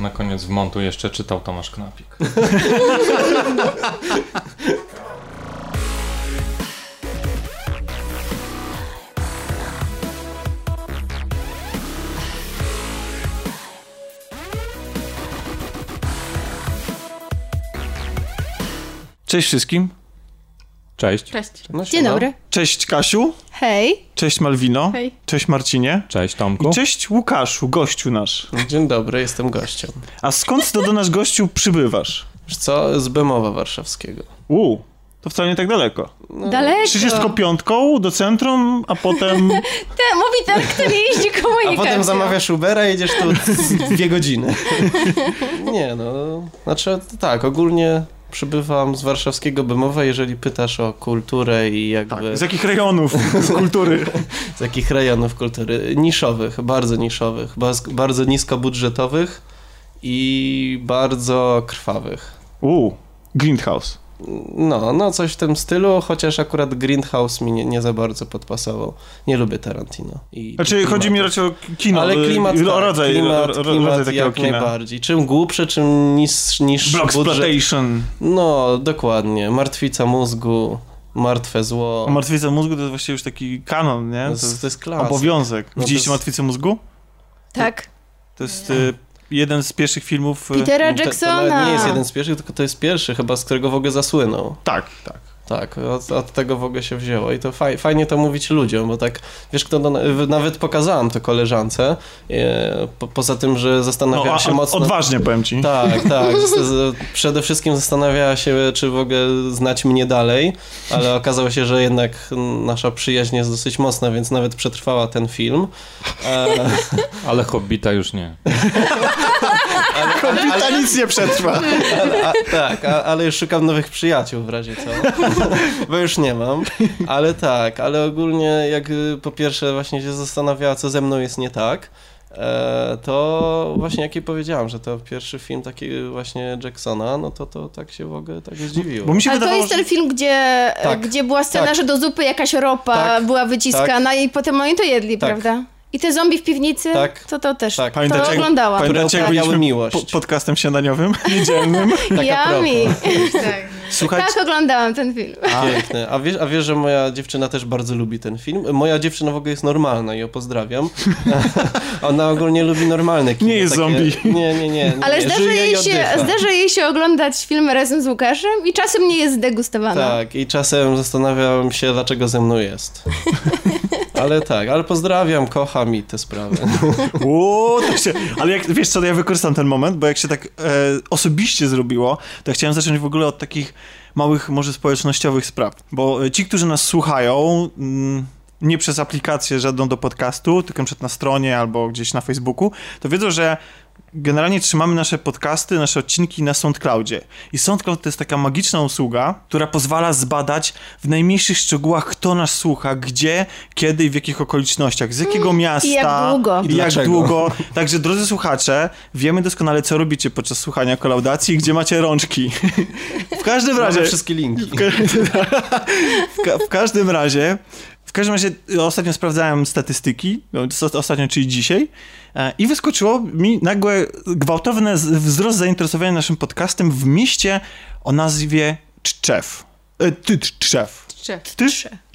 Na koniec w montu jeszcze czytał Tomasz Knapik. Cześć wszystkim. Cześć. Cześć. No, Dzień dobry. Cześć Kasiu. Hej. Cześć Malwino. Hej. Cześć Marcinie. Cześć Tomku. I cześć Łukaszu, gościu nasz. Dzień dobry, jestem gościem. A skąd to do nas gościu przybywasz? Wiesz co? Z Bemowa Warszawskiego. U, to wcale nie tak daleko. Daleko. 35 do centrum, a potem... Te, mówi ten, kto nie jeździ A komunikacją. potem zamawiasz Ubera i jedziesz tu z dwie godziny. Nie no, znaczy tak, ogólnie przybywam z warszawskiego Bemowa, jeżeli pytasz o kulturę i jakby Tak, z jakich rejonów kultury? z jakich rejonów kultury. Niszowych, bardzo niszowych, bardzo niskobudżetowych i bardzo krwawych. U, Greenhouse. No, no coś w tym stylu, chociaż akurat Greenhouse mi nie, nie za bardzo podpasował. Nie lubię Tarantino. I Znaczy, klimatu. chodzi mi raczej o kino, Ale klimat, y, tak, rodzaj, klimat, ro- klimat rodzaj takiego jak kina. najbardziej. Czym głupszy, czym niż, niż Block budżet. Exploitation. No, dokładnie. Martwica mózgu, martwe zło. A Martwica mózgu to jest właściwie już taki kanon, nie? to, jest, to jest klasyk. obowiązek. No to Widzieliście jest- Martwicę mózgu? Tak. To jest y, jeden z pierwszych filmów... y, Petera To, to Jacksona. nawet nie jest jeden z pierwszych, tylko to jest pierwszy chyba, z którego w ogóle zasłynął. Tak, tak. Tak, od, od tego w ogóle się wzięło i to faj, fajnie to mówić ludziom, bo tak, wiesz kto, to, nawet pokazałam to koleżance, e, po, poza tym, że No, zastanawiała a, się mocno... odważnie powiem ci. Tak, tak. Z, z, przede wszystkim zastanawiała się, czy w ogóle znać mnie dalej, ale okazało się, że jednak nasza przyjaźń jest dosyć mocna, więc nawet przetrwała ten film. E, Ale Hobbita już nie. Kobita nic nie przetrwa. ale, a, tak, a, ale już szukam nowych przyjaciół w razie co, bo już nie mam. Ale tak, ale ogólnie jak y, po pierwsze właśnie się zastanawiała, co ze mną jest nie tak, e, to właśnie jak jej powiedziałam, że to pierwszy film taki właśnie Jacksona, no to to tak się w ogóle tak zdziwiło. Bo mi się Ale to jest ten film, gdzie, Tak. gdzie była scena, Tak. że do zupy jakaś ropa Tak. była wyciskana i potem oni to jedli, Tak. prawda? I te zombie w piwnicy, Tak. to to też. Tak. To Pamiętacie, jak- oglądałam. Pamiętacie, jak byliśmy miłość. po, podcastem śniadaniowym, niedzielnym? Tak a Yummy. Tak. Słuchajcie, Tak, oglądałam ten film. Piękne. A wiesz, a wiesz, że moja dziewczyna też bardzo lubi ten film? Moja dziewczyna w ogóle jest normalna i ją pozdrawiam. Ona ogólnie lubi normalne kino. Nie jest zombie. Nie, nie, nie. nie Ale nie. zdarza jej, się, zdarza jej się oglądać filmy razem z Łukaszem i czasem nie jest zdegustowana. Tak, i czasem zastanawiam się, dlaczego ze mną jest. Ale tak, ale pozdrawiam, kocham i te sprawy. Uuu, to się, ale jak, wiesz co, ja wykorzystam ten moment, bo jak się tak e, osobiście zrobiło, to ja chciałem zacząć w ogóle od takich małych, może społecznościowych spraw. Bo e, ci, którzy nas słuchają, mm, nie przez aplikację żadną do podcastu, tylko przed na stronie albo gdzieś na Facebooku, to wiedzą, że generalnie trzymamy nasze podcasty, nasze odcinki na SoundCloudzie. I SoundCloud to jest taka magiczna usługa, która pozwala zbadać w najmniejszych szczegółach, kto nas słucha, gdzie, kiedy i w jakich okolicznościach, z jakiego miasta. I jak długo. I jak długo. Także, drodzy słuchacze, wiemy doskonale, co robicie podczas słuchania kolaudacji i gdzie macie rączki. w każdym razie... Mamy wszystkie linki. W, ka- w, ka- w każdym razie, w każdym razie y, ostatnio sprawdzałem statystyki, co- ostatnio, czyli dzisiaj, e, i wyskoczyło mi nagłe, gwałtowne z- wzrost zainteresowania naszym podcastem w mieście o nazwie Czczew. E, Ty, Czczew.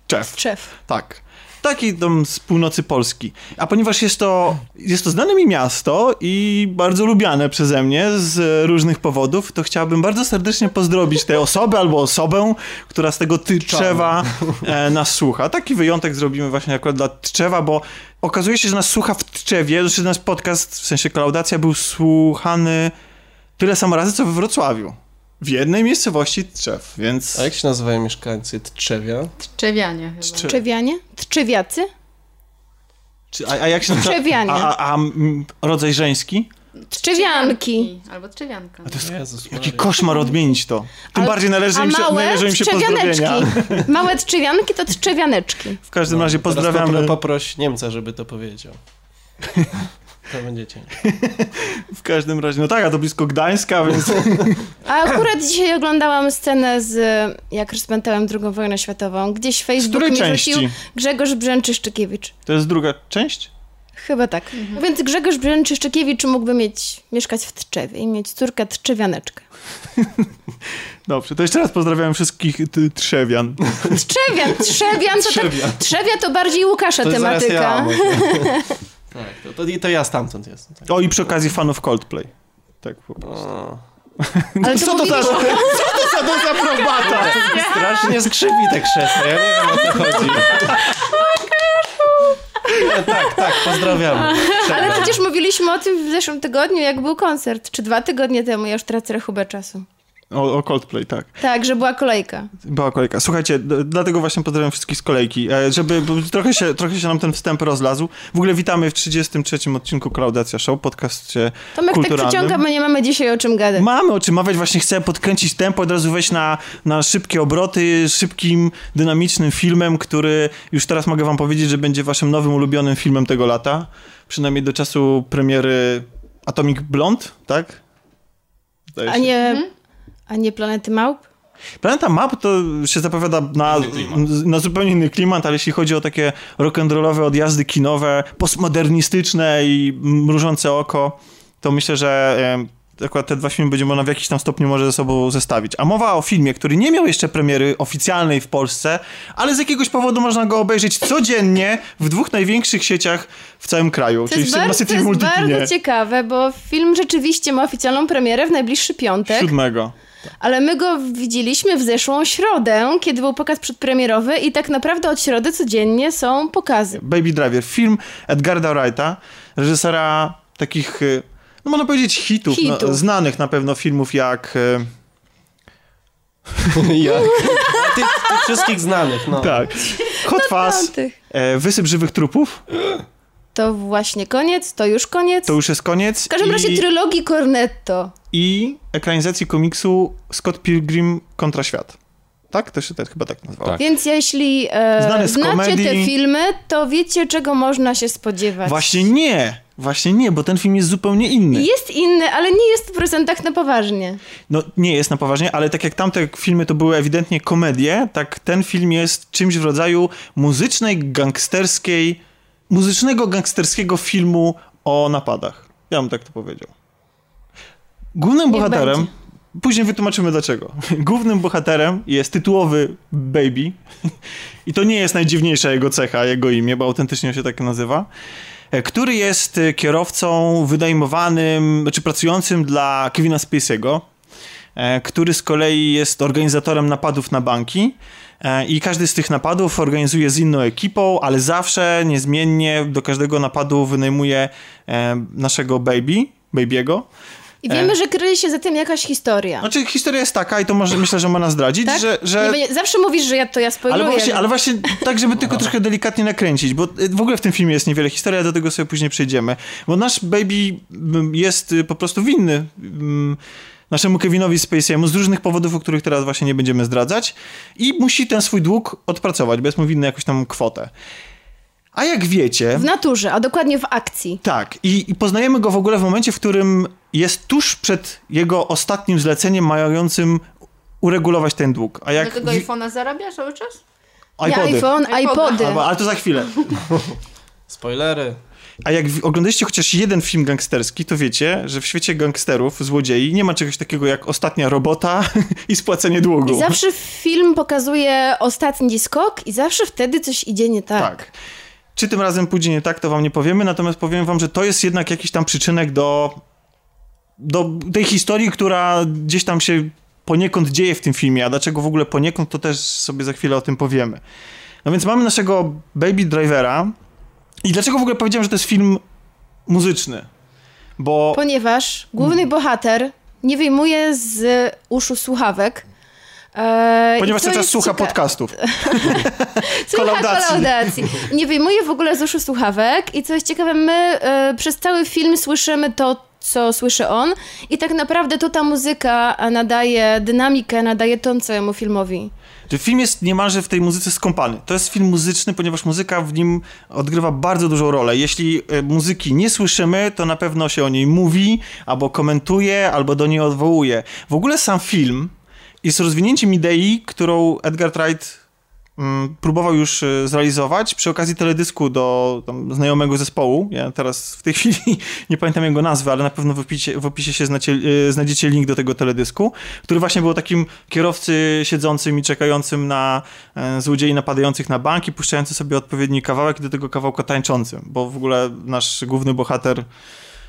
Czczew. Szef. Tak. Taki tam z północy Polski. A ponieważ jest to, jest to znane mi miasto i bardzo lubiane przeze mnie z różnych powodów, to chciałbym bardzo serdecznie pozdrowić tę osobę albo osobę, która z tego Tczewa e, nas słucha. Taki wyjątek zrobimy właśnie akurat dla Tczewa, bo okazuje się, że nas słucha w Tczewie, znaczy nasz podcast, w sensie kolaudacja, był słuchany tyle samo razy, co we Wrocławiu. W jednej miejscowości Tczew, więc... A jak się nazywają mieszkańcy Tczewia? Czewianie chyba. Tcze- Trzewianie? Trzewiacy? Czy, a, a jak się nazywa? Trzewianie. A, a, a rodzaj żeński? Trzewianki. Albo trzewianka. A to jest Jezus jaki Maria. koszmar odmienić to. Tym Ale- bardziej należy im się, małe należy im się trzewianeczki. pozdrowienia. Małe trzewianki to trzewianeczki. W każdym razie Teraz pozdrawiamy. popro- Poproś Niemca, żeby to powiedział. To będzie ciężko. W każdym razie, no tak, a to blisko Gdańska, więc A akurat dzisiaj oglądałam scenę z jak rozpętałem II wojnę światową. Gdzieś Facebook mi części? rzucił Grzegorz Brzęczyszczykiewicz. To jest druga część? Chyba tak. Więc Grzegorz Brzęczyszczykiewicz mógłby mieć, mieszkać w Tczewie i mieć córkę Tczewianeczkę. Dobrze, to jeszcze raz pozdrawiam wszystkich t- trzewian. Trzewian, Trzewian to tak, Trzewian. Trzewia to bardziej Łukasza To zaraz ja tematyka. może. tak, to, to, i to ja stamtąd jestem. Tak. O, i przy okazji fanów Coldplay. Tak po prostu. O, Ale Co to za, co to za dezaprobata? strasznie skrzypi te krzesła, ja nie wiem o co chodzi. Nie, tak, tak, pozdrawiamy. Ale przecież mówiliśmy o tym w zeszłym tygodniu, jak był koncert, czy dwa tygodnie temu, ja już tracę rachubę czasu. O, o Coldplay, tak. Tak, że była kolejka. Była kolejka. Słuchajcie, dlatego właśnie pozdrawiam wszystkich z kolejki, e, żeby trochę się, trochę się nam ten wstęp rozlazł. W ogóle witamy w 33. odcinku Klaudacja Show, podcastie Tomek tak kulturalnym. przeciąga, bo nie mamy dzisiaj o czym gadać. Mamy o czym mawiać, właśnie chcę podkręcić tempo, od razu wejść na, na szybkie obroty, szybkim, dynamicznym filmem, który już teraz mogę wam powiedzieć, że będzie waszym nowym ulubionym filmem tego lata. Przynajmniej do czasu premiery Atomic Blonde, tak? Zdaje A się. nie, a nie Planety Małp? Planeta Map to się zapowiada na, na zupełnie inny klimat, ale jeśli chodzi o takie rock'n'rollowe odjazdy kinowe, postmodernistyczne i mrużące oko, to myślę, że e, akurat te dwa filmy będzie można w jakiś tam stopniu może ze sobą zestawić. A mowa o filmie, który nie miał jeszcze premiery oficjalnej w Polsce, ale z jakiegoś powodu można go obejrzeć codziennie w dwóch największych sieciach w całym kraju, To czyli w jest, bardzo, Cinema to City w jest Multikinie. bardzo ciekawe, bo film rzeczywiście ma oficjalną premierę w najbliższy piątek, Siódmego. Ale my go widzieliśmy w zeszłą środę, kiedy był pokaz przedpremierowy i tak naprawdę od środy codziennie są pokazy. Baby Driver, film Edgarda Wrighta, reżysera takich, y, no można powiedzieć hitów, Hitów. No, znanych na pewno filmów jak, y, Jak? Tych, tych wszystkich znanych, no. tak, Hot Fuzz, Piątych. e, Wysyp żywych trupów, To właśnie koniec, to już koniec. to już jest koniec W każdym i, razie trylogii Cornetto. i ekranizacji komiksu Scott Pilgrim kontra świat. Tak? To się tak, chyba tak nazywało. Tak. Więc jeśli e, znacie komedii. te filmy, to wiecie, czego można się spodziewać. Właśnie nie, właśnie nie, bo ten film jest zupełnie inny. Jest inny, ale nie jest w procentach na poważnie. No nie jest na poważnie, ale tak jak tamte filmy to były ewidentnie komedie, tak ten film jest czymś w rodzaju muzycznej, gangsterskiej, muzycznego, gangsterskiego filmu o napadach. Ja bym tak to powiedział. Głównym Niech bohaterem, będzie. później wytłumaczymy dlaczego. Głównym bohaterem jest tytułowy Baby i to nie jest najdziwniejsza jego cecha, jego imię, bo autentycznie się tak nazywa e, który jest e, kierowcą wynajmowanym, czy pracującym dla Kevina Spacey'ego, e, który z kolei jest organizatorem napadów na banki. E, I każdy z tych napadów organizuje z inną ekipą, ale zawsze niezmiennie do każdego napadu wynajmuje e, naszego baby, baby'ego. I wiemy, że kryje się za tym jakaś historia. Znaczy historia jest taka i to może, myślę, że można zdradzić, tak? że... że... Nie zawsze mówisz, że ja to ja spoiluję. Ale właśnie, ale właśnie tak, żeby tylko trochę delikatnie nakręcić, bo w ogóle w tym filmie jest niewiele historii, a do tego sobie później przejdziemy. Bo nasz baby mm, jest y, po prostu winny mm, naszemu Kevinowi Spacey'emu z różnych powodów, o których teraz właśnie nie będziemy zdradzać i musi ten swój dług odpracować, bo jest mu winny jakąś tam kwotę. A jak wiecie... W naturze, a dokładnie w akcji. Tak, i, i poznajemy go w ogóle w momencie, w którym jest tuż przed jego ostatnim zleceniem mającym uregulować ten dług. A jak Dlatego wi- iPhone'a zarabia cały czas? Nie iPody. iPhone, iPody. iPody. Albo, ale to za chwilę. Spoilery. A jak oglądaliście chociaż jeden film gangsterski, to wiecie, że w świecie gangsterów, złodziei, nie ma czegoś takiego jak ostatnia robota i spłacenie długu. I zawsze film pokazuje ostatni skok i zawsze wtedy coś idzie nie tak. Tak. Czy tym razem pójdzie nie tak, to wam nie powiemy, natomiast powiem wam, że to jest jednak jakiś tam przyczynek do, do tej historii, która gdzieś tam się poniekąd dzieje w tym filmie, a dlaczego w ogóle poniekąd, to też sobie za chwilę o tym powiemy. No więc mamy naszego Baby Drivera i dlaczego w ogóle powiedziałem, że to jest film muzyczny? Bo... Ponieważ główny bohater nie wyjmuje z uszu słuchawek. E, Ponieważ cały czas słucha cieka- podcastów. Słucha kolaudacji. kolaudacji. Nie wyjmuje w ogóle z uszu słuchawek i co jest ciekawe, my e, przez cały film słyszymy to, co słyszy on i tak naprawdę to ta muzyka nadaje dynamikę, nadaje ton całemu filmowi. Film jest niemalże w tej muzyce skąpany. To jest film muzyczny, ponieważ muzyka w nim odgrywa bardzo dużą rolę. Jeśli e, muzyki nie słyszymy, to na pewno się o niej mówi, albo komentuje, albo do niej odwołuje. W ogóle sam film jest rozwinięciem idei, którą Edgar Wright próbował już e, zrealizować przy okazji teledysku do znajomego zespołu. Ja teraz w tej chwili nie pamiętam jego nazwy, ale na pewno w opisie, w opisie się znacie, e, znajdziecie link do tego teledysku, który właśnie był takim kierowcy siedzącym i czekającym na e, złodziei napadających na bank i puszczający sobie odpowiedni kawałek i do tego kawałka tańczącym, bo w ogóle nasz główny bohater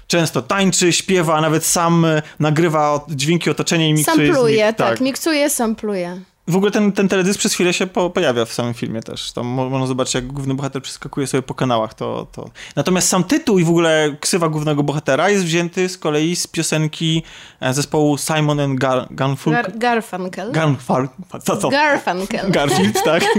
często tańczy, śpiewa, a nawet sam e, nagrywa dźwięki otoczenia i miksuje Sampluje, nich. tak, miksuje, sampluje. W ogóle ten, ten teledysk przez chwilę się po, pojawia w samym filmie też. Tam można zobaczyć, jak główny bohater przeskakuje sobie po kanałach. To, to... Natomiast sam tytuł i w ogóle ksywa głównego bohatera jest wzięty z kolei z piosenki e, zespołu Simon and Gar- Garfunkel. Gar Garfunkel. Garfunkel. Garfunkel. Garfield, tak.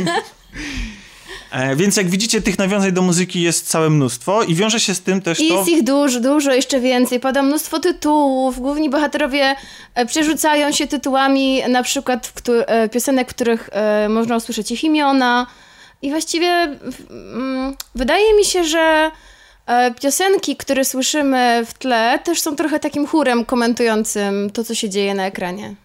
E, więc jak widzicie, tych nawiązań do muzyki jest całe mnóstwo i wiąże się z tym też to... jest ich dużo, dużo, jeszcze więcej. Pada mnóstwo tytułów. Główni bohaterowie e, przerzucają się tytułami, na przykład e, piosenek, w których można usłyszeć ich imiona. I właściwie mm, wydaje mi się, że piosenki, które słyszymy w tle, też są trochę takim chórem komentującym to, co się dzieje na ekranie.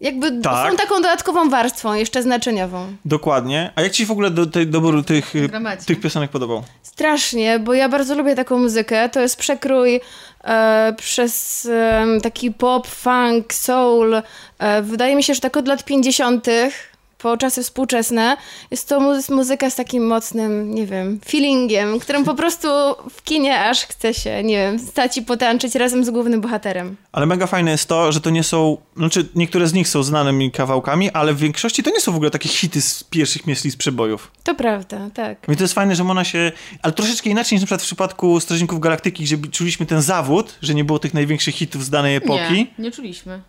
Jakby Tak. są taką dodatkową warstwą, jeszcze znaczeniową. Dokładnie. A jak ci w ogóle do, tej, dobór tych, Gramacie. tych piosenek podobał? Strasznie, bo ja bardzo lubię taką muzykę. To jest przekrój e, przez e, taki pop, funk, soul. E, wydaje mi się, że tak od lat 50. po czasy współczesne jest to mu- muzyka z takim mocnym, nie wiem, feelingiem, którym po prostu w kinie aż chce się, nie wiem, stać i potańczyć razem z głównym bohaterem. Ale mega fajne jest to, że to nie są, znaczy niektóre z nich są znanymi kawałkami, ale w większości to nie są w ogóle takie hity z pierwszych myśli z przebojów. To prawda, tak. I to jest fajne, że ona się, ale troszeczkę inaczej niż na przykład w przypadku Strażników Galaktyki, gdzie czuliśmy ten zawód, że nie było tych największych hitów z danej epoki. Nie, nie czuliśmy.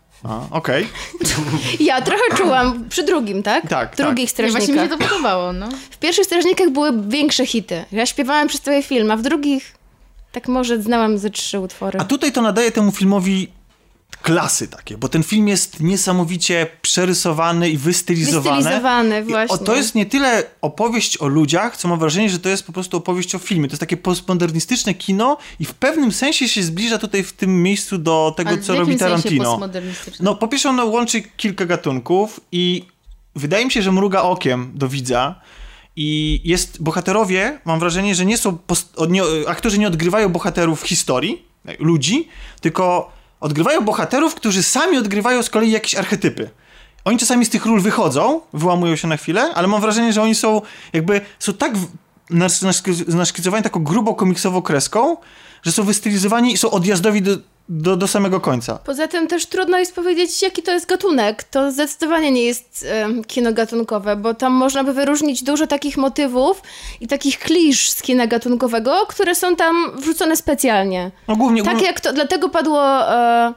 Okej. Ja trochę czułam przy drugim, tak? Tak, Drugich Nie, właśnie mi się strażnikach. to podobało, no. W pierwszych strażnikach były większe hity. Ja śpiewałam przez cały film, a w drugich tak może znałam ze trzy utwory. A tutaj to nadaje temu filmowi klasy takie, bo ten film jest niesamowicie przerysowany i wystylizowany. Wystylizowany, I właśnie. O, to jest nie tyle opowieść o ludziach, co mam wrażenie, że to jest po prostu opowieść o filmie. To jest takie postmodernistyczne kino i w pewnym sensie się zbliża tutaj w tym miejscu do tego, Ale co robi Tarantino. No, po pierwsze, ono łączy kilka gatunków i wydaje mi się, że mruga okiem do widza. I jest, bohaterowie, mam wrażenie, że nie są, post, nie, aktorzy nie odgrywają bohaterów historii, ludzi, tylko odgrywają bohaterów, którzy sami odgrywają z kolei jakieś archetypy. Oni czasami z tych ról wychodzą, wyłamują się na chwilę, ale mam wrażenie, że oni są jakby, są tak w- nas- nas- naszkicowani taką grubą komiksową kreską, że są wystylizowani i są odjazdowi do, do, do samego końca. Poza tym też trudno jest powiedzieć, jaki to jest gatunek. To zdecydowanie nie jest em, kino gatunkowe, bo tam można by wyróżnić dużo takich motywów i takich klisz z kina gatunkowego, które są tam wrzucone specjalnie. No głównie, Tak jak to, dlatego padło, e,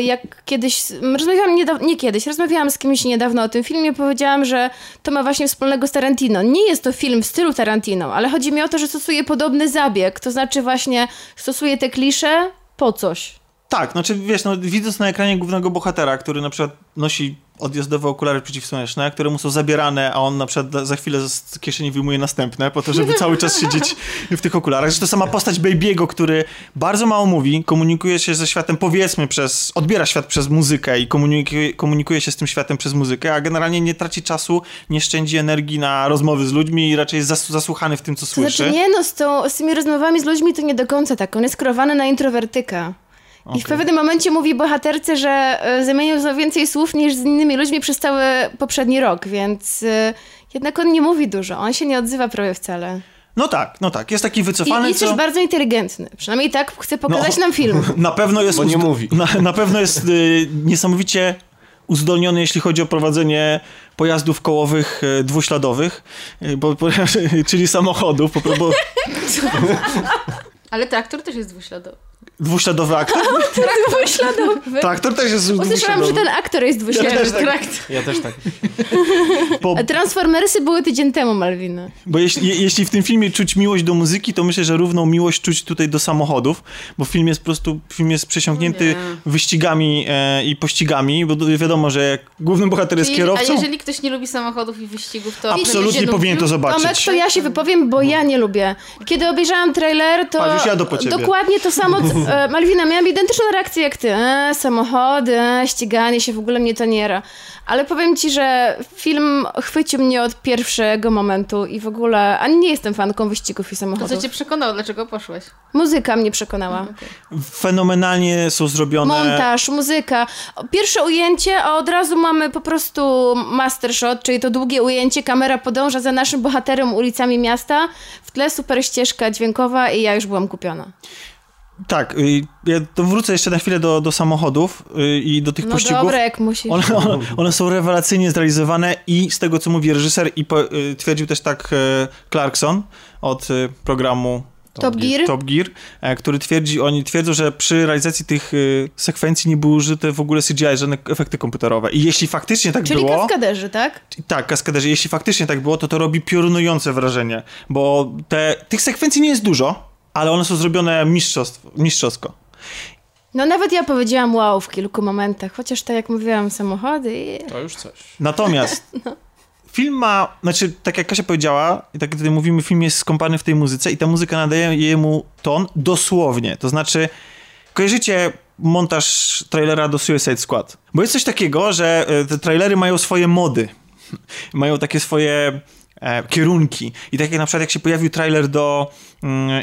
jak kiedyś, rozmawiałam niedawno, nie kiedyś, rozmawiałam z kimś niedawno o tym filmie, powiedziałam, że to ma właśnie wspólnego z Tarantino. Nie jest to film w stylu Tarantino, ale chodzi mi o to, że stosuje podobny zabieg, to znaczy właśnie stosuje te klisze po coś. Tak, znaczy wiesz, no, widząc na ekranie głównego bohatera, który na przykład nosi odjazdowe okulary przeciwsłoneczne, które mu są zabierane, a on na przykład za- chwilę z kieszeni wyjmuje następne, po to, żeby cały czas siedzieć w tych okularach. To sama postać Baby'ego, który bardzo mało mówi, komunikuje się ze światem, powiedzmy, przez, odbiera świat przez muzykę i komunikuje, komunikuje się z tym światem przez muzykę, a generalnie nie traci czasu, nie szczędzi energii na rozmowy z ludźmi i raczej jest zas, zasłuchany w tym, co To słyszy. znaczy nie, no z, tą, z tymi rozmowami z ludźmi to nie do końca tak. On jest skrowany na introwertyka. I w pewnym momencie mówi bohaterce, że e, zamienił za więcej słów niż z innymi ludźmi przez cały poprzedni rok, więc e, jednak on nie mówi dużo. On się nie odzywa prawie wcale. No tak, no tak, jest taki I wycofany, jest co... też bardzo inteligentny. Przynajmniej tak chce pokazać No. nam film. Na pewno jest. Bo nie uzd- mówi. Na, na pewno jest y, niesamowicie uzdolniony, jeśli chodzi o prowadzenie pojazdów kołowych y, dwuśladowych, y, bo, bo, czyli samochodów. Po, bo Ale traktor też jest dwuśladowy. Dwuśladowy aktor? Dwuśladowy. Traktor też jest Usłyszałam, że dwuśladowy. ten aktor jest dwuśladowy. też tak. Traktor. Ja też tak. Transformersy były tydzień temu, Malwina. bo jeśli, je- jeśli w tym filmie czuć miłość do muzyki, to myślę, że równą miłość czuć tutaj do samochodów, bo film jest po prostu film jest przesiąknięty Nie. wyścigami e, i pościgami, bo wiadomo, że jak główny bohater jest Czyli- kierowcą, A jeżeli ktoś nie lubi samochodów i wyścigów, to absolutnie powinien to zobaczyć. Tomek, to ja się wypowiem, bo ja nie lubię. Kiedy obejrzałam trailer, to jadę po ciebie. dokładnie to samo, E, Malwina, miałam identyczną reakcję jak ty. E, samochody, e, ściganie się, w ogóle mnie to nie ra. Ale powiem ci, że film chwycił mnie od pierwszego momentu i w ogóle ani nie jestem fanką wyścigów i To samochodów. co cię przekonało, dlaczego poszłeś? Muzyka mnie przekonała. Fenomenalnie są zrobione. Montaż, muzyka. O, Pierwsze ujęcie, a od razu mamy po prostu master shot, czyli to długie ujęcie, kamera podąża za naszym bohaterem ulicami miasta, w tle super ścieżka dźwiękowa i ja już byłam kupiona. Tak, y, ja to wrócę jeszcze na chwilę do, do samochodów y, i do tych No pościgów. dobra, jak musisz. One, one, one są rewelacyjnie zrealizowane i z tego, co mówi reżyser i po, y, twierdził też tak y, Clarkson od programu Top Gear? Top Gear, e, który twierdzi, oni twierdzą, że przy realizacji tych sekwencji nie były użyte w ogóle CGI, żadne efekty komputerowe. I jeśli faktycznie tak Czyli było... kaskaderzy, tak? Tak, kaskaderzy. Jeśli faktycznie tak było, to to robi piorunujące wrażenie, bo te, tych sekwencji nie jest dużo, ale one są zrobione mistrzostw, mistrzowsko. No nawet ja powiedziałam wow w kilku momentach, chociaż tak jak mówiłam, samochody i... To już coś. Natomiast film ma, znaczy tak jak Kasia powiedziała, i tak tutaj mówimy, film jest skąpany w tej muzyce i ta muzyka nadaje jemu ton dosłownie. To znaczy, kojarzycie montaż trailera do Suicide Squad? Bo jest coś takiego, że e, te trailery mają swoje mody. Mają takie swoje e, kierunki. I tak jak na przykład jak się pojawił trailer do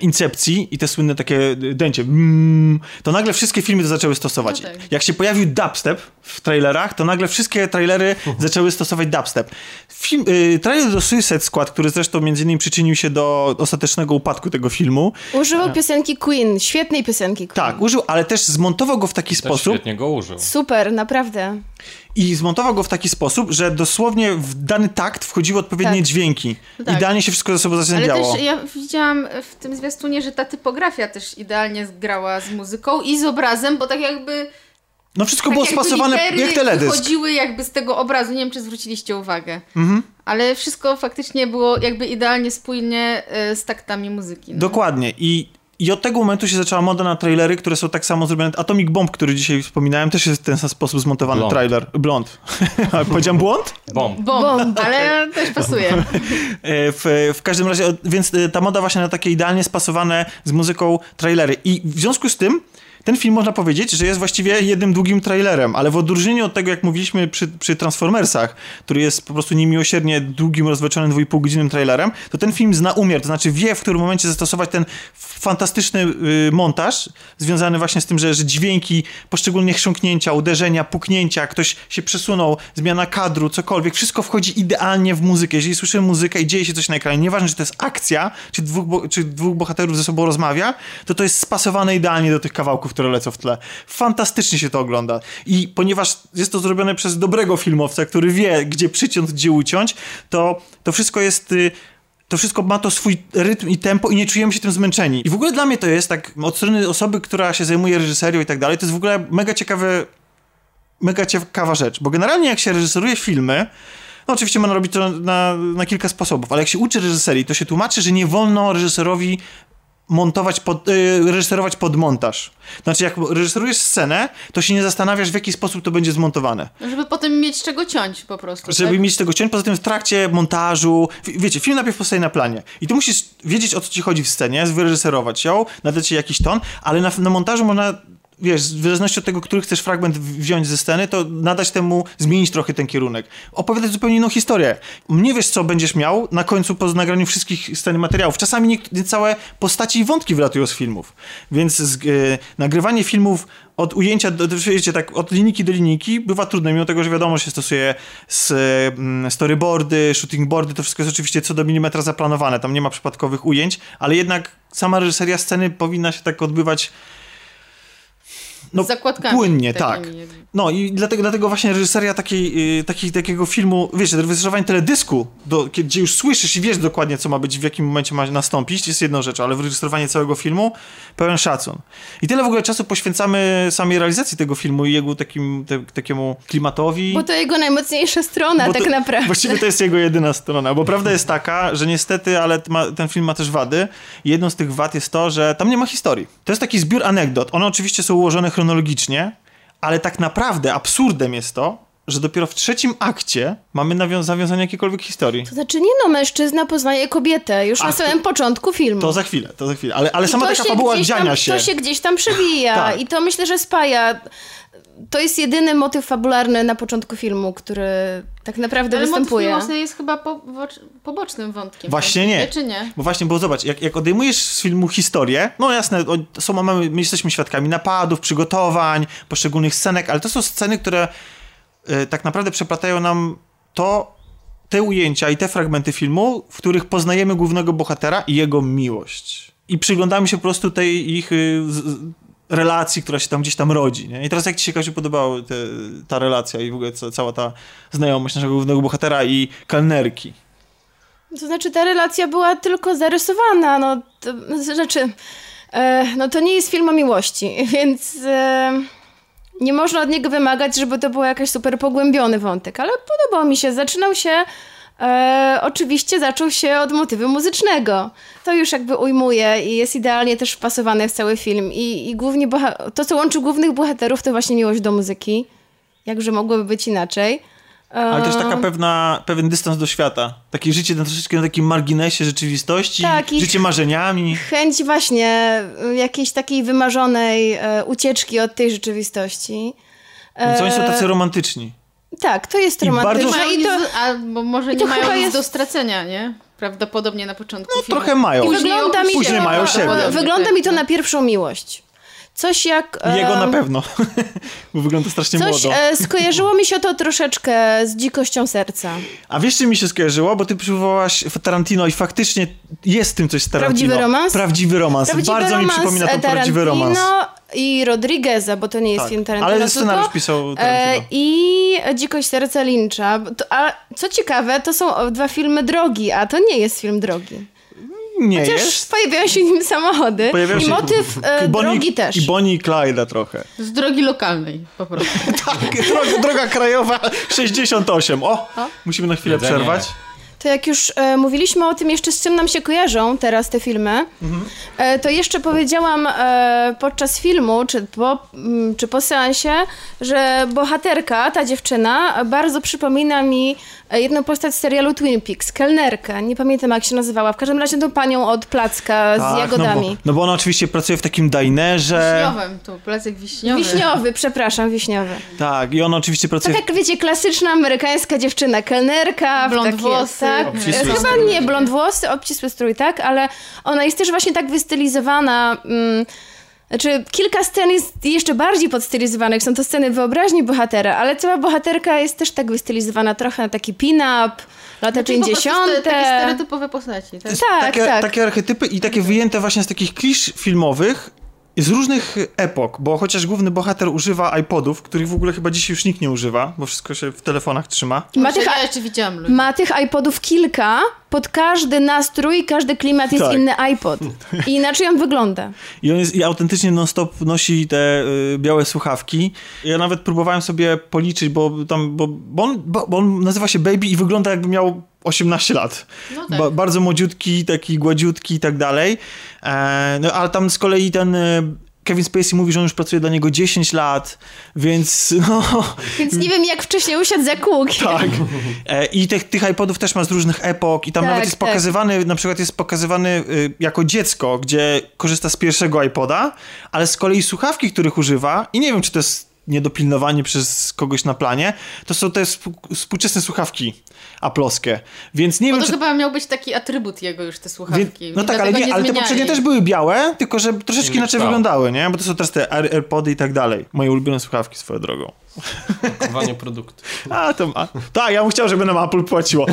Incepcji i te słynne takie dęcie, mm, to nagle wszystkie filmy to zaczęły stosować. No tak. Jak się pojawił dubstep w trailerach, to nagle wszystkie trailery zaczęły stosować dubstep. Film, y, trailer do Suicide Squad, który zresztą między innymi przyczynił się do ostatecznego upadku tego filmu, Używał piosenki Queen, świetnej piosenki Queen. tak, użył, ale też zmontował go w taki Też sposób, świetnie go użył. Super, naprawdę. i zmontował go w taki sposób, że dosłownie w dany takt wchodziły odpowiednie Tak. dźwięki. Tak. Idealnie się wszystko ze sobą Ale zazębiało. też ja widziałam w tym zwiastunie, że ta typografia też idealnie zgrała z muzyką i z obrazem, bo tak jakby... No wszystko tak było spasowane jak teledysk. wychodziły jakby z tego obrazu. Nie wiem, czy zwróciliście uwagę. Mhm. Ale wszystko faktycznie było jakby idealnie spójnie e, z taktami muzyki. No. Dokładnie. I, I od tego momentu się zaczęła moda na trailery, które są tak samo zrobione. Atomic Bomb, który dzisiaj wspominałem, też jest w ten sam sposób zmontowany Blond. trailer. Blond. Powiedziałem błąd? Bomb. Bomb, Bomb. ale też pasuje. E, W, w każdym razie, więc e, ta moda właśnie na takie idealnie spasowane z muzyką trailery. I w związku z tym ten film można powiedzieć, że jest właściwie jednym długim trailerem, ale w odróżnieniu od tego, jak mówiliśmy przy, przy Transformersach, który jest po prostu niemiłosiernie długim, rozwleczonym 2,5 godzinnym trailerem, to ten film zna umiar, to znaczy wie, w którym momencie zastosować ten fantastyczny y, montaż, związany właśnie z tym, że, że dźwięki, poszczególnie chrząknięcia, uderzenia, puknięcia, ktoś się przesunął, zmiana kadru, cokolwiek, wszystko wchodzi idealnie w muzykę. Jeżeli słyszymy muzykę i dzieje się coś na ekranie, nieważne, czy to jest akcja, czy dwóch, bo, czy dwóch bohaterów ze sobą rozmawia, to to jest spasowane idealnie do tych kawałków, które lecą w tle. Fantastycznie się to ogląda. I ponieważ jest to zrobione przez dobrego filmowca, który wie, gdzie przyciąć, gdzie uciąć, to to wszystko jest... y, to wszystko ma to swój rytm i tempo i nie czujemy się tym zmęczeni. I w ogóle dla mnie to jest tak, od strony osoby, która się zajmuje reżyserią i tak dalej, to jest w ogóle mega ciekawe, mega ciekawa rzecz, bo generalnie jak się reżyseruje filmy, no oczywiście można robić to na, na kilka sposobów, ale jak się uczy reżyserii, to się tłumaczy, że nie wolno reżyserowi montować pod, y, reżyserować pod montaż. Znaczy, jak reżyserujesz scenę, to się nie zastanawiasz, w jaki sposób to będzie zmontowane. Żeby potem mieć czego ciąć po prostu. Żeby tak? mieć tego ciąć, poza tym w trakcie montażu, wiecie, film najpierw powstaje na planie i tu musisz wiedzieć, o co ci chodzi w scenie, wyreżyserować ją, nadać jej jakiś ton, ale na, na montażu można, wiesz, w zależności od tego, który chcesz fragment wziąć ze sceny, to nadać temu, zmienić trochę ten kierunek. Opowiadać zupełnie inną historię. Nie wiesz, co będziesz miał na końcu po nagraniu wszystkich scen materiałów. Czasami nie, nie całe postaci i wątki wylatują z filmów. Więc z, e, nagrywanie filmów od ujęcia, do, wiecie, tak, od linijki do linijki bywa trudne, mimo tego, że wiadomo, że się stosuje z, mm, storyboardy, to wszystko jest oczywiście co do milimetra zaplanowane, tam nie ma przypadkowych ujęć, ale jednak sama reżyseria sceny powinna się tak odbywać no, Z zakładkami. płynnie, tak. No i dlatego, dlatego właśnie reżyseria takiej, y, takiej, takiego filmu, wiesz, reżyserowanie teledysku, do, gdzie już słyszysz i wiesz dokładnie, co ma być, w jakim momencie ma nastąpić, jest jedną rzeczą, ale wyreżyserowanie całego filmu, pełen szacun. I tyle w ogóle czasu poświęcamy samej realizacji tego filmu i jego takim, te, takiemu klimatowi. Bo to jego najmocniejsza strona, tak naprawdę. Właściwie to jest jego jedyna strona, bo prawda jest taka, że niestety, ale ma, ten film ma też wady. Jedną z tych wad jest to, że tam nie ma historii. To jest taki zbiór anegdot. One oczywiście są ułożone chronologicznie, ale tak naprawdę absurdem jest to, że dopiero w trzecim akcie mamy nawią- zawiązanie jakiejkolwiek historii. To znaczy nie no, mężczyzna poznaje kobietę już na to- samym początku filmu. To za chwilę, to za chwilę. Ale, ale I sama taka się fabuła dziania tam, się. To się gdzieś tam przewija Tak. i to myślę, że spaja. To jest jedyny motyw fabularny na początku filmu, który tak naprawdę Ale motyw występuje. miłosny jest chyba po, poboc- pobocznym wątkiem. Właśnie nie. Czy nie? Bo właśnie, bo zobacz, jak, jak odejmujesz z filmu historię, no jasne, są, mamy, my jesteśmy świadkami napadów, przygotowań, poszczególnych scenek, ale to są sceny, które e, tak naprawdę przeplatają nam to, te ujęcia i te fragmenty filmu, w których poznajemy głównego bohatera i jego miłość. I przyglądamy się po prostu tej ich y, z- relacji, która się tam gdzieś tam rodzi. Nie? I teraz jak ci się, Kasiu, podobała te, ta relacja i w ogóle ca, cała ta znajomość naszego głównego bohatera i kelnerki? To znaczy ta relacja była tylko zarysowana, no to znaczy, e, no to nie jest film o miłości, więc e, nie można od niego wymagać, żeby to był jakiś super pogłębiony wątek, ale podobał mi się, zaczynał się, e, oczywiście zaczął się od motywu muzycznego. To już jakby ujmuje i jest idealnie też wpasowane w cały film i, i głównie to, co łączy głównych bohaterów, to właśnie miłość do muzyki, jakże mogłoby być inaczej. Ale też taka E, pewna, pewien dystans do świata. Takie życie na troszeczkę na takim marginesie rzeczywistości, Tak, życie marzeniami. chęć właśnie y, jakiejś takiej wymarzonej e, ucieczki od tej rzeczywistości. Więc oni są E, tacy romantyczni. Tak, to jest bardzo- romantyczne i to, albo może i to nie mają nic jest- do stracenia, nie? Prawdopodobnie na początku No filmu. trochę mają. i Później wygląda mi Później to, mają siebie. wygląda mi to Tak, na pierwszą miłość. Coś jak... e, Jego na pewno, bo wygląda strasznie Coś młodo. e, skojarzyło mi się to troszeczkę z dzikością serca. A wiesz, czym mi się skojarzyło? Bo ty przywołałaś Tarantino i faktycznie jest w tym coś z Tarantino. Prawdziwy romans? Prawdziwy romans. Prawdziwy Bardzo mi romans przypomina e, ten prawdziwy romans. Tarantino i Rodrigueza, bo to nie jest Tak, film Tarantino, ale scenariusz tylko, pisał E, Tarantino. I Dzikość serca Lyncha. To, a co ciekawe, to są dwa filmy drogi, a to nie jest film drogi. Nie Chociaż jest. pojawiają się nim samochody. Pojawiają I się- motyw e, Bonnie- drogi też. I Bonnie i Clyde'a trochę. Z drogi lokalnej po prostu. Tak, droga, droga krajowa 68. O, musimy na chwilę Jedzenie. przerwać. To jak już e, mówiliśmy o tym jeszcze, z czym nam się kojarzą teraz te filmy, e, to jeszcze powiedziałam e, podczas filmu, czy po, mm, czy po seansie, że bohaterka, ta dziewczyna, bardzo przypomina mi e, jedną postać z serialu Twin Peaks, kelnerkę. Nie pamiętam jak się nazywała. W każdym razie tą panią od placka z Tak, jagodami. No bo, no bo ona oczywiście pracuje w takim dinerze. Wiśniowym, tu placek wiśniowy. Wiśniowy, przepraszam, wiśniowy. Tak, i ona oczywiście pracuje Tak jak wiecie, klasyczna amerykańska dziewczyna, kelnerka, w Blond takie- włosy. Tak. Obcisły Chyba strój. nie blond włosy, obcisły strój, tak, ale ona jest też właśnie tak wystylizowana. Mm, znaczy, kilka scen jest jeszcze bardziej podstylizowanych. Są to sceny wyobraźni bohatera, ale cała bohaterka jest też tak wystylizowana trochę na taki pin-up, lata prostu 50. ste- Takie stereotypowe postaci. Tak? Tak, takie, tak. takie archetypy i takie wyjęte właśnie z takich klisz filmowych z różnych epok, bo chociaż główny bohater używa iPodów, których w ogóle chyba dzisiaj już nikt nie używa, bo wszystko się w telefonach trzyma. Ma tych, Ja jeszcze widziałam ludzi. ma tych iPodów kilka, pod każdy nastrój, każdy klimat jest Tak. inny iPod. I inaczej on wygląda. I on jest i autentycznie non-stop nosi te y, białe słuchawki. Ja nawet próbowałem sobie policzyć, bo tam, bo, bo, on, bo, bo on nazywa się Baby i wygląda jakby miał 18 lat. No tak. Ba, bardzo młodziutki, taki gładziutki i tak dalej. E, no ale tam z kolei ten y, Kevin Spacey mówi, że on już pracuje dla niego 10 lat, więc no... Więc nie wiem, jak wcześniej usiadł za kółkiem. Tak. E, I tych, tych iPodów też ma z różnych epok i tam Tak, nawet jest tak. pokazywany, na przykład jest pokazywany y, jako dziecko, gdzie korzysta z pierwszego iPoda, ale z kolei słuchawki, których używa i nie wiem, czy to jest niedopilnowanie przez kogoś na planie, to są te współ- współczesne słuchawki aploskie, więc nie Bo wiem, to czy... chyba miał być taki atrybut jego już, te słuchawki. no I tak, ale, dlatego nie, ale te poprzednie też były białe, tylko że troszeczkę inaczej wyglądały, nie? Bo to są teraz te Air- AirPody i tak dalej. Moje ulubione słuchawki swoją drogą. Kupowanie produktu. A, to ma. Tak, ja bym chciał, żeby nam Apple płaciło.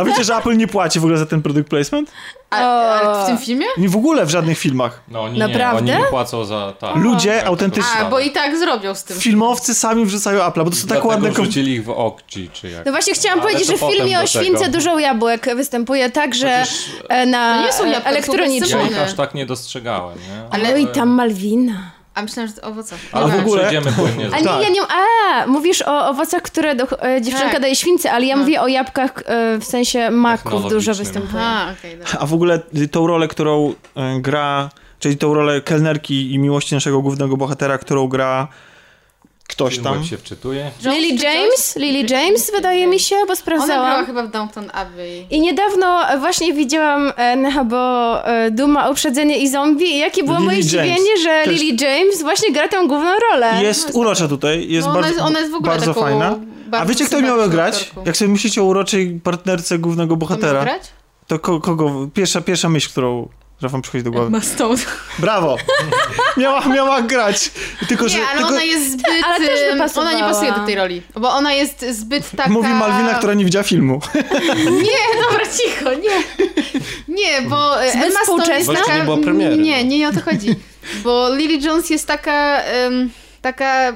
A wiecie, że Apple nie płaci w ogóle za ten product placement? A, ale w tym filmie? Nie w ogóle w żadnych filmach. No oni Naprawdę? nie, oni nie płacą za... Tak, Ludzie Tak, autentycznie- A, bo i tak zrobią z tym. Filmowcy sami wrzucają Apple'a, bo to są tak ładne... wrzucili ich w Okci, czy jak. No właśnie chciałam Ale powiedzieć, że w filmie o śwince tego. dużo jabłek występuje także e, na To nie są elektronicznym. Ja ich aż tak nie dostrzegałem, nie? Ale- Oj, tam Malwina. A myślałem, że to owoce. Ale w ogóle- Przejdziemy płynnie. A nie, Tak. ja nie... A, mówisz o owocach, które do, e, dziewczynka Tak. daje śwince, ale ja No. mówię o jabłkach e, w sensie maków dużo występuje. Aha, okej, dobra. A w ogóle tą rolę, którą y, gra, czyli tą rolę kelnerki i miłości naszego głównego bohatera, którą gra... ktoś tam. Się wczytuje. Jones Lily? James? Lily James wydaje mi się, bo Ona grała sprawdzałam. chyba w Downton Abbey. I niedawno właśnie widziałam e, na Habo e, Duma, Uprzedzenie i Zombie i jakie było Lily moje zdziwienie, że Też- Lily James właśnie gra tą główną rolę. Jest urocza tutaj, jest No ona bardzo, jest- ona jest w ogóle bardzo taką fajna. A bardzo wiecie, kto sympatyczną grać? Jak sobie myślicie o uroczej partnerce głównego miał bohatera, grać? to ko kogo? Pierwsza, pierwsza myśl, którą że wam przychodzi do głowy. Emma Stone. Brawo! miała, miała grać. Tylko, że, Nie, ale tylko ona jest zbyt... ale też by em, pasowała. Ona nie pasuje do tej roli, bo ona jest zbyt taka... mówi Malwina, która nie widziała filmu. Nie, dobra, cicho, nie. Nie, bo e, Zbyt Emma Stone jest współczesna? taka... Właśnie nie było premiery. Nie, nie, nie o to chodzi. Bo Lily Jones jest taka... em, taka...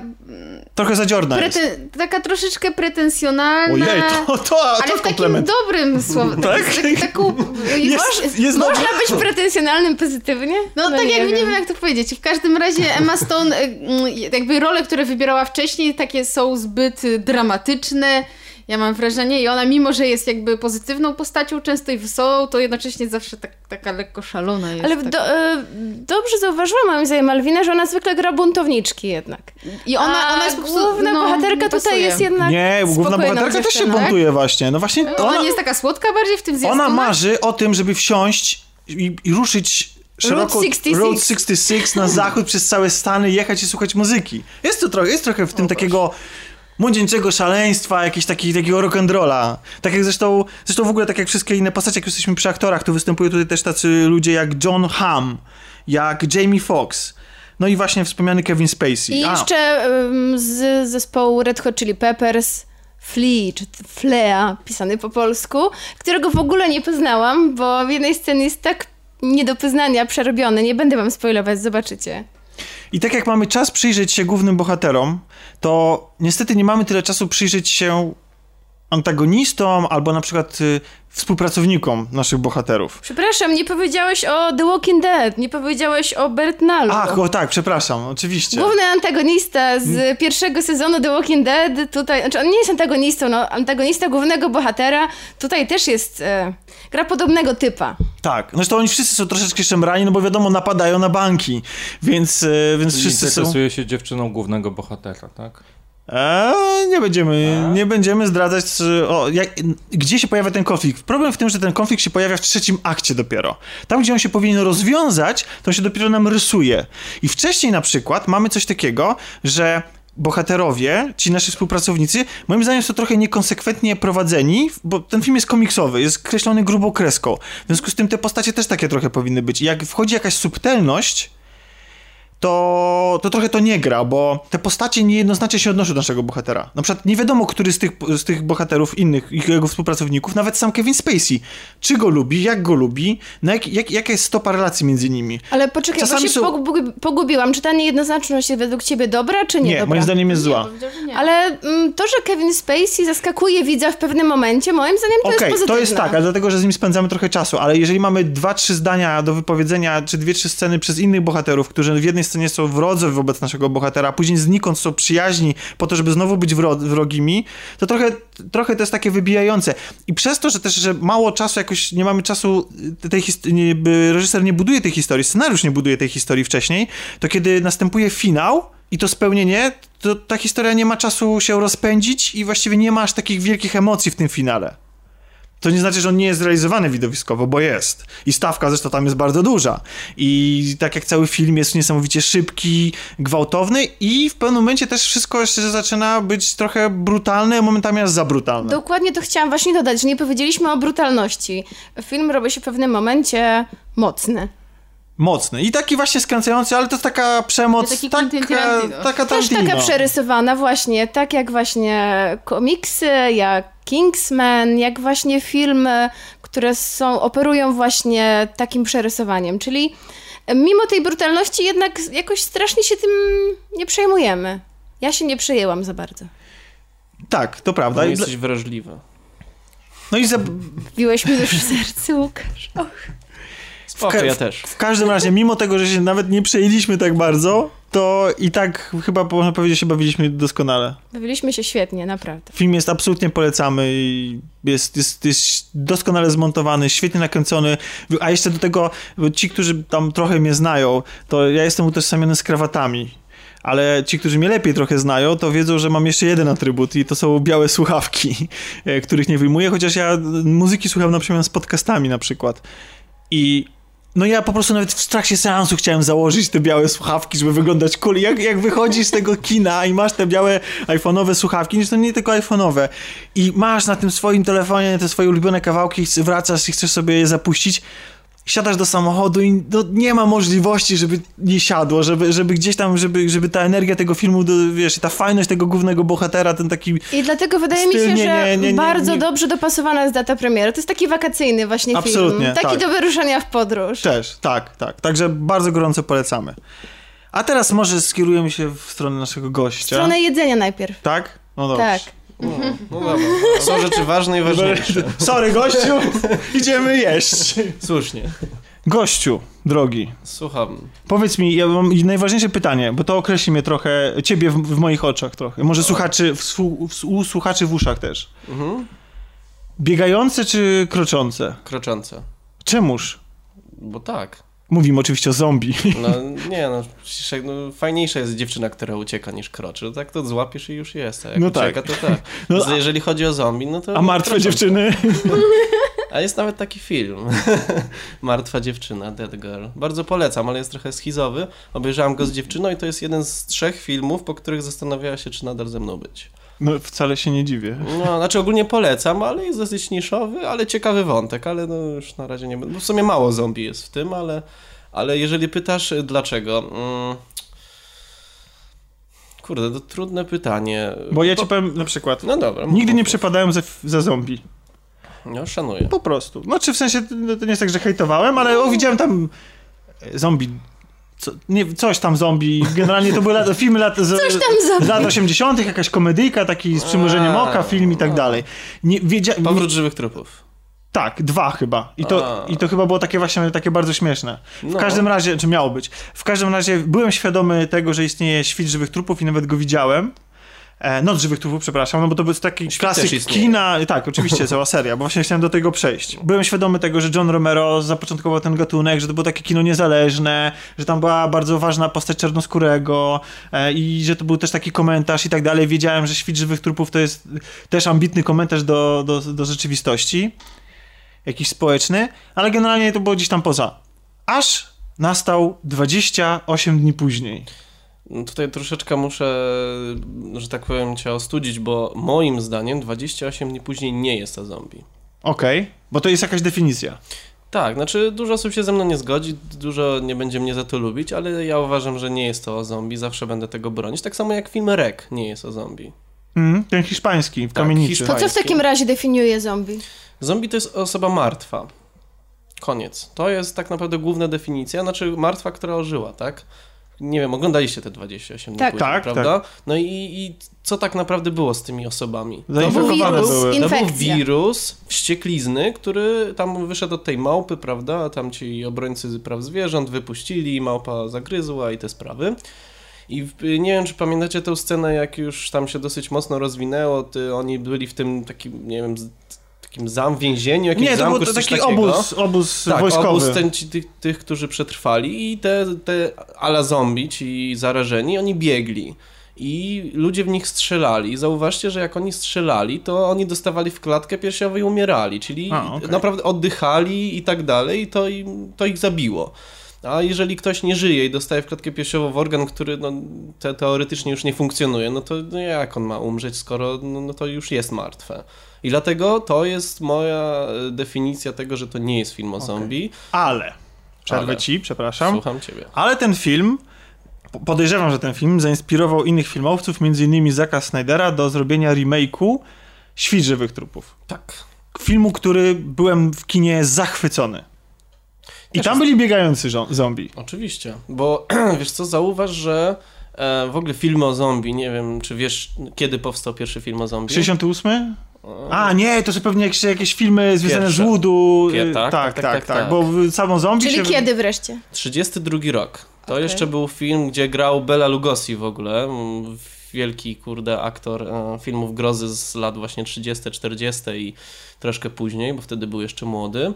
Trochę zadziorna jest. Taka troszeczkę pretensjonalna. Ojej, to, to, Ale to w takim komplement. dobrym słowem. Tak? Tak? Taką, Jest, jest. Można być pretensjonalnym pozytywnie? No, tak jakby nie wiem jak to powiedzieć. W każdym razie Emma Stone, y, mm, jakby role, które wybierała wcześniej, takie są zbyt y, dramatyczne. Ja mam wrażenie i ona mimo, że jest jakby pozytywną postacią, często i wesołą, to jednocześnie zawsze tak, taka lekko szalona jest. Ale taka. do, e, dobrze zauważyłam moim zdaniem Malwina, że ona zwykle gra buntowniczki jednak. I ona, A ona jest po prostu, główna no, bohaterka tutaj pasuje. jest jednak Nie, główna bohaterka też się buntuje właśnie. No właśnie, Ona, ona, nie jest taka słodka bardziej w tym związku. ona marzy o tym, żeby wsiąść i, i ruszyć szeroko Route 66. Road 66 na zachód przez całe Stany, jechać i słuchać muzyki. Jest to trochę, jest trochę w tym takiego młodzieńczego szaleństwa, jakiegoś taki, takiego rock'n'rolla. Tak jak zresztą, zresztą w ogóle tak jak wszystkie inne postacie, jak jesteśmy przy aktorach, to występują tutaj też tacy ludzie jak John Hamm, jak Jamie Foxx, no i właśnie wspomniany Kevin Spacey. I A, jeszcze em, z zespołu Red Hot Chili Peppers Flea, czy Flea, pisany po polsku, którego w ogóle nie poznałam, bo w jednej scenie jest tak nie do poznania, przerobiony. Nie będę wam spoilować, zobaczycie. I tak jak mamy czas przyjrzeć się głównym bohaterom, to niestety nie mamy tyle czasu przyjrzeć się antagonistom albo na przykład y, współpracownikom naszych bohaterów. Przepraszam, nie powiedziałeś o The Walking Dead, nie powiedziałeś o Bertnalu. Ach, o tak, przepraszam, oczywiście. Główny antagonista z pierwszego sezonu The Walking Dead, tutaj, znaczy on nie jest antagonistą, no, antagonista głównego bohatera, tutaj też jest, e, gra podobnego typa. Tak, zresztą oni wszyscy są troszeczkę szemrani, no bo wiadomo, napadają na banki, więc, y, więc wszyscy są... interesuje się dziewczyną głównego bohatera, tak? Eee, nie będziemy, nie będziemy zdradzać, o, jak, gdzie się pojawia ten konflikt. Problem w tym, że ten konflikt się pojawia w trzecim akcie dopiero. Tam, gdzie on się powinien rozwiązać, to się dopiero nam rysuje. I wcześniej na przykład mamy coś takiego, że bohaterowie, ci nasi współpracownicy, moim zdaniem są trochę niekonsekwentnie prowadzeni, bo ten film jest komiksowy, jest kreślony grubą kreską. W związku z tym te postacie też takie trochę powinny być. I jak wchodzi jakaś subtelność, to, to trochę to nie gra, bo te postacie niejednoznacznie się odnoszą do naszego bohatera. Na przykład nie wiadomo, który z tych, z tych bohaterów innych, ich- jego współpracowników, nawet sam Kevin Spacey, czy go lubi, jak go lubi, na jak, jak, jaka jest stopa relacji między nimi. Ale poczekaj, Czasami bo się są- pogubi- pogubiłam. Czy ta niejednoznaczność jest według ciebie dobra, czy nie, Nie, dobra? moim zdaniem jest zła. Że nie. Ale mm, to, że Kevin Spacey zaskakuje widza w pewnym momencie, moim zdaniem to Okej, jest pozytywne. to jest tak, ale dlatego, że z nim spędzamy trochę czasu, ale jeżeli mamy dwa, trzy zdania do wypowiedzenia, czy dwie, trzy sceny przez innych bohaterów, którzy w jednej scenie są wrodzy wobec naszego bohatera, a później znikąd są przyjaźni po to, żeby znowu być wro wrogimi, to trochę, trochę to jest takie wybijające. I przez to, że też, że mało czasu, jakoś nie mamy czasu, y, tej nie, reżyser nie buduje tej historii, scenariusz nie buduje tej historii wcześniej, to kiedy następuje finał, i to spełnienie, to ta historia nie ma czasu się rozpędzić i właściwie nie ma aż takich wielkich emocji w tym finale. To nie znaczy, że on nie jest zrealizowany widowiskowo, bo jest. I stawka zresztą tam jest bardzo duża. I tak jak cały film jest niesamowicie szybki, gwałtowny i w pewnym momencie też wszystko jeszcze zaczyna być trochę brutalne, momentami aż za brutalne. Dokładnie to chciałam właśnie dodać, że nie powiedzieliśmy o brutalności. Film robi się w pewnym momencie mocny. Mocny. I taki właśnie skręcający, ale to jest taka przemoc, Taki Quentin taka, Tarantino. taka Też taka przerysowana właśnie, tak jak właśnie komiksy, jak Kingsman, jak właśnie filmy, które są, operują właśnie takim przerysowaniem. Czyli mimo tej brutalności jednak jakoś strasznie się tym nie przejmujemy. Ja się nie przejęłam za bardzo. Tak, to prawda. No I dla- jesteś wrażliwy. No i za... Wbiłeś mi już w serce, Łukasz. Och. Spoko, ja też. W każdym razie, mimo tego, że się nawet nie przejęliśmy tak bardzo, to i tak chyba można powiedzieć, się bawiliśmy doskonale. Bawiliśmy się świetnie, naprawdę. Film jest absolutnie polecamy i jest, jest, jest doskonale zmontowany, świetnie nakręcony, a jeszcze do tego ci, którzy tam trochę mnie znają, to ja jestem utożsamiony z krawatami. Ale ci, którzy mnie lepiej trochę znają, to wiedzą, że mam jeszcze jeden atrybut i to są białe słuchawki, e, których nie wyjmuję, chociaż ja muzyki słucham na przykład z podcastami na przykład. I no ja po prostu nawet w trakcie seansu chciałem założyć te białe słuchawki, żeby wyglądać cool. Jak, jak wychodzisz z tego kina i masz te białe iPhone'owe słuchawki, nie, to nie tylko iPhone'owe, i masz na tym swoim telefonie te swoje ulubione kawałki, wracasz i chcesz sobie je zapuścić, siadasz do samochodu i no, nie ma możliwości, żeby nie siadło, żeby, żeby gdzieś tam, żeby, żeby ta energia tego filmu, do, wiesz, ta fajność tego głównego bohatera, ten taki... I dlatego wydaje mi Styl się, nie- że nie- nie- bardzo dobrze dopasowana jest data premiery. To jest taki wakacyjny właśnie Absolutnie, film. Taki tak. do wyruszania w podróż. Też, tak, tak. Także bardzo gorąco polecamy. A teraz może skierujemy się w stronę naszego gościa. W stronę jedzenia najpierw. Tak? No dobrze. Tak. No, no dobra. Są rzeczy ważne i ważniejsze. Sorry, gościu, idziemy jeść. Słusznie. Gościu, drogi, Słucham. powiedz mi, ja mam najważniejsze pytanie, bo to określi mnie trochę, ciebie w, w moich oczach trochę, może słuchaczy, w, w, u słuchaczy w uszach też. Mhm. Biegające czy kroczące? Kroczące. Czemuż? Bo tak. Mówimy oczywiście o zombie. No nie, no, no fajniejsza jest dziewczyna, która ucieka niż kroczy. No tak to złapiesz i już jest. A jak No tak. ucieka, to tak. No, Z- Jeżeli chodzi o zombie, no to... A martwe dziewczyny? A jest nawet taki film. Martwa dziewczyna, Dead Girl. Bardzo polecam, ale jest trochę schizowy. Obejrzałam go z dziewczyną i to jest jeden z trzech filmów, po których zastanawiała się, czy nadal ze mną być. No wcale się nie dziwię. No, znaczy ogólnie polecam, ale jest dosyć niszowy, ale ciekawy wątek, ale no już na razie nie będę. W sumie mało zombie jest w tym, ale, ale jeżeli pytasz y, dlaczego. Mm, kurde, to trudne pytanie. Bo ja ci powiem na przykład, No dobra. nigdy nie przepadałem za, za zombie. No, szanuję. Po prostu. Znaczy w sensie, to nie jest tak, że hejtowałem, ale o, widziałem tam zombie, co, nie, coś tam zombie, generalnie to były lata, filmy lat, z, lat 80., jakaś komedyjka, taki z przymrużeniem oka, film i tak dalej. Nie, wiedzia, nie, Powrót żywych trupów. tak, dwa chyba. I to, A. I to chyba było takie właśnie takie bardzo śmieszne. W No. każdym razie, czy miało być, w każdym razie byłem świadomy tego, że istnieje świt żywych trupów i nawet go widziałem. E, Noc żywych trupów, przepraszam, no bo to był taki Świt klasyk kina. Tak, oczywiście, cała seria, bo właśnie chciałem do tego przejść. Byłem świadomy tego, że John Romero zapoczątkował ten gatunek, że to było takie kino niezależne, że tam była bardzo ważna postać czarnoskórego e, i że to był też taki komentarz i tak dalej. Wiedziałem, że świt żywych trupów to jest też ambitny komentarz do, do, do rzeczywistości, jakiś społeczny, ale generalnie to było gdzieś tam poza. Aż nastał 28 dni później. Tutaj troszeczkę muszę, że tak powiem, cię ostudzić, bo moim zdaniem 28 dni później nie jest to zombie. Okej, bo to jest jakaś definicja. Tak, znaczy dużo osób się ze mną nie zgodzi, dużo nie będzie mnie za to lubić, ale ja uważam, że nie jest to o zombie, zawsze będę tego bronić. Tak samo jak film Rek nie jest o zombie. Mhm, ten hiszpański w Tak, kamienicy. hiszpański. To co w takim razie definiuje zombie? Zombie to jest osoba martwa. Koniec. To jest tak naprawdę główna definicja, znaczy martwa, która ożyła, tak? Nie wiem, oglądaliście te 28 dni Tak. później, Tak, prawda? No i, i co tak naprawdę było z tymi osobami? Zainfekowane wirus, były. in- To był Infekcja. wirus wścieklizny, który tam wyszedł od tej małpy, prawda? A tam ci obrońcy praw zwierząt wypuścili, małpa zagryzła i te sprawy. I nie wiem, czy pamiętacie tę scenę, jak już tam się dosyć mocno rozwinęło, ty, oni byli w tym takim, nie wiem, takim zam, więzieniu, jakimś Nie, to zamku, był taki obóz, obóz Tak, wojskowy. obóz ten, ci, tych, tych, którzy przetrwali i te, te ala zombie, ci zarażeni, oni biegli. I ludzie w nich strzelali. Zauważcie, że jak oni strzelali, to oni dostawali w klatkę piersiową i umierali, czyli A, okej. naprawdę oddychali i tak dalej, i to, im, to ich zabiło. A jeżeli ktoś nie żyje i dostaje w klatkę piersiową w organ, który no, te, teoretycznie już nie funkcjonuje, no to no jak on ma umrzeć, skoro no, no to już jest martwe. I dlatego to jest moja e, definicja tego, że to nie jest film o zombie. Ale, przerwę ci, przepraszam. Słucham ciebie. Ale ten film, po- podejrzewam, że ten film zainspirował innych filmowców, między innymi Zacka Snydera, do zrobienia remake'u Świt żywych trupów. Tak. Filmu, który byłem w kinie zachwycony. I Też tam byli biegający zombie. Oczywiście, bo wiesz co, zauważ, że e, w ogóle filmy o zombie, nie wiem, czy wiesz, kiedy powstał pierwszy film o zombie? 68? A, nie, to są pewnie jakieś, jakieś filmy związane Pierwsze. z Woodu. Pie- y, tak, tak, tak, tak, tak, tak, tak. Bo w- samo zombie Czyli się... kiedy wreszcie? 32 rok. To Okej. jeszcze był film, gdzie grał Bela Lugosi w ogóle, mm, wielki, kurde, aktor e, filmów grozy z lat właśnie 30, 40 i troszkę później, bo wtedy był jeszcze młody.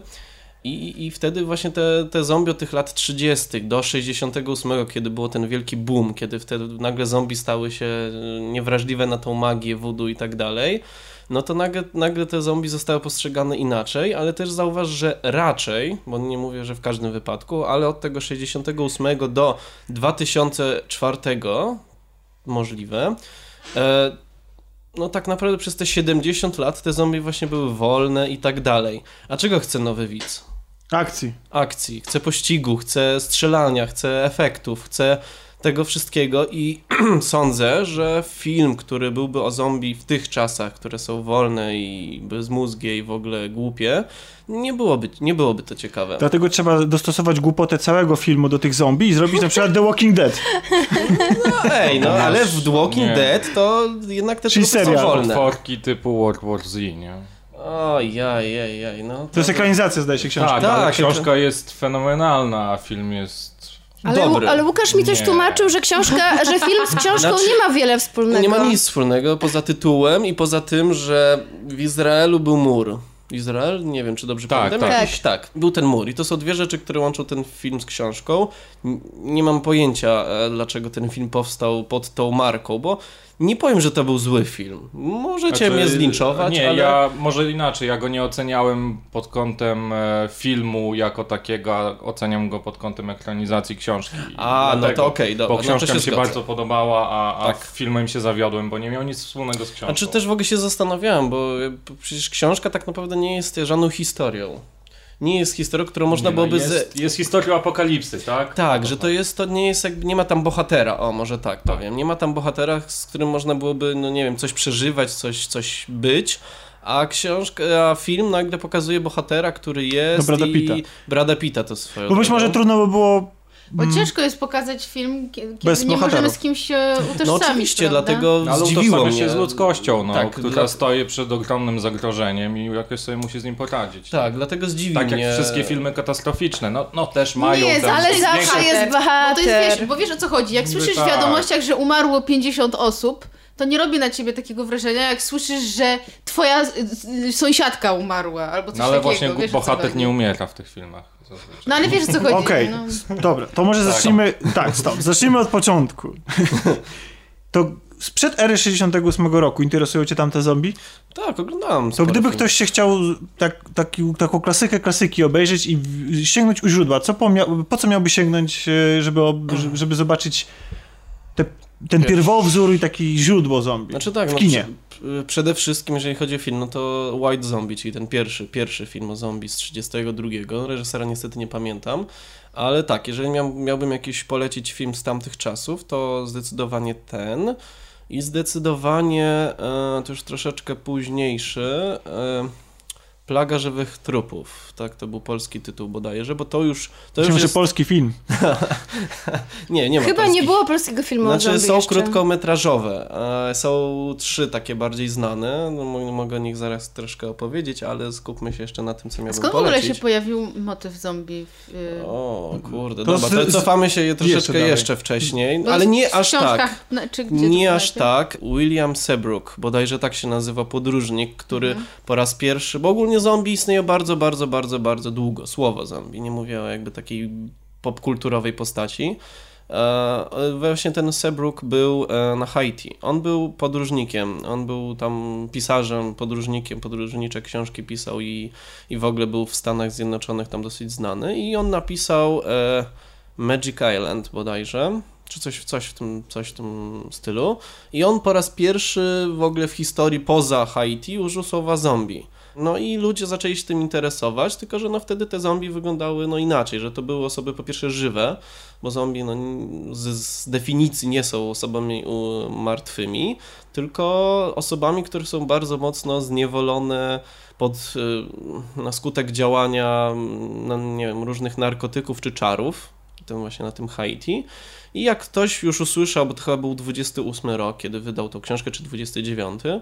I, I wtedy właśnie te, te zombie od tych lat 30. do 68, kiedy było ten wielki boom, kiedy wtedy nagle zombie stały się e, niewrażliwe na tą magię, voodoo i tak dalej, no to nagle, nagle te zombie zostały postrzegane inaczej, ale też zauważ, że raczej, bo nie mówię, że w każdym wypadku, ale od tego 68 do 2004 możliwe, e, no tak naprawdę przez te 70 lat te zombie właśnie były wolne i tak dalej. A czego chce nowy widz? Akcji. Akcji, chce pościgu, chce strzelania, chce efektów, chce tego wszystkiego i sądzę, że film, który byłby o zombie w tych czasach, które są wolne i bezmózgie i w ogóle głupie, nie byłoby, nie byłoby to ciekawe. Dlatego trzeba dostosować głupotę całego filmu do tych zombie i zrobić na przykład The Walking Dead. No ej, no ale w The Walking Nie. Dead to jednak te Czyli trupy są wolne. Potworki typu World War Z, nie? Jej, no. To jest ekranizacja, zdaje się, książki. Tak, Tak, ale to- książka jest fenomenalna, a film jest... Ale, Dobry. ale Łukasz mi też Nie. tłumaczył, że książka, że film z książką Znaczy, nie ma wiele wspólnego. Nie ma nic wspólnego poza tytułem i poza tym, że w Izraelu był mur. Izrael? Nie wiem, czy dobrze Tak, pamiętam. tak. Jakiś, tak, był ten mur. I to są dwie rzeczy, które łączą ten film z książką. Nie mam pojęcia, e, dlaczego ten film powstał pod tą marką, bo nie powiem, że to był zły film. Możecie Znaczy, mnie zlinczować, Nie, ale... ja może inaczej, ja go nie oceniałem pod kątem e, filmu jako takiego, a oceniam go pod kątem ekranizacji książki. A, no Dlatego, to okej, dobra, Bo no to książka się mi się zgodzę. bardzo podobała, a, a Tak. filmem się zawiodłem, bo nie miał nic wspólnego z książką. Znaczy też w ogóle się zastanawiałem, bo e, przecież książka tak naprawdę nie jest żadną historią. Nie jest historią, którą można Nie, no, byłoby... jest, z... jest historia apokalipsy, tak? Tak, że to jest, to nie jest jakby, nie ma tam bohatera, o może tak powiem, nie ma tam bohatera, z którym można byłoby, no nie wiem, coś przeżywać, coś, coś być, a książka, a film nagle pokazuje bohatera, który jest No, Brada i... Pitta. Brada Pitta to swoją Bo być może trudno by było... Bo mm, ciężko jest pokazać film, kie- kiedy Bez nie możemy bohaterów. z kimś się utożsamić, No oczywiście, prawda? dlatego No, Ale zdziwiło mnie. się z ludzkością, no, Tak, która dla- stoi przed ogromnym zagrożeniem i jakoś sobie musi z nim poradzić. Tak, dlatego zdziwi Tak mnie... jak wszystkie filmy katastroficzne, no, no też mają jest, ten Ale zawsze jest Bo to bohater. jest, wiesz, bo wiesz o co chodzi. Jak słyszysz w tak. wiadomościach, że umarło 50 osób, to nie robi na ciebie takiego wrażenia, jak słyszysz, że twoja sąsiadka umarła, albo coś No ale takiego. właśnie wiesz, bohater nie umiera w tych filmach. Zazwyczaj. No ale wiesz co chodzi. Okej, No. dobra, to może zacznijmy... Tak, stop. Zacznijmy od początku. To sprzed ery 68 roku interesują cię tamte zombie? Tak, oglądałem. To gdyby filmów. ktoś się chciał tak, taki, taką klasykę klasyki obejrzeć i sięgnąć u źródła, co po, po co miałby sięgnąć, e, żeby, ob, żeby- zobaczyć te, ten pierwowzór i taki źródło zombie Znaczy tak, w no, kinie? prze- przede wszystkim, jeżeli chodzi o film, no to White Zombie, czyli ten pierwszy, pierwszy film o zombie z 32. Reżysera niestety nie pamiętam, ale tak, jeżeli miał, miałbym jakiś polecić film z tamtych czasów, to zdecydowanie ten i zdecydowanie e, to już troszeczkę późniejszy. E, Plaga żywych trupów, tak, to był polski tytuł bodajże, bo to już, to już Myślę, że jest... polski film. Nie, nie ma Chyba nie polskich. było polskiego filmu o Znaczy zombie są jeszcze. krótkometrażowe. E, Są trzy takie bardziej znane. No, mo- mogę o nich zaraz troszkę opowiedzieć, ale skupmy się jeszcze na tym, co miałbym Skąd w ogóle polecić. się pojawił motyw zombie? W, y, O kurde, To dobra, to cofamy się je troszeczkę dalej. jeszcze wcześniej, bo ale nie aż tak. Nie aż tak. William Seabrook, bodajże tak się nazywa podróżnik, który Mhm. po raz pierwszy, bo ogólnie zombie istnieje bardzo, bardzo, bardzo, bardzo długo. Słowo zombie, nie mówię o jakby takiej popkulturowej postaci. E, właśnie ten Seabrook był e, na Haiti. On był podróżnikiem, on był tam pisarzem, podróżnikiem, podróżnicze książki pisał i, i w ogóle był w Stanach Zjednoczonych tam dosyć znany i on napisał e, Magic Island bodajże, czy coś, coś, w tym, coś w tym stylu. I on po raz pierwszy w ogóle w historii poza Haiti użył słowa zombie. No i ludzie zaczęli się tym interesować, tylko że no wtedy te zombie wyglądały no inaczej, że to były osoby po pierwsze żywe, bo zombie no, z, z definicji nie są osobami martwymi, tylko osobami, które są bardzo mocno zniewolone pod, y, na skutek działania no, nie wiem, różnych narkotyków czy czarów, tym właśnie na tym Haiti. I jak ktoś już usłyszał, bo to chyba był 28 rok, kiedy wydał tą książkę, czy 29, e,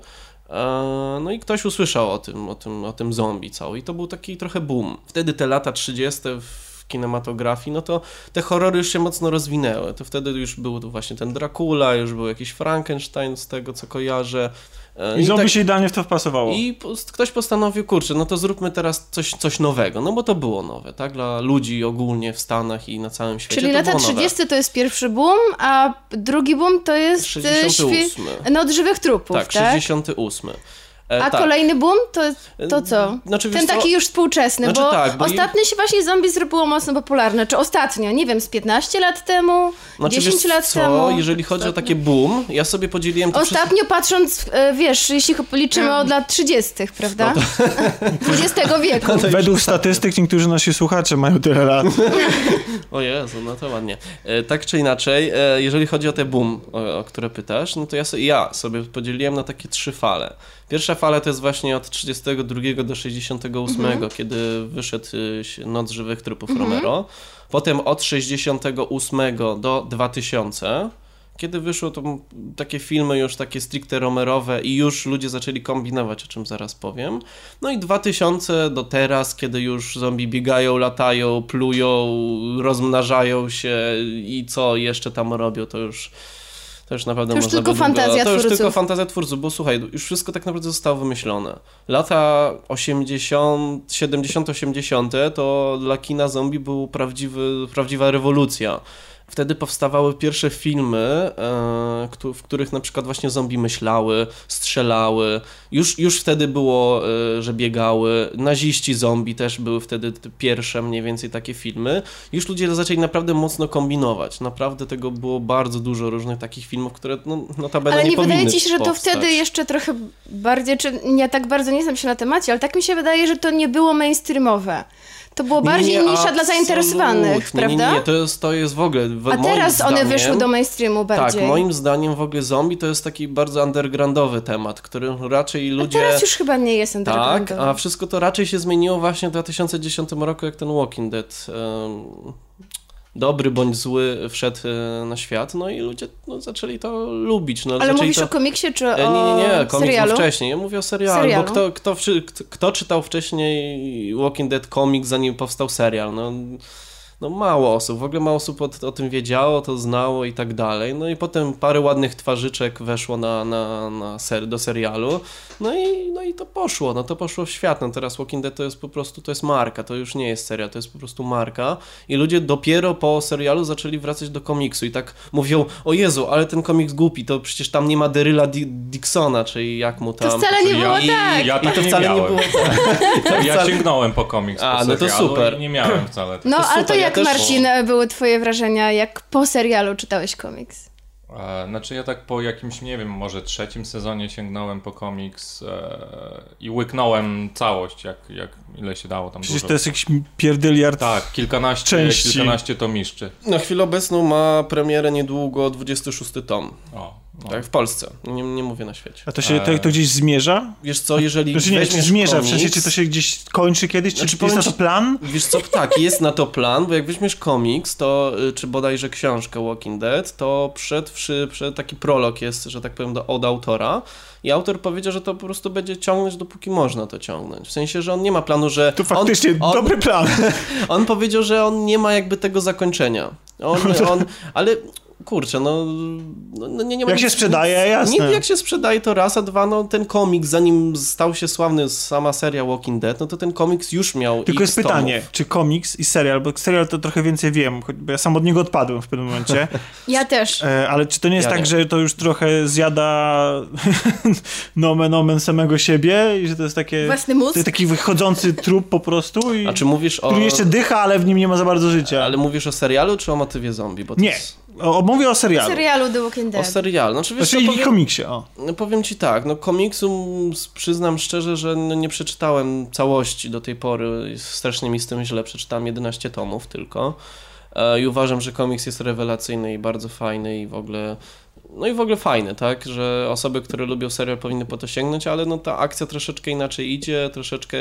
no i ktoś usłyszał o tym, o tym, o tym zombie cały i to był taki trochę boom. Wtedy te lata 30. w kinematografii, no to te horrory już się mocno rozwinęły. To wtedy już był tu właśnie ten Dracula, już był jakiś Frankenstein z tego, co kojarzę. E, I zombie tak- się idealnie w to wpasowało. I ktoś postanowił, kurczę, no to zróbmy teraz coś, coś nowego, no bo to było nowe, tak? Dla ludzi ogólnie w Stanach i na całym świecie Czyli to lata było nowe. 30 to jest pierwszy boom, a drugi boom to jest e, 68. no od żywych trupów, Tak, tak? 68. E, A tak. kolejny boom to, to co? Znaczy, wiesz Ten co? taki już współczesny, Znaczy bo, tak, bo ostatnio się właśnie zombie zrobiło mocno popularne. Czy ostatnio? Nie wiem, z 15 lat temu? Znaczy, 10 wiesz lat co, temu? jeżeli chodzi o takie boom, ja sobie podzieliłem to wszystko... Ostatnio patrząc, e, wiesz, jeśli liczymy od lat 30., prawda? XX wieku. Według statystyk niektórzy nasi słuchacze mają tyle lat. O Jezu, no to ładnie. E, tak czy inaczej, e, jeżeli chodzi o te boom, o, o które pytasz, no to ja, so, ja sobie podzieliłem na takie trzy fale. Pierwsza fala to jest właśnie od 32 do 68, kiedy wyszedł y, Noc Żywych Trupów Romero. Potem od 68 do 2000, kiedy wyszło to takie filmy już takie stricte romerowe i już ludzie zaczęli kombinować, o czym zaraz powiem. No i 2000 do teraz, kiedy już zombie biegają, latają, plują, rozmnażają się i co jeszcze tam robią, to już to już naprawdę To już można tylko by długo- fantazja To już tylko fantazja twórców, bo słuchaj, już wszystko tak naprawdę zostało wymyślone. Lata 80, 70, 80 to dla kina zombie był prawdziwy, prawdziwa rewolucja. Wtedy powstawały pierwsze filmy, e, w których na przykład właśnie zombie myślały, strzelały. Już, już wtedy było, e, że biegały. Naziści zombie też były wtedy te pierwsze mniej więcej takie filmy. Już ludzie zaczęli naprawdę mocno kombinować. Naprawdę tego było bardzo dużo różnych takich filmów, które no, notabene Ale nie, nie wydaje ci się, że to powstać. wtedy jeszcze trochę bardziej, czy nie tak bardzo nie znam się na temacie, ale tak mi się wydaje, że to nie było mainstreamowe. To było bardziej nie, nisza dla zainteresowanych, prawda? Nie, nie, to jest, to jest w ogóle... w- A teraz one zdaniem- wyszły do mainstreamu bardziej. Tak, moim zdaniem w ogóle zombie to jest taki bardzo undergroundowy temat, który raczej A ludzie... teraz już chyba nie jest Tak, undergroundowy. a wszystko to raczej się zmieniło właśnie w 2010 roku, jak ten Walking Dead em, dobry bądź zły wszedł e, na świat, no i ludzie no, zaczęli to lubić. No, Ale mówisz to... o komiksie czy o E, Nie, nie, nie, komiks serialu? był wcześniej. Ja mówię o serialu, Serialu. bo kto, kto, kto, kto czytał wcześniej Walking Dead komiks, zanim powstał serial? No, no mało osób, w ogóle mało osób o, o tym wiedziało, to znało i tak dalej. No i potem parę ładnych twarzyczek weszło na, na, na ser, do serialu, no i, no i to poszło, no to poszło w świat. No teraz Walking Dead to jest po prostu, to jest marka, to już nie jest serial, to jest po prostu marka i ludzie dopiero po serialu zaczęli wracać do komiksu i tak mówią, o Jezu, ale ten komiks głupi, to przecież tam nie ma Deryla Di Dixona, czyli jak mu tam... To wcale nie Ja- było i- tak. Ja I tak to nie wcale nie miałem. było tak. Ja sięgnąłem po komiks A, po no to super. i nie miałem wcale. No, To ale to super, ja jak, też- Marcin, były twoje wrażenia, jak po serialu czytałeś komiks? Znaczy ja tak po jakimś, nie wiem, może trzecim sezonie sięgnąłem po komiks e, i łyknąłem całość, jak, jak ile się dało tam Przecież dużo. to jest jakiś pierdyliard. Tak, kilkanaście, części. kilkanaście tomiszczy. Na chwilę obecną ma premierę niedługo 26 tom, O, no. tak, w Polsce, nie, nie mówię na świecie. A to się to, to gdzieś zmierza? Wiesz co, jeżeli Znaczy nie, czy zmierza, w komiks, sensie czy to się gdzieś kończy kiedyś, czy Znaczy, jest powiem na to plan? Wiesz co, tak, jest na to plan, bo jak weźmiesz komiks, to, y, czy bodajże książkę Walking Dead, to przed, przy, przed taki prolog jest, że tak powiem, do, od autora i autor powiedział, że to po prostu będzie ciągnąć, dopóki można to ciągnąć. W sensie, że on nie ma planu, że... To faktycznie on, on, dobry plan. On powiedział, że on nie ma jakby tego zakończenia. On, on, ale kurczę, no, no no nie, nie ma Jak się sprzedaje, jasne. Nie, jak się sprzedaje to raz, a dwa, no ten komiks, zanim stał się sławny sama seria Walking Dead, no to ten komiks już miał Tylko jest pytanie, tomów. czy komiks i serial, bo serial to trochę więcej wiem, choć- bo ja sam od niego odpadłem w pewnym momencie, Ja też. e, ale czy to nie jest Ja tak, nie. że to już trochę zjada nomen omen samego siebie i że to jest takie... Własny mózg? To jest taki wychodzący trup po prostu i... A czy mówisz o... Który jeszcze dycha, ale w nim nie ma za bardzo życia. Ale mówisz o serialu, czy o motywie zombie? Bo to Nie, Jest... o, mówię o serialu. serialu The Walking O Dead. serialu. Znaczy, wiesz, Znaczy i powiem, komiksie, o. No, Powiem ci tak, no komiksu przyznam szczerze, że no nie przeczytałem całości do tej pory. Strasznie mi z tym źle, przeczytałem 11 tomów tylko. E, I uważam, że komiks jest rewelacyjny i bardzo fajny i w ogóle no i w ogóle fajne, tak, że osoby, które lubią serial powinny po to sięgnąć, ale no ta akcja troszeczkę inaczej idzie, troszeczkę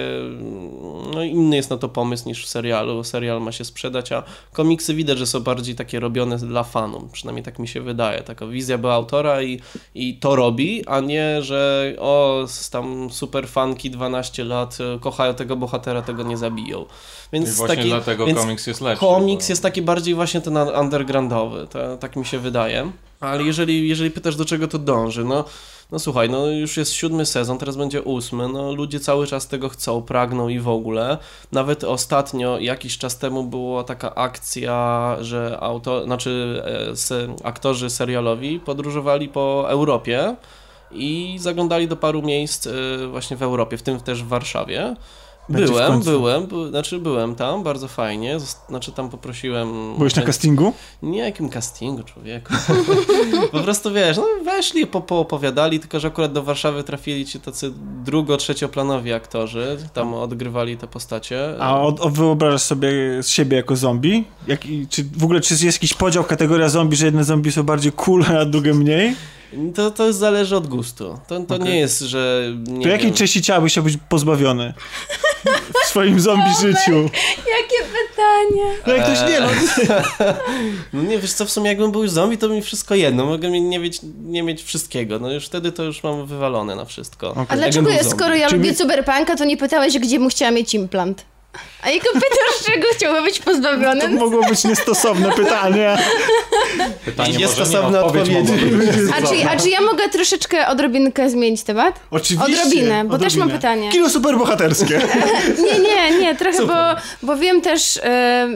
no inny jest na to pomysł niż w serialu. Serial ma się sprzedać, a komiksy widać, że są bardziej takie robione dla fanów, przynajmniej tak mi się wydaje. Taka wizja była autora i, i to robi, a nie, że o, tam super fanki 12 lat e, kochają tego bohatera, tego nie zabiją. Więc I właśnie taki, dlatego więc komiks jest lepszy. Komiks bo- jest taki bardziej właśnie ten undergroundowy, to, tak mi się wydaje. Ale jeżeli, jeżeli pytasz, do czego to dąży, no, no słuchaj, no już jest siódmy sezon, teraz będzie ósmy, no ludzie cały czas tego chcą, pragną i w ogóle. Nawet ostatnio, jakiś czas temu była taka akcja, że auto, znaczy e, aktorzy serialowi podróżowali po Europie i zaglądali do paru miejsc e, właśnie w Europie, w tym też w Warszawie. Byłem, byłem, by, znaczy byłem tam, bardzo fajnie, znaczy tam poprosiłem... Byłeś na castingu? Nie jakim castingu, człowieku. po prostu wiesz, no weszli, po, poopowiadali, tylko że akurat do Warszawy trafili ci tacy drugo-trzecioplanowi aktorzy, tam odgrywali te postacie. A od, od wyobrażasz sobie siebie jako zombie? Jak, czy w ogóle czy jest jakiś podział, kategoria zombie, że jedne zombie są bardziej cool, a drugie mniej? To, to zależy od gustu. To, to Okej. nie jest, że... Nie To jakiej wiem, części ciała byś chciał być pozbawiony? W swoim zombie życiu. Jakie pytanie? No jak ktoś nie, no. No nie, wiesz co, w sumie jakbym był zombie, to mi wszystko jedno. Mogę mi nie mieć, nie mieć wszystkiego. No już wtedy to już mam wywalone na wszystko. Okej. A dlaczego skoro ja Czyli- lubię cyberpunka, to nie pytałeś, gdzie bym chciała mieć implant? A jako pytasz, czego chciałby być To pozbawiony? mogło być niestosowne pytanie. Pytanie Jest może stosowne nie, odpowiedź odpowiedzi. A czy, a czy ja mogę troszeczkę odrobinkę zmienić temat? Oczywiście. Odrobinę, bo też mam odrobinę. pytanie. Kino superbohaterskie. Nie, nie, nie, trochę, bo, Super. bo wiem też,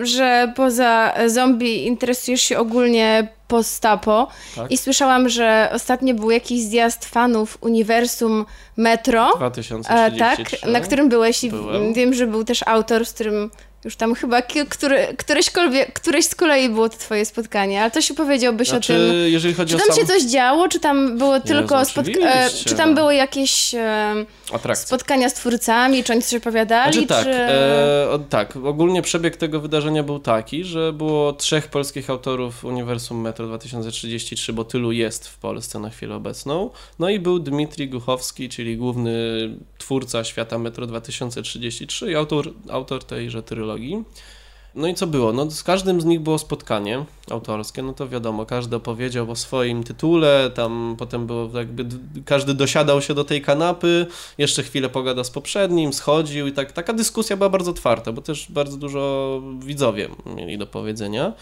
że poza zombie interesujesz się ogólnie postapo Tak. i słyszałam, że ostatnio był jakiś zjazd fanów Uniwersum Metro, e, 2033. tak, na którym byłeś i Byłem. wiem, że był też autor, z którym już tam chyba który, któreś, z kolei było to twoje spotkanie, ale coś opowiedziałbyś Znaczy, o tym. jeżeli chodzi Czy o tam sam się coś działo, czy tam było tylko oczywiście. czy tam były jakieś e, spotkania z twórcami, czy oni coś opowiadali, Znaczy tak, czy... e, o, tak, ogólnie przebieg tego wydarzenia był taki, że było trzech polskich autorów Uniwersum Metro 2033, bo tylu jest w Polsce na chwilę obecną. No i był Dmitrij Guchowski, czyli główny twórca świata Metro 2033 i autor, autor tejże trylogii. No i co było? No z każdym z nich było spotkanie autorskie, no to wiadomo, każdy opowiedział o swoim tytule, tam potem było jakby, każdy dosiadał się do tej kanapy, jeszcze chwilę pogada z poprzednim, schodził i tak, taka dyskusja była bardzo otwarta, bo też bardzo dużo widzowie mieli do powiedzenia.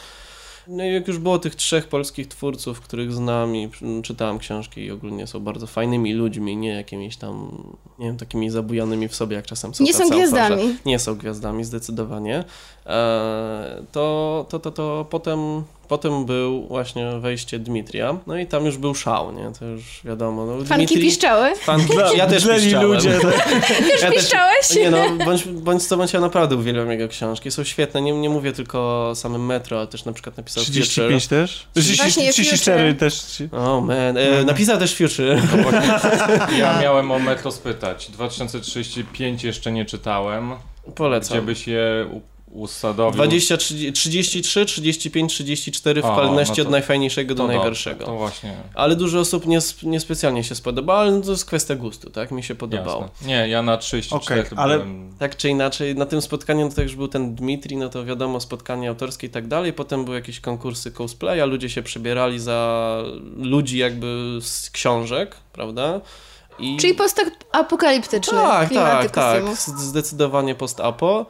No i jak już było tych trzech polskich twórców, których znam i czytałem książki i ogólnie są bardzo fajnymi ludźmi, nie jakimiś tam, nie wiem, takimi zabujanymi w sobie, jak czasem są Nie są gwiazdami. Nie są gwiazdami, zdecydowanie. E, to, to, to, to potem, potem był właśnie wejście Dmitrija, no i tam już był szał, nie? To już wiadomo. No, Fanki piszczały? Fanki, ja też dleli piszczałem. ludzie. tak. Też Ja piszczałeś? Nie no, bądź, bądź co bądź ja naprawdę uwielbiam jego książki. Są świetne, nie, nie mówię tylko o samym Metro, ale też na przykład napisał 35 też? Właśnie, 34 Future. też. ci- Oh man, e, napisał też Future. Ja miałem o Metro spytać. 2035 jeszcze nie czytałem. Polecam. Gdzie byś je usadowił? 20, 30, 33, 35, 34 w O, kolejności no od najfajniejszego do najgorszego. To właśnie. Ale dużo osób nie, sp- niespecjalnie się spodobało, ale to jest kwestia gustu, tak? Mi się podobało. Jasne. Nie, ja na 34 Okej, ale- byłem... Tak czy inaczej, na tym spotkaniu to już był ten Dmitri, no to wiadomo, spotkanie autorskie i tak dalej. Potem były jakieś konkursy cosplaya, ludzie się przebierali za ludzi jakby z książek, prawda? I... Czyli postapokaliptyczny Tak, klimaty tak, tak. kostiumów. Z- Zdecydowanie post-apo.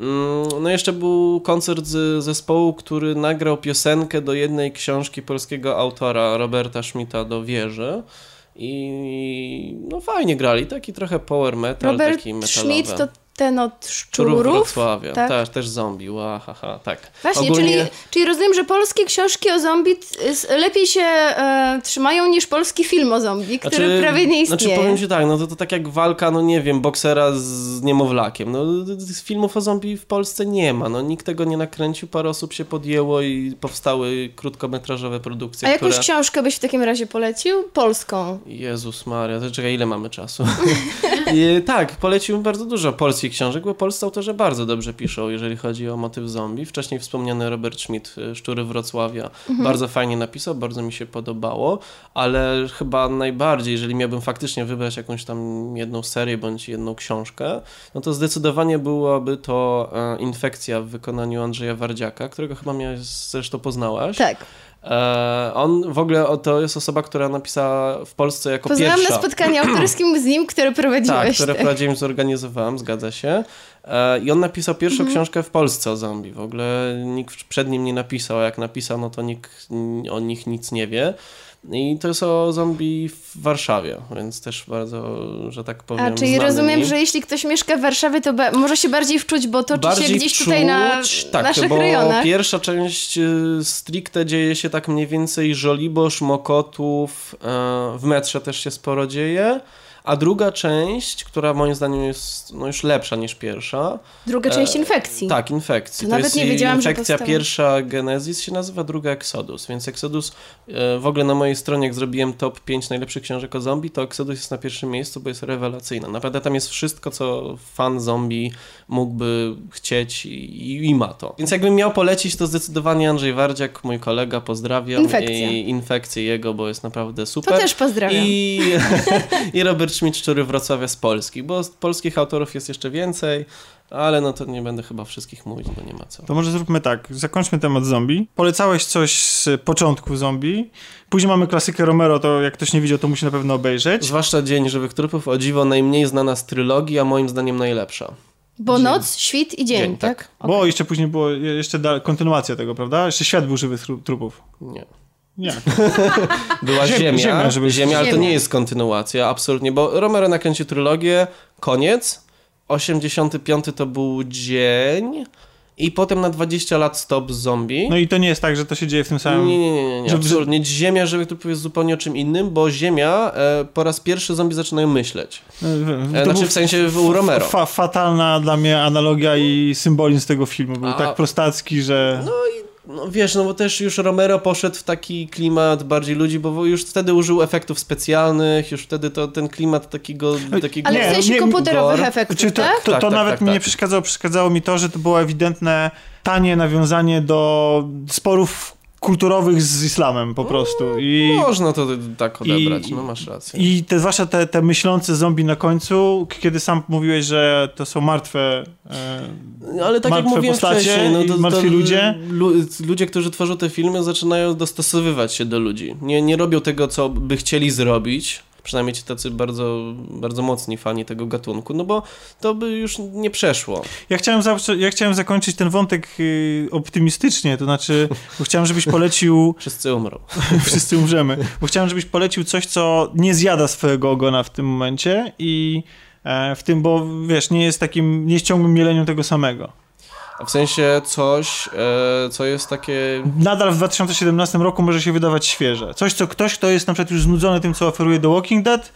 Mm, No jeszcze był koncert z zespołu, który nagrał piosenkę do jednej książki polskiego autora Roberta Schmidta do wieży. I no fajnie grali, taki trochę power metal, Robert taki metalowy. Schmidt to ten od Szczurów szczurów. Wrocławia, tak? też, też zombie, łahaha, tak. Właśnie, Ogólnie- czyli, czyli rozumiem, że polskie książki o zombie lepiej się e, trzymają niż polski film o zombie, który prawie nie istnieje. Znaczy powiem ci tak, no to, to tak jak walka, no nie wiem, boksera z niemowlakiem. No filmów o zombie w Polsce nie ma, no nikt tego nie nakręcił, parę osób się podjęło i powstały krótkometrażowe produkcje, A jakąś które... książkę byś w takim razie polecił? Polską. Jezus Maria, to czekaj, ile mamy czasu? I, tak, poleciłbym bardzo dużo polskich polskich książek, bo polscy autorzy bardzo dobrze piszą, jeżeli chodzi o motyw zombie. Wcześniej wspomniany Robert Schmidt, y, Szczury Wrocławia, bardzo fajnie napisał, bardzo mi się podobało, ale chyba najbardziej, jeżeli miałbym faktycznie wybrać jakąś tam jedną serię bądź jedną książkę, no to zdecydowanie byłaby to e, Infekcja w wykonaniu Andrzeja Wardziaka, którego chyba miałeś, zresztą poznałaś. Tak. E, on w ogóle to jest osoba, która napisała w Polsce jako Poznałam pierwsza. na spotkaniu autorskim z nim, które Tak, prowadziłeś. które prowadziłem, zorganizowałem, zgadza się. E, I on napisał pierwszą Mhm. książkę w Polsce o zombie. W ogóle nikt przed nim nie napisał, a jak napisał, no to nikt o nich nic nie wie. I to jest o zombie w Warszawie, więc też bardzo, że tak powiem. A, czyli rozumiem, mi. że jeśli ktoś mieszka w Warszawie, to może się bardziej wczuć, bo toczy się Bardziej gdzieś tutaj na wczuć, tak, naszych bo rejonach. pierwsza część y, stricte dzieje się tak mniej więcej Żoliborz, Mokotów, e, w metrze też się sporo dzieje, a druga część, która moim zdaniem jest no, już lepsza niż pierwsza, Druga część e, infekcji. tak, infekcji. To nawet jest nie wiedziałam, że infekcja powstała. pierwsza Genesis się nazywa, druga Exodus, więc Exodus e, w ogóle na mojej stronie, jak zrobiłem top 5 najlepszych książek o zombie, to Exodus jest na pierwszym miejscu, bo jest rewelacyjna. Naprawdę tam jest wszystko, co fan zombie mógłby chcieć i, i, ma to. Więc jakbym miał polecić, to zdecydowanie Andrzej Wardziak, mój kolega, pozdrawiam. Infekcja. I infekcję jego, bo jest naprawdę To super. też pozdrawiam. I, I Robert Schmidt, Szczury Wrocławia z Polski, bo z polskich autorów jest jeszcze więcej, ale no to nie będę chyba wszystkich mówić, bo nie ma co. To może zróbmy tak, zakończmy temat zombie. Polecałeś coś z początku zombie. Później mamy klasykę Romero, to jak ktoś nie widział, to musi na pewno obejrzeć. Zwłaszcza Dzień Żywych Trupów, o dziwo najmniej znana z trylogii, a moim zdaniem najlepsza. Bo noc, świt i dzień, Dzień, tak? tak. Bo jeszcze później było jeszcze da- kontynuacja tego, prawda? Jeszcze świat był żywych tru- trupów. Nie. Nie. Była Ziem- Ziemia, Ziemia, żeby- Ziemia ale to Ziemia. nie jest kontynuacja, absolutnie, bo Romero nakręcił trylogię, koniec, 85 to był dzień i potem na 20 lat stop z zombie. No i to nie jest tak, że to się dzieje w tym samym... Nie, nie, nie, nie, nie absolutnie. Ziemia żywych trupów jest zupełnie o czym innym, bo Ziemia e, po raz pierwszy zombie zaczynają myśleć. E, w- E, to znaczy był w sensie u Romero. Fa fatalna dla mnie analogia i symbolizm tego filmu. Był A- tak prostacki, że... No i no wiesz, no bo też już Romero poszedł w taki klimat bardziej ludzi, bo już wtedy użył efektów specjalnych, już wtedy to ten klimat takiego... takiego Ale w sensie komputerowych gore. efektów, Czy to, tak? to, Tak, to tak, nawet tak, mi tak. nie przeszkadzało. Przeszkadzało mi to, że to było ewidentne, tanie nawiązanie do sporów kulturowych z islamem po prostu. I, Można to tak odebrać, I- no masz rację. i te, zwłaszcza te, te myślące zombie na końcu, kiedy sam mówiłeś, że to są martwe... E, Ale tak jak martwe mówiłem wcześniej, no to, to martwi ludzie? Lu, ludzie, którzy tworzą te filmy, zaczynają dostosowywać się do ludzi. Nie, nie robią tego, co by chcieli zrobić. Przynajmniej ci tacy bardzo, bardzo mocni fani tego gatunku, no bo to by już nie przeszło. Ja chciałem, zawsze, ja chciałem zakończyć ten wątek y, optymistycznie, to znaczy, bo chciałem, żebyś polecił, Wszyscy umrą. wszyscy umrzemy, bo chciałem, żebyś polecił coś, co nie zjada swojego ogona w tym momencie i e, w tym, bo wiesz, nie jest takim, nie jest ciągłym mieleniem tego samego. W sensie coś, e, co jest takie Nadal w 2017 roku może się wydawać świeże. Coś, co ktoś, kto jest na przykład już znudzony tym, co oferuje The Walking Dead,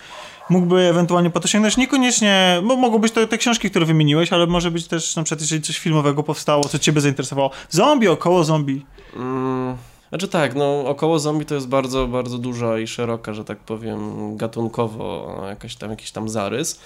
mógłby ewentualnie po to sięgnąć. Niekoniecznie, bo mogą być to te książki, które wymieniłeś, ale może być też na przykład, jeżeli coś filmowego powstało, co ciebie zainteresowało. Zombie, około zombie. Mm, znaczy tak, no około zombie to jest bardzo, bardzo duża i szeroka, że tak powiem, gatunkowo jakaś tam, jakiś tam zarys.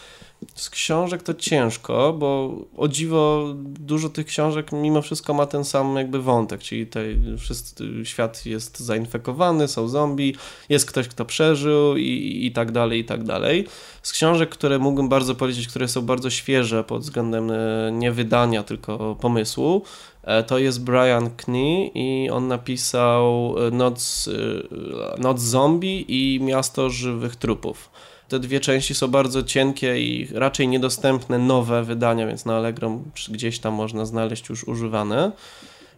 Z książek to ciężko, bo o dziwo dużo tych książek mimo wszystko ma ten sam jakby wątek, czyli tej, wszyscy, świat jest zainfekowany, są zombie, jest ktoś, kto przeżył i, i tak dalej, i tak dalej. Z książek, które mógłbym bardzo polecić, które są bardzo świeże pod względem e, nie wydania, tylko pomysłu, E, To jest Brian Knee i on napisał e, Noc, Noc Zombie i Miasto Żywych Trupów. Te dwie części są bardzo cienkie i raczej niedostępne nowe wydania, więc na Allegro gdzieś tam można znaleźć już używane.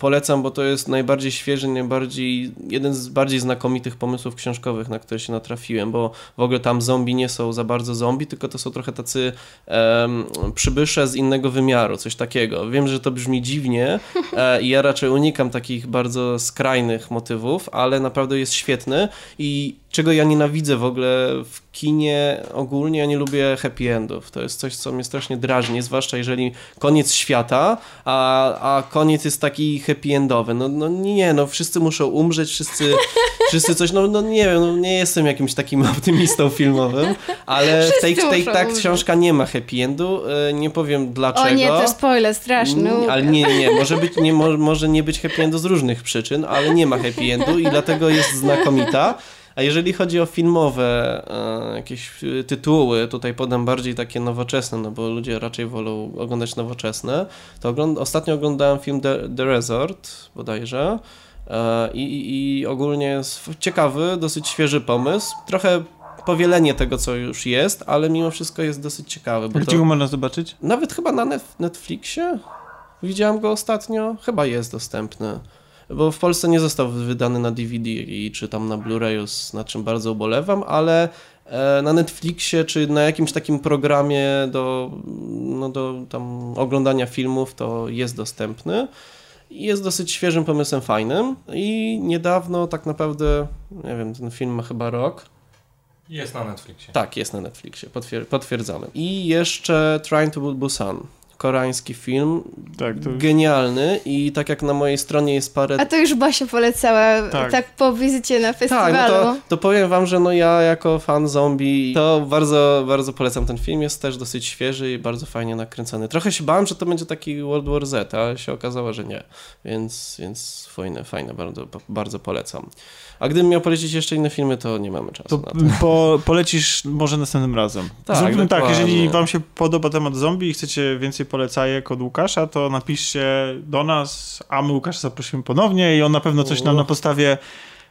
Polecam, bo to jest najbardziej świeży, najbardziej, jeden z bardziej znakomitych pomysłów książkowych, na które się natrafiłem, bo w ogóle tam zombie nie są za bardzo zombie, tylko to są trochę tacy em, przybysze z innego wymiaru, coś takiego. Wiem, że to brzmi dziwnie e, i ja raczej unikam takich bardzo skrajnych motywów, ale naprawdę jest świetny i czego ja nienawidzę w ogóle w kinie ogólnie, ja nie lubię happy endów. To jest coś, co mnie strasznie drażni, zwłaszcza jeżeli koniec świata, a, a koniec jest taki happy endowy. No, no nie, no wszyscy muszą umrzeć, wszyscy, wszyscy coś, no, no nie wiem, no, nie jestem jakimś takim optymistą filmowym, ale w tej, tej muszą ta umrzeć. książka nie ma happy endu, y, nie powiem dlaczego. O nie, to spoiler, straszny. Mm, Ale nie, nie, nie. Może, być, nie mo, może nie być happy endu z różnych przyczyn, ale nie ma happy endu i dlatego jest znakomita. A jeżeli chodzi o filmowe e, jakieś tytuły, tutaj podam bardziej takie nowoczesne, no bo ludzie raczej wolą oglądać nowoczesne, to ogląd ostatnio oglądałem film The, The Resort bodajże e, i, i, i ogólnie jest ciekawy, dosyć świeży pomysł. Trochę powielenie tego, co już jest, ale mimo wszystko jest dosyć ciekawy. Bo Gdzie to... go można zobaczyć? Nawet chyba na Net- Netflixie widziałem go ostatnio. Chyba jest dostępny. Bo w Polsce nie został wydany na DVD i czy tam na Blu-rayu, na czym bardzo ubolewam, ale e, na Netflixie czy na jakimś takim programie do, no do tam oglądania filmów to jest dostępny. Jest dosyć świeżym pomysłem, fajnym. I niedawno, tak naprawdę, nie wiem, ten film ma chyba rok. Jest na Netflixie. Tak, jest na Netflixie, potwier- potwierdzamy. I jeszcze Trying to Busan, koreański film, Tak, to genialny i tak jak na mojej stronie jest parę... A to już Basia polecała Tak. tak, po wizycie na Tak, festiwalu. no to, to powiem wam, że no ja jako fan zombie to bardzo, bardzo polecam ten film, jest też dosyć świeży i bardzo fajnie nakręcony. Trochę się bałem, że to będzie taki World War Z, ale się okazało, że nie, więc, więc fajne, fajne, bardzo, bardzo polecam. A gdybym miał polecić jeszcze inne filmy, to nie mamy czasu To na to. po, polecisz może następnym razem. Tak, Zróbmy tak, jeżeli wam się podoba temat zombie i chcecie więcej polecajek od Łukasza, to napiszcie do nas, a my Łukasza zaprosimy ponownie i on na pewno coś nam na podstawie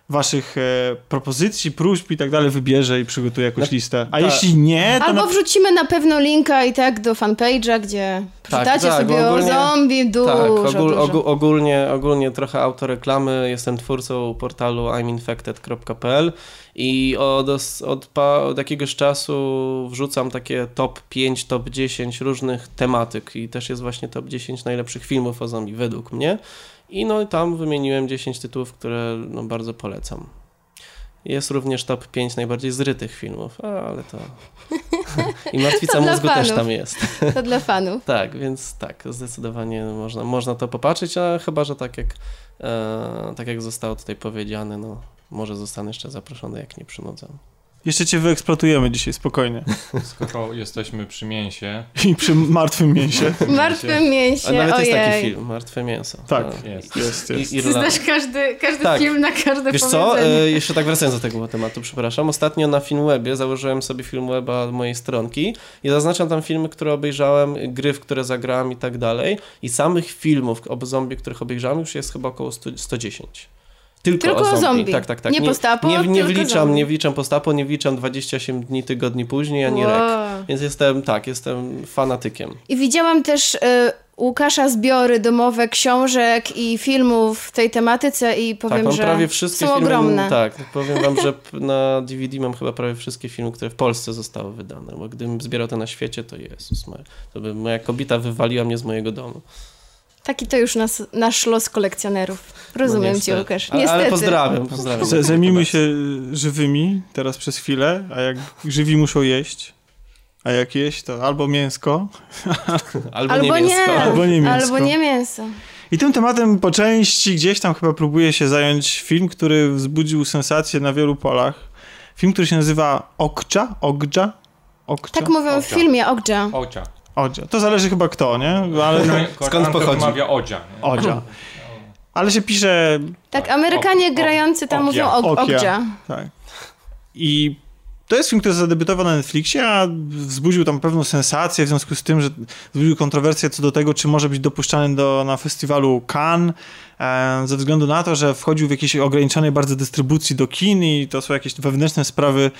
waszych e, propozycji, próśb i tak dalej wybierze i przygotuje jakąś No, listę. A tak. jeśli nie, to Albo na... wrzucimy na pewno linka i tak do fanpage'a, gdzie przeczytacie tak, sobie ogólnie- o zombie dużo, Tak, ogól, dużo. ogól, ogólnie, ogólnie trochę autoreklamy. Jestem twórcą portalu iminfected.pl i od, od, od jakiegoś czasu wrzucam takie top 5, top 10 różnych tematyk i też jest właśnie top 10 najlepszych filmów o zombie według mnie. I no i tam wymieniłem 10 tytułów, które no, bardzo polecam. Jest również top 5 najbardziej zrytych filmów, ale to... I Martwica mózgu też tam jest. To dla fanów. Tak, więc tak, zdecydowanie można, można to popatrzeć, a chyba, że tak jak, tak jak zostało tutaj powiedziane, no może zostanę jeszcze zaproszony, jak nie przynudzam. Jeszcze cię wyeksploatujemy dzisiaj, spokojnie. Skoro jesteśmy przy mięsie, I przy martwym mięsie. Martwe mięsie, A nawet ojej. jest taki film, Martwe Mięso. Tak. E, jest. Jest, I, jest. Ty Irland. znasz każdy, każdy Tak. film na każde Wiesz co, e, jeszcze tak wracając do tego tematu, przepraszam. Ostatnio na Filmwebie założyłem sobie Filmweba mojej stronki i zaznaczam tam filmy, które obejrzałem, gry, w które zagrałem i tak dalej. I samych filmów o zombie, których obejrzałem już jest chyba około 100, 110. Tylko, Tylko o zombie. zombie. Tak, tak, tak. Nie postapo, nie, nie wliczam, zombie. nie wliczam postapo, nie wliczam 28 dni, tygodni później, ani Wow. rek. Więc jestem, tak, jestem fanatykiem. I widziałam też y, Łukasza zbiory domowe książek i filmów w tej tematyce i powiem, tak, mam że prawie wszystkie są filmy. ogromne. Tak, powiem wam, że na DVD mam chyba prawie wszystkie filmy, które w Polsce zostały wydane, bo gdybym zbierał to na świecie, to Jezus, Maria, to by moja kobieta wywaliła mnie z mojego domu. Taki to już nas, nasz los kolekcjonerów. Rozumiem No cię. Łukasz. Ale, Niestety. ale pozdrawiam, pozdrawiam. Z- Zajmijmy się żywymi teraz przez chwilę, a jak żywi muszą jeść, a jak jeść, to albo mięsko, Albo, Albo nie nie, mięsko. Albo nie mięsko. albo nie mięso. I tym tematem po części gdzieś tam chyba próbuje się zająć film, który wzbudził sensację na wielu polach. Film, który się nazywa Okcza, Ogdża, Okcza, Tak mówią w Ocia. filmie. Ocia. Odzia. To zależy chyba kto, nie? Ale Skąd pochodzi? wymawia Odzia. nie? Odzia. Ale się pisze Tak, Amerykanie grający tam Ogia. mówią og-. Ogdża. Tak. I to jest film, który zadebiutował na Netflixie, a wzbudził tam pewną sensację w związku z tym, że wzbudził kontrowersję co do tego, czy może być dopuszczany do, na festiwalu Cannes, e, ze względu na to, że wchodził w jakiejś ograniczonej bardzo dystrybucji do kin i to są jakieś wewnętrzne sprawy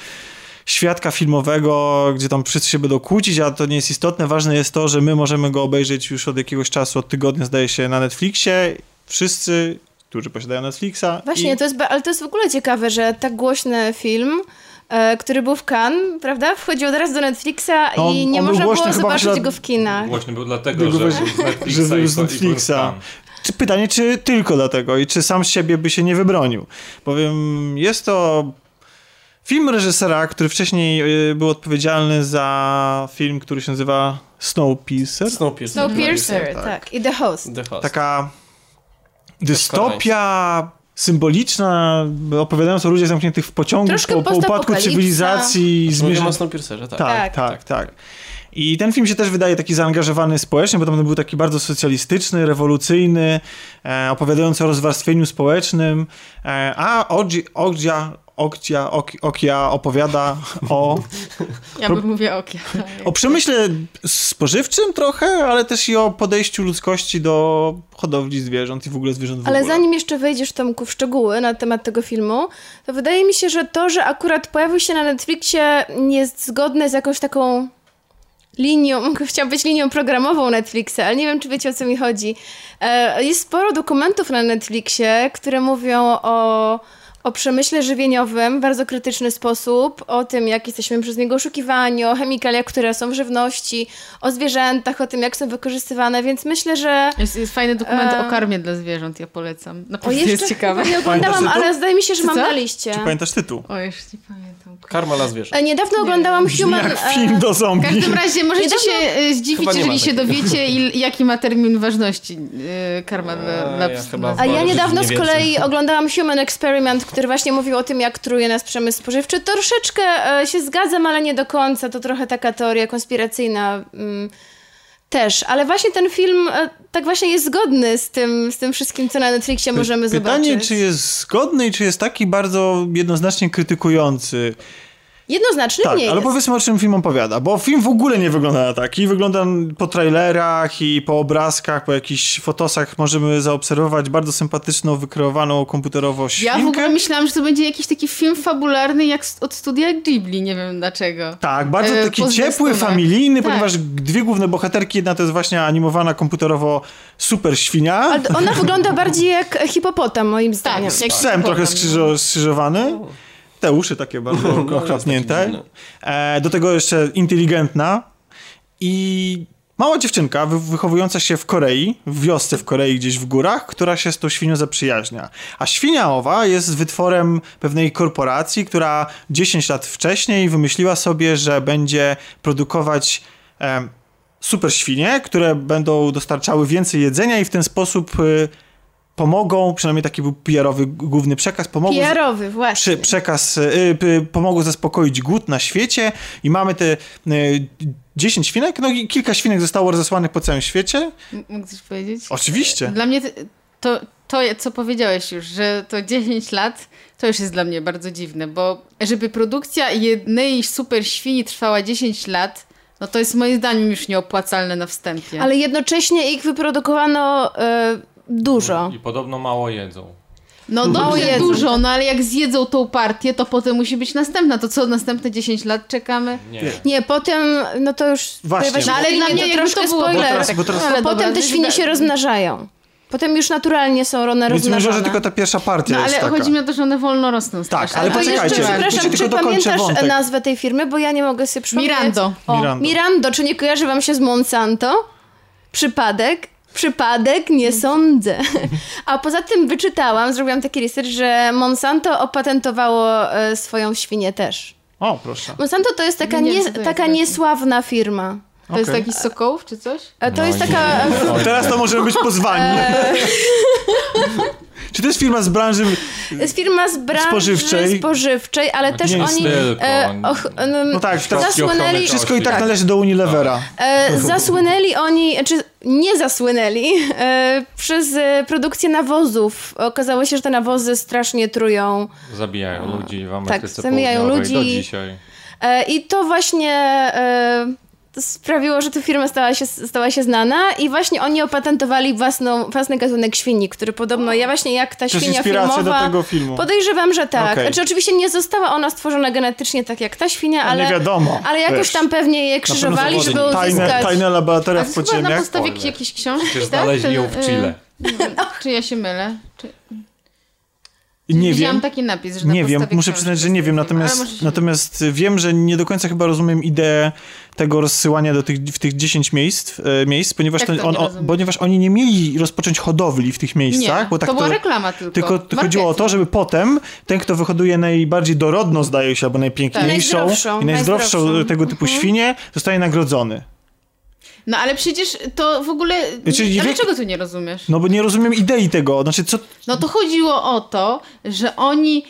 świadka filmowego, gdzie tam wszyscy się będą kłócić, a to nie jest istotne. Ważne jest to, że my możemy go obejrzeć już od jakiegoś czasu, od tygodnia zdaje się na Netflixie. Wszyscy, którzy posiadają Netflixa. Właśnie, i... to jest, ale to jest w ogóle ciekawe, że tak głośny film, e, który był w Cannes, prawda, wchodził od razu do Netflixa No, i nie był można głośny było zobaczyć właśnie go w kinach. Głośny był dlatego, Tylko że był że był z Netflixa. był. Czy pytanie, czy tylko dlatego i czy sam z siebie by się nie wybronił? Bowiem jest to film reżysera, który wcześniej y, był odpowiedzialny za film, który się nazywa Snowpiercer. Snowpiercer. Snowpiercer, tak. tak. I The Host. The Host. Taka dystopia symboliczna, opowiadając o ludziach zamkniętych w pociągu Troszkę po, upadku cywilizacji. Mówimy Zmierza... o Snowpiercerze, tak. Tak, Tak. tak, tak, I ten film się też wydaje taki zaangażowany społecznie, bo tam był taki bardzo socjalistyczny, rewolucyjny, e, opowiadający o rozwarstwieniu społecznym, e, a Ogdzia, Ogdzia, Ok- Okia opowiada o, Ja bym mówiła okia. o przemyśle spożywczym trochę, ale też i o podejściu ludzkości do hodowli zwierząt i w ogóle zwierząt w Ale ogóle. zanim jeszcze wejdziesz, Tomku, w szczegóły na temat tego filmu, to wydaje mi się, że to, że akurat pojawił się na Netflixie, nie jest zgodne z jakąś taką linią, chciałam być linią programową Netflixa, ale nie wiem, czy wiecie, o co mi chodzi. E, Jest sporo dokumentów na Netflixie, które mówią o, o przemyśle żywieniowym w bardzo krytyczny sposób, o tym, jak jesteśmy przez niego oszukiwani, o chemikaliach, które są w żywności, o zwierzętach, o tym, jak są wykorzystywane, więc myślę, że... Jest, jest fajny dokument E. o karmie dla zwierząt, ja polecam. O, Naprawdę jeszcze jest ciekawe. nie oglądałam, ale zdaje mi się, że mam co? na liście. Czy pamiętasz tytuł? O, już nie pamiętam. Karma dla zwierząt. E, Niedawno oglądałam Brzmi Human... jak e, film do W zombie. każdym razie możecie Niedawno- się e, zdziwić, nie jeżeli się dowiecie, il, jaki ma termin ważności karma dla, A, dla ja chyba A ja niedawno z nie kolei oglądałam Human Experiment, który właśnie mówił o tym, jak truje nas przemysł spożywczy. Troszeczkę się zgadzam, ale nie do końca. To trochę taka teoria konspiracyjna mm, też. Ale właśnie ten film e, tak właśnie jest zgodny z tym, z tym wszystkim, co na Netflixie możemy Pytanie, zobaczyć. czy jest zgodny i czy jest taki bardzo jednoznacznie krytykujący. Jednoznacznie Tak, nie ale jest. powiedzmy o czym film opowiada, bo film w ogóle nie wygląda na taki. Wygląda po trailerach i po obrazkach, po jakichś fotosach możemy zaobserwować bardzo sympatyczną, wykreowaną komputerowo świnkę. Ja w ogóle myślałam, że to będzie jakiś taki film fabularny jak z- od studia Ghibli, nie wiem dlaczego. Tak, bardzo e, taki ciepły, zwiastunach. familijny, Tak. ponieważ dwie główne bohaterki, jedna to jest właśnie animowana komputerowo super świnia. Ale ona wygląda bardziej jak hipopotam, moim zdaniem. jak Psem trochę skrzyżo, skrzyżowany. Te uszy takie bardzo No, taki dziwny. E, do tego jeszcze inteligentna i mała dziewczynka wy, wychowująca się w Korei, w wiosce w Korei gdzieś w górach, która się z tą świnią zaprzyjaźnia. A świnia owa jest wytworem pewnej korporacji, która 10 lat wcześniej wymyśliła sobie, że będzie produkować em, super świnie, które będą dostarczały więcej jedzenia i w ten sposób y, pomogą, przynajmniej taki był PR-owy główny przekaz, pomogą... PR-owy, właśnie. przy, przekaz y, pomogło zaspokoić głód na świecie i mamy te y, 10 świnek, no i kilka świnek zostało rozesłanych po całym świecie. Mógł coś powiedzieć? Oczywiście. Dla mnie to, to, co powiedziałeś już, że to 10 lat, to już jest dla mnie bardzo dziwne, bo żeby produkcja jednej super świni trwała 10 lat, no to jest moim zdaniem już nieopłacalne na wstępie. Ale jednocześnie ich wyprodukowano e, dużo. I podobno mało jedzą. No dobrze, jedzą. dużo, no ale jak zjedzą tą partię, to potem musi być następna. To co, następne 10 lat czekamy? Nie. Nie, potem, no to już... Właśnie. No, ale dla mnie to troszkę to było- spoiler. Bo teraz- bo teraz- Ale Potem dobra, te świnie się rozmnażają. Potem już naturalnie są one Więc rozmnażane. może, że tylko ta pierwsza partia No jest ale taka. chodzi mi o to, że one wolno rosną. Tak, ale To poczekajcie, jeszcze, przepraszam, czy pamiętasz wątek. nazwę tej firmy? Bo ja nie mogę sobie przypomnieć. Mirando. O, Mirando. Mirando. Czy nie kojarzy wam się z Monsanto? Przypadek? Przypadek? Nie sądzę. A poza tym wyczytałam, zrobiłam taki research, że Monsanto opatentowało e, swoją świnię też. O, proszę. Monsanto to jest taka, Nie jest taka niesławna firma. To jest Okej. taki sokołów czy coś? E, To No jest taka... Teraz to możemy być pozwani. Czy to jest firma z branży... jest firma z branży Spożywczej. spożywczej, ale też nie oni tylko. e, och, em, No tak, teraz zasłynęli, wszystko i tak należy do Unilevera. e, zasłynęli oni, czy nie zasłynęli e, przez e, produkcję nawozów. Okazało się, że te nawozy strasznie trują. Zabijają ludzi w Ameryce Tak, zabijają ludzi. do dzisiaj. E, I to właśnie e, sprawiło, że ta firma stała się, stała się znana i właśnie oni opatentowali własną, własny gatunek świni, który podobno, ja właśnie jak ta To jest świnia inspiracja filmowa... do tego filmu. Podejrzewam, że tak. Okej. Znaczy oczywiście nie została ona stworzona genetycznie tak jak ta świnia, No ale... nie wiadomo, Ale jakoś wiesz. tam pewnie je krzyżowali, żeby nie- Tajne, uzyskać... tajne laboratoria A w chyba na podziemiach. podstawie jakiejś książki, Przecież tak? znaleźli ją w Chile. y, Czy ja się mylę? Czy... Nie Widziałam wiem. taki napis, że na Nie wiem, podstawie muszę przyznać, że nie wiem, natomiast, natomiast wiem, że nie do końca chyba rozumiem ideę tego rozsyłania do tych, w tych 10 miejsc, e, miejsc ponieważ, to, on, ponieważ oni nie mieli rozpocząć hodowli w tych miejscach, Nie, bo tak to była reklama tylko. Tylko chodziło o to, Marketing. żeby potem ten, kto wyhoduje najbardziej dorodną, zdaje się, albo najpiękniejszą Najzdrowszą, i najzdrowszą najzdrowszą. tego typu świnię, zostaje nagrodzony. No ale przecież to w ogóle... Znaczy, ale jak- czego tu nie rozumiesz? No bo nie rozumiem idei tego, znaczy co... No to chodziło o to, że oni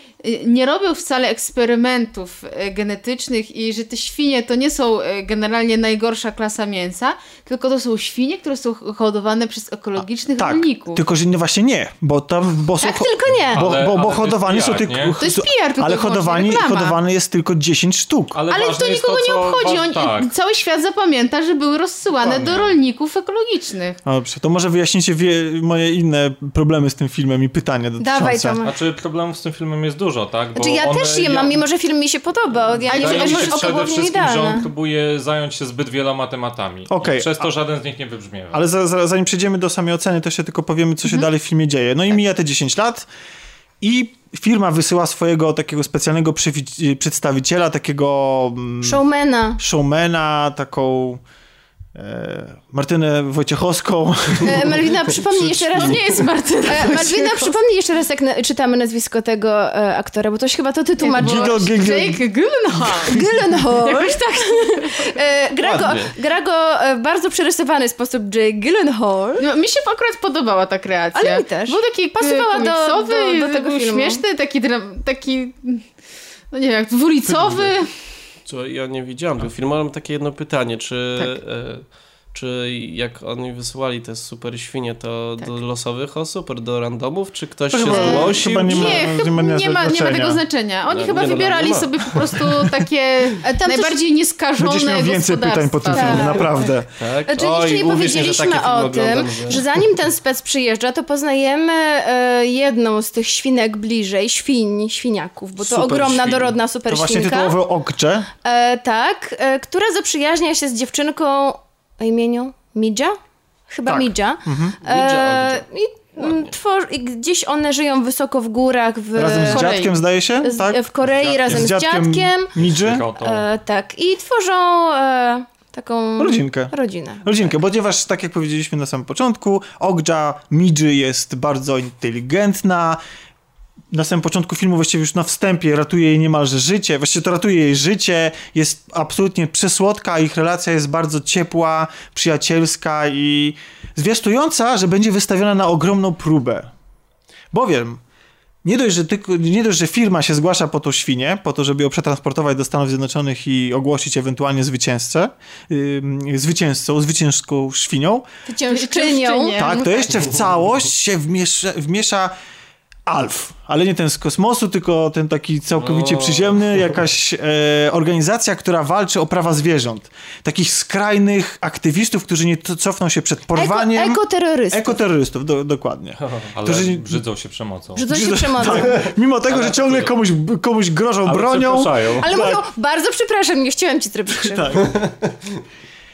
nie robią wcale eksperymentów y, genetycznych i że te świnie to nie są y, generalnie najgorsza klasa mięsa, tylko to są świnie, które są hodowane przez ekologicznych Tak, rolników. tylko że nie, właśnie nie, bo tam... Bo są, Tak, tylko nie. Bo, Ale- bo, ale bo to jest hodowani są PR, tylko... nie? To jest PR tylko Ale hodowani, hodowany jest tylko 10 sztuk. Ale ważne to nikogo nie co obchodzi. tak. Cały świat zapamięta, że były rozsyłane Dokładnie. do rolników ekologicznych. Dobrze, to może wyjaśnicie wie, moje inne problemy z tym filmem i pytania dotyczące. Dawaj, Tomek. Znaczy problemów z tym filmem jest dużo, tak? Bo Znaczy ja one- też je mam, mimo że film mi się podobał. Ja nie wiem, się że przede wszystkim, że on idealne. próbuje zająć się zbyt wieloma tematami. I przez to żaden z nich nie wybrzmiewa. Ale za, za, zanim przejdziemy do samej oceny, to jeszcze tylko powiemy, co się Mhm. dalej w filmie dzieje. Tak. No i mija te 10 lat i firma wysyła swojego takiego specjalnego przywi- przedstawiciela, takiego mm, Showmana. showmana, taką Martynę Wojciechowską. E, Malwina, przypomnij jeszcze raz. Nie jest Martyna. E, Malwina, przypomnij jeszcze raz, jak na, czytamy nazwisko tego e, aktora, bo to chyba to tytuł ma Giggle, giggle. Jake Gyllenhaal. Gyllenhaal. Jakoś tak. E, gra, go, Ładnie. gra go e, w bardzo przerysowany sposób Jake Gyllenhaal. No, mi się akurat podobała ta kreacja. Ale mi też. Był taki Pasowała do- do- do tego był filmu. śmieszny, taki, taki no nie wiem, jak dwulicowy. Co ja nie widziałam tego filmu, ale mam takie jedno pytanie, czy, Tak. Czy jak oni wysyłali te super świnie, to Tak. do losowych osób, do randomów, czy ktoś To się chyba- zgłosił? chyba nie ma- Nie, nie chyba ma nie ma, nie tego znaczenia. Oni No, chyba nie, wybierali nie sobie po prostu takie najbardziej nieskażone Będziesz miał więcej pytań po tym filmie, naprawdę. Tak? Znaczy, Oj, jeszcze nie że powiedzieliśmy o tym, oglądam, że zanim ten spec przyjeżdża, to poznajemy e, jedną z tych świnek bliżej, świń, świniaków, bo to Super ogromna, świn. dorodna super To właśnie świnka. tytułowe okcze. E, tak, e, która zaprzyjaźnia się z dziewczynką o imieniu Midja? Chyba Tak. Midja. Midja, E, i, mm, twor- I gdzieś one żyją wysoko w górach w, Razem z Korei. dziadkiem, zdaje się? z, tak? w Korei razem z dziadkiem. Midży. E, tak, i tworzą e, taką Rodzinkę. rodzinę. Rodzinkę, ponieważ tak jak powiedzieliśmy na samym początku, Ogdża Midży jest bardzo inteligentna. Na samym początku filmu, właściwie już na wstępie, ratuje jej niemalże życie. Właściwie to ratuje jej życie, jest absolutnie przesłodka, ich relacja jest bardzo ciepła, przyjacielska i zwiastująca, że będzie wystawiona na ogromną próbę. Bowiem nie dość, że tylko, nie dość, że firma się zgłasza po tą świnię, po to, żeby ją przetransportować do Stanów Zjednoczonych i ogłosić ewentualnie zwycięzcę, yy, zwycięzcą, zwycięską świnią, Ciężczynią. Ciężczynię. tak, to jeszcze w całość się wmiesza, wmiesza Alf, ale nie ten z kosmosu, tylko ten taki całkowicie O. przyziemny, jakaś e, organizacja, która walczy o prawa zwierząt. Takich skrajnych aktywistów, którzy nie cofną się przed Eko, porwaniem. ekoterrorystów. Ekoterrorystów, do, dokładnie. Ale którzy- brzydzą się przemocą. Brzydzą się przemocą. Tak, mimo tego, że ciągle komuś, komuś grożą Ale bronią. Ale mówią, bardzo przepraszam, nie chciałem ci zrobić krzywdy. Tak.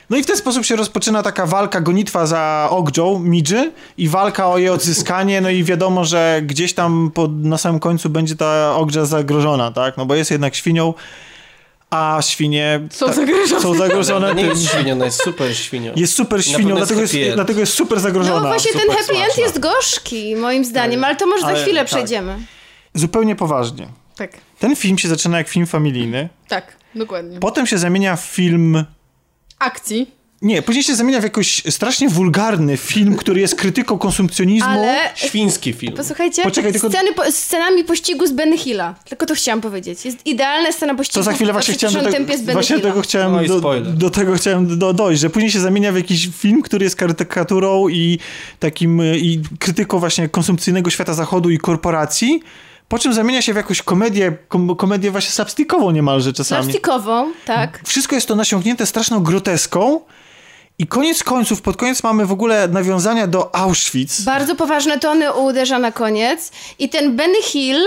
No i w ten sposób się rozpoczyna taka walka, gonitwa za Ogdżą, Midży i walka o jej odzyskanie, no i wiadomo, że gdzieś tam po, na samym końcu będzie ta Ogdża zagrożona, tak? No bo jest jednak świnią, a świnie Są tak, zagrożone. są zagrożone. Nie jest świnią, ona jest super świnią. jest super świnią, jest dlatego jest, happy end. dlatego jest super zagrożona. No właśnie ten super happy end smaczna. jest gorzki, moim zdaniem, ale to może za Ale chwilę tak. przejdziemy. Zupełnie poważnie. Tak, Ten film się zaczyna jak film familijny, tak, dokładnie. potem się zamienia w film... Akcji. Nie, później się zamienia w jakoś strasznie wulgarny film, który jest krytyką konsumpcjonizmu. Ale Świński film. posłuchajcie, Poczekaj, tylko- sceny po, scenami pościgu z Ben Hilla. Tylko to chciałam powiedzieć. Jest idealna scena pościgu To za chwilę właśnie chciałem do tego, tempie z Ben właśnie Hilla. tego chciałem No do, do tego chciałem do, dojść, że później się zamienia w jakiś film, który jest karykaturą i takim y, i krytyką właśnie konsumpcyjnego świata zachodu i korporacji, po czym zamienia się w jakąś komedię, kom, komedię właśnie slapstickową niemalże czasami. Slapstickową, tak. Wszystko jest to nasiągnięte straszną groteską i koniec końców, pod koniec mamy w ogóle nawiązania do Auschwitz. Bardzo poważne tony uderza na koniec. I ten Ben Hill,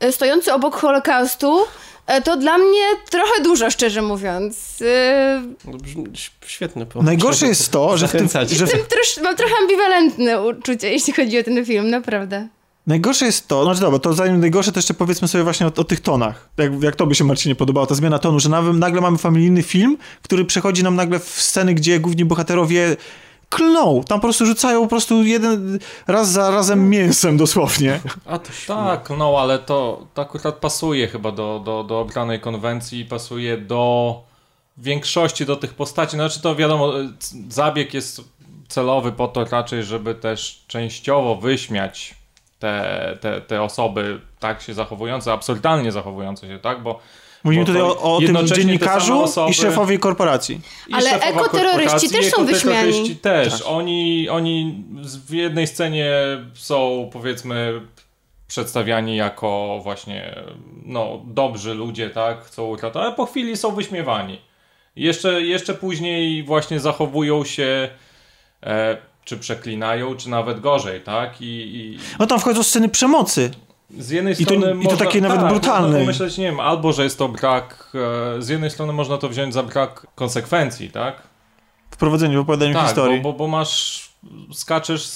e, stojący obok Holokaustu, e, to dla mnie trochę dużo, szczerze mówiąc. E, No, brzmi- Świetny pomysł. Najgorsze jest to, że w tym, że w, Jestem trosz, mam trochę ambiwalentne uczucie, jeśli chodzi o ten film, naprawdę. Najgorsze jest to, znaczy dobra, to zanim najgorsze, to jeszcze powiedzmy sobie właśnie o, o tych tonach. Jak, jak tobie się, Marcinie, podobała ta zmiana tonu, że nagle, nagle mamy familijny film, który przechodzi nam nagle w sceny, gdzie główni bohaterowie klną. Tam po prostu rzucają po prostu jeden raz za razem mięsem dosłownie. A to Tak, no ale to, to akurat pasuje chyba do, do, do obranej konwencji, pasuje do większości do tych postaci. Znaczy to wiadomo, zabieg jest celowy po to raczej, żeby też częściowo wyśmiać te, te, te osoby tak się zachowujące, absurdalnie zachowujące się, tak? Bo Mówimy tutaj o, o tym dziennikarzu osoby- i szefowie korporacji. i Ale ekoterroryści też są ekoterroryści wyśmiani. też. Oni, oni z- w jednej scenie są powiedzmy przedstawiani jako właśnie no, dobrzy ludzie, tak, chcą uratować, ale po chwili są wyśmiewani. Jeszcze, jeszcze później właśnie zachowują się e, czy przeklinają, czy nawet gorzej, tak? I, i No tam wchodzą sceny przemocy. z jednej I to- strony. i to można, takiej nawet tak, brutalnej. Można pomyśleć, nie wiem, albo że jest to brak. E, z jednej strony można to wziąć za brak konsekwencji, tak? W prowadzeniu, w opowiadaniu Tak, bo, historii. bo, bo masz, skaczesz,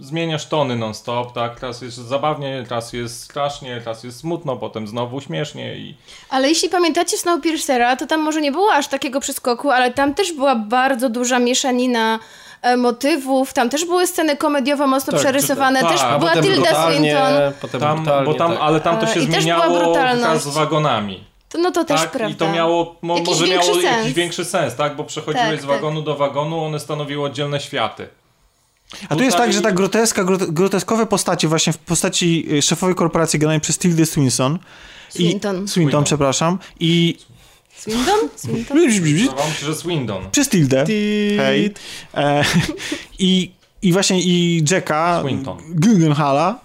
zmieniasz tony non-stop, tak? Teraz jest zabawnie, teraz jest strasznie, teraz jest smutno, potem znowu śmiesznie i Ale jeśli pamiętacie Snowpiercera, to tam może nie było aż takiego przeskoku, ale tam też była bardzo duża mieszanina motywów, tam też były sceny komediowo mocno Tak, przerysowane, tak, też a była Tilda Swinton. Potem tam, bo tam, tak. ale tam to E, się też zmieniało z wagonami. To, no to też tak? prawda. I to miało, mo, Jakiś może miało sens. jakiś większy sens, tak? Bo przechodziłeś Tak, z tak. wagonu do wagonu, one stanowiły oddzielne światy. A tu jest tak, że ta groteska, grote- groteskowe postacie, właśnie w postaci y, szefowej korporacji granej przez Tilda Swinson. Swinton. I, Swinton, Swinton. przepraszam. I Swindon? Swinton? Wydawało mi się, że Swindon. przez Tildę. Hej. E, i, I właśnie i Jacka Swinton. Guggenhala.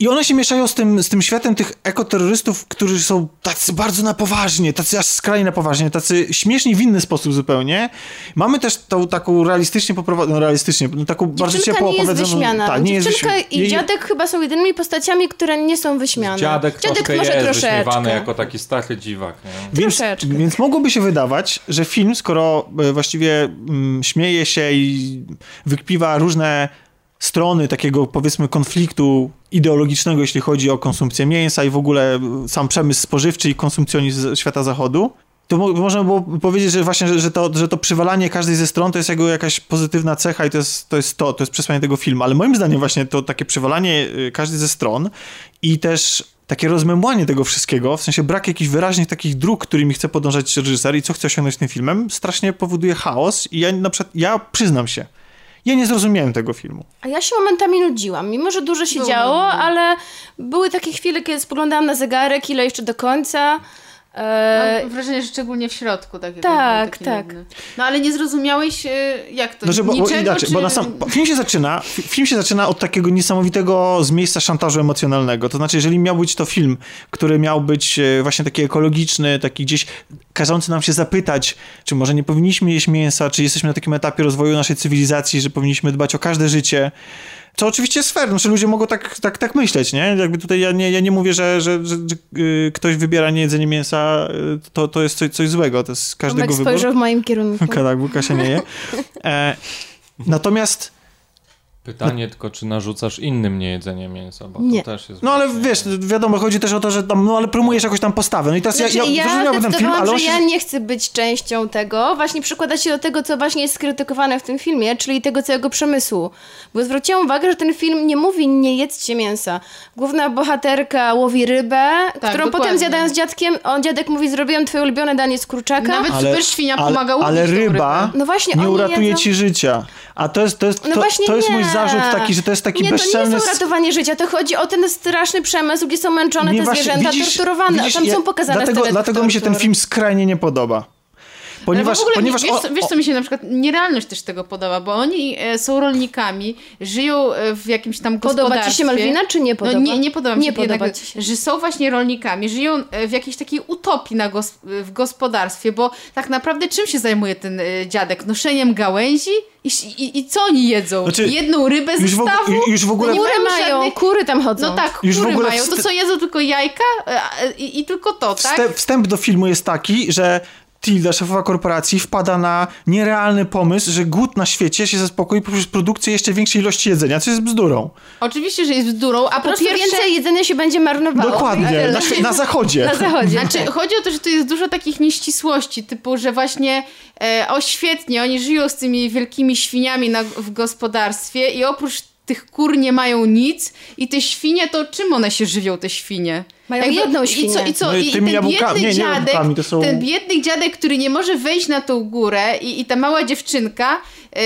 I one się mieszają z tym, z tym światem tych ekoterrorystów, którzy są tacy bardzo na poważnie, tacy aż skrajnie na poważnie, tacy śmieszni w inny sposób zupełnie. Mamy też tą taką realistycznie poprowadzoną, no realistycznie, no taką bardzo Dziewczynka ciepło nie jest opowiedzoną... wyśmiana. Tak, nie jest Dziewczynka wyśmi- i jej- dziadek chyba są jedynymi postaciami, które nie są wyśmiane. Dziadek, troszkę może jest troszeczkę. wyśmiewany jako taki stary dziwak. Nie? Więc, Troszeczkę. więc mogłoby się wydawać, że film, skoro e, właściwie mm, śmieje się i wykpiwa różne strony takiego, powiedzmy, konfliktu ideologicznego, jeśli chodzi o konsumpcję mięsa i w ogóle e, sam przemysł spożywczy i konsumpcjonizm świata zachodu, to mo można było powiedzieć, że właśnie, że, że, to, że to przywalanie każdej ze stron to jest jego jakaś pozytywna cecha i to jest to, jest to, to jest przesłanie tego filmu. Ale moim zdaniem właśnie to takie przywalanie y, każdej ze stron i też takie rozmemłanie tego wszystkiego, w sensie brak jakichś wyraźnych takich dróg, którymi chce podążać reżyser i co chce osiągnąć tym filmem, strasznie powoduje chaos i ja na przykład, ja przyznam się, ja nie zrozumiałem tego filmu. A ja się momentami nudziłam, mimo że dużo się Było działo, nudne. ale były takie chwile, kiedy spoglądałam na zegarek, ile jeszcze do końca. E, Mam wrażenie, że szczególnie w środku. Tak, Tak, tak. nudny. No ale nie zrozumiałeś, y, jak to, Znaczy, bo, bo niczego, inaczej, czy... bo na sam, film się zaczyna, fi- film się zaczyna od takiego niesamowitego z miejsca szantażu emocjonalnego. To znaczy, jeżeli miał być to film, który miał być e, właśnie taki ekologiczny, taki gdzieś każący nam się zapytać, czy może nie powinniśmy jeść mięsa, czy jesteśmy na takim etapie rozwoju naszej cywilizacji, że powinniśmy dbać o każde życie. Co oczywiście jest fair, znaczy ludzie mogą tak, tak, tak myśleć, nie? Jakby tutaj ja nie, ja nie mówię, że, że, że, że y, ktoś wybiera niejedzenie mięsa, y, to, to jest coś, coś złego, to jest każdego Tomek wybór. spojrzał w moim kierunku. Tak, Kasia nie je. E, natomiast, Pytanie tylko, czy narzucasz innym niejedzenie mięsa, bo Nie. to też jest... no ale właśnie- wiesz, wiadomo, chodzi też o to, że tam, no ale promujesz jakąś tam postawę. No i teraz Znaczy, ja, ja, ja ten film, ale on że się... ja nie chcę być częścią tego. Właśnie przykłada się do tego, co właśnie jest skrytykowane w tym filmie, czyli tego całego przemysłu. Bo zwróciłam uwagę, że ten film nie mówi nie jedzcie mięsa. Główna bohaterka łowi rybę, którą dokładnie. potem zjadają z dziadkiem. On dziadek mówi, zrobiłem twoje ulubione danie z kurczaka. Nawet Ale- super świnia ale, pomaga łowić ale ryba rybę. No właśnie, nie uratuje jedzą- ci życia. A to jest, to jest, No to, właśnie to jest mój nie. Zarzut taki, że to jest taki nie, bezczelny... to nie jest uratowanie życia, to chodzi o ten straszny przemysł, gdzie są męczone Nie, te właśnie, zwierzęta, widzisz- torturowane. widzisz, Tam ja- są pokazane dlatego, sceny dlatego mi się ten film skrajnie nie podoba. Ponieważ, w ogóle, ponieważ wiesz, o- co, wiesz, co mi się na przykład nierealność też tego podoba, bo oni e, są rolnikami, żyją e, w jakimś tam Podoba gospodarstwie. ci się Malwina, czy nie podoba? No nie, nie podoba mi Nie się podoba jednak, ci się. że są właśnie rolnikami, żyją e, w jakiejś takiej utopii na gos w gospodarstwie, bo tak naprawdę czym się zajmuje ten dziadek? Noszeniem gałęzi? I, i, I co oni jedzą? Znaczy, Jedną rybę z już w, ogóle- już w ogóle... nie Kury mają żadnych- kury tam chodzą. No tak, Już kury mają. To co, jedzą tylko jajka? I, i tylko to, tak? Wstęp, wstęp do filmu jest taki, że Tilda, szefowa korporacji, wpada na nierealny pomysł, że głód na świecie się zaspokoi poprzez produkcję jeszcze większej ilości jedzenia, co jest bzdurą. Oczywiście, że jest bzdurą, a Po po prostu pierwsze... więcej jedzenia się będzie marnowało. Dokładnie, na, na zachodzie. Na zachodzie. Znaczy, chodzi o to, że tu jest dużo takich nieścisłości, typu, że właśnie e, o świetnie, oni żyją z tymi wielkimi świniami na, w gospodarstwie i oprócz tych kur nie mają nic i te świnie, to czym one się żywią, te świnie? Mają jedną I co, świnię. i co, No i i tymi ten jabłkami- biedny nie, nie dziadek, jabłkami, to są- ten biedny dziadek, który nie może wejść na tą górę i, i ta mała dziewczynka e, e,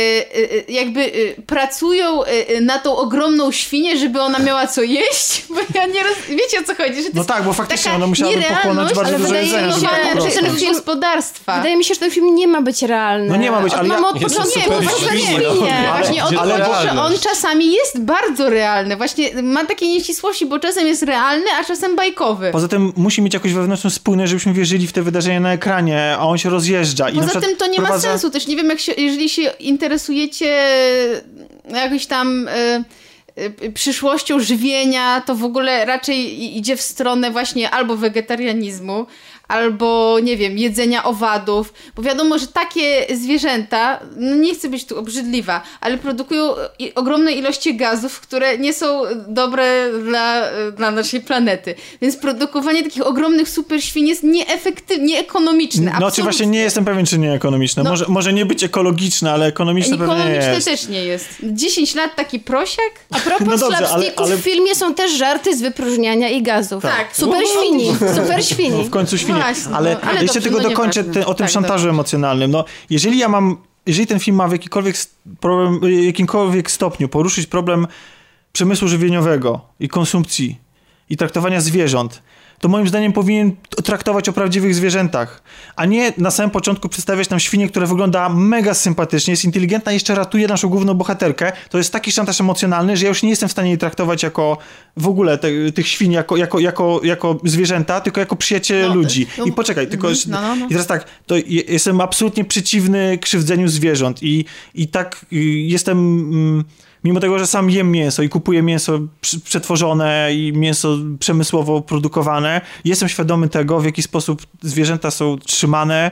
e, jakby pracują na tą ogromną świnię, żeby ona miała co jeść, bo ja nie roz... wiecie o co chodzi, że to No jest tak, bo faktycznie ona nierealność, pochłonąć bardzo ale dużo wydaje jedzenia, mi żeby się, że ten ten film- gospodarstwa. Wydaje mi się, że ten film nie ma być realny. No nie ma być, ale ja- od początku super super świnie, świnie. no. Właśnie o to Ale- chodzi, że on czasami jest bardzo realny. Właśnie ma takie nieścisłości, bo czasem jest realny, a czasem bajkowy. Poza tym musi mieć jakąś wewnętrzną spójność, żebyśmy wierzyli w te wydarzenia na ekranie, a on się rozjeżdża. I na Poza tym to nie ma prowadza- sensu. Też nie wiem, jak się, jeżeli się interesujecie jakoś tam e, przyszłością żywienia, to w ogóle raczej i- idzie w stronę właśnie albo wegetarianizmu, albo nie wiem, jedzenia owadów, bo wiadomo, że takie zwierzęta, no nie chcę być tu obrzydliwa, ale produkują ogromne ilości gazów, które nie są dobre dla, dla naszej planety. Więc produkowanie takich ogromnych super świn jest nieefektywne, nieekonomiczne. No czy właśnie nie jestem pewien, czy nie ekonomiczne. No. może, może nie być ekologiczne, ale ekonomiczne pewnie Ekonomiczne jest. też nie jest. 10 lat taki prosiak? A propos No dobrze, ale- ale- w filmie są też żarty z wypróżniania i gazów. Tak. Super świni, super No, świni. w końcu Właśnie, ale, no, ale jeszcze tylko no dokończę o tym Tak, szantażu dobrze. emocjonalnym. No, jeżeli ja mam, jeżeli ten film ma w jakimkolwiek, s- problem, jakimkolwiek stopniu poruszyć problem przemysłu żywieniowego i konsumpcji i traktowania zwierząt, to moim zdaniem powinien traktować o prawdziwych zwierzętach, a nie na samym początku przedstawiać nam świnię, która wygląda mega sympatycznie, jest inteligentna jeszcze ratuje naszą główną bohaterkę. To jest taki szantaż emocjonalny, że ja już nie jestem w stanie jej traktować jako w ogóle te, tych świn jako, jako, jako, jako zwierzęta, tylko jako przyjaciele No, ludzi. no, I poczekaj, tylko mhm, no, no, no. i teraz tak, to je- jestem absolutnie przeciwny krzywdzeniu zwierząt i, i tak jestem, mm, mimo tego, że sam jem mięso i kupuję mięso przetworzone i mięso przemysłowo produkowane, jestem świadomy tego, w jaki sposób zwierzęta są trzymane,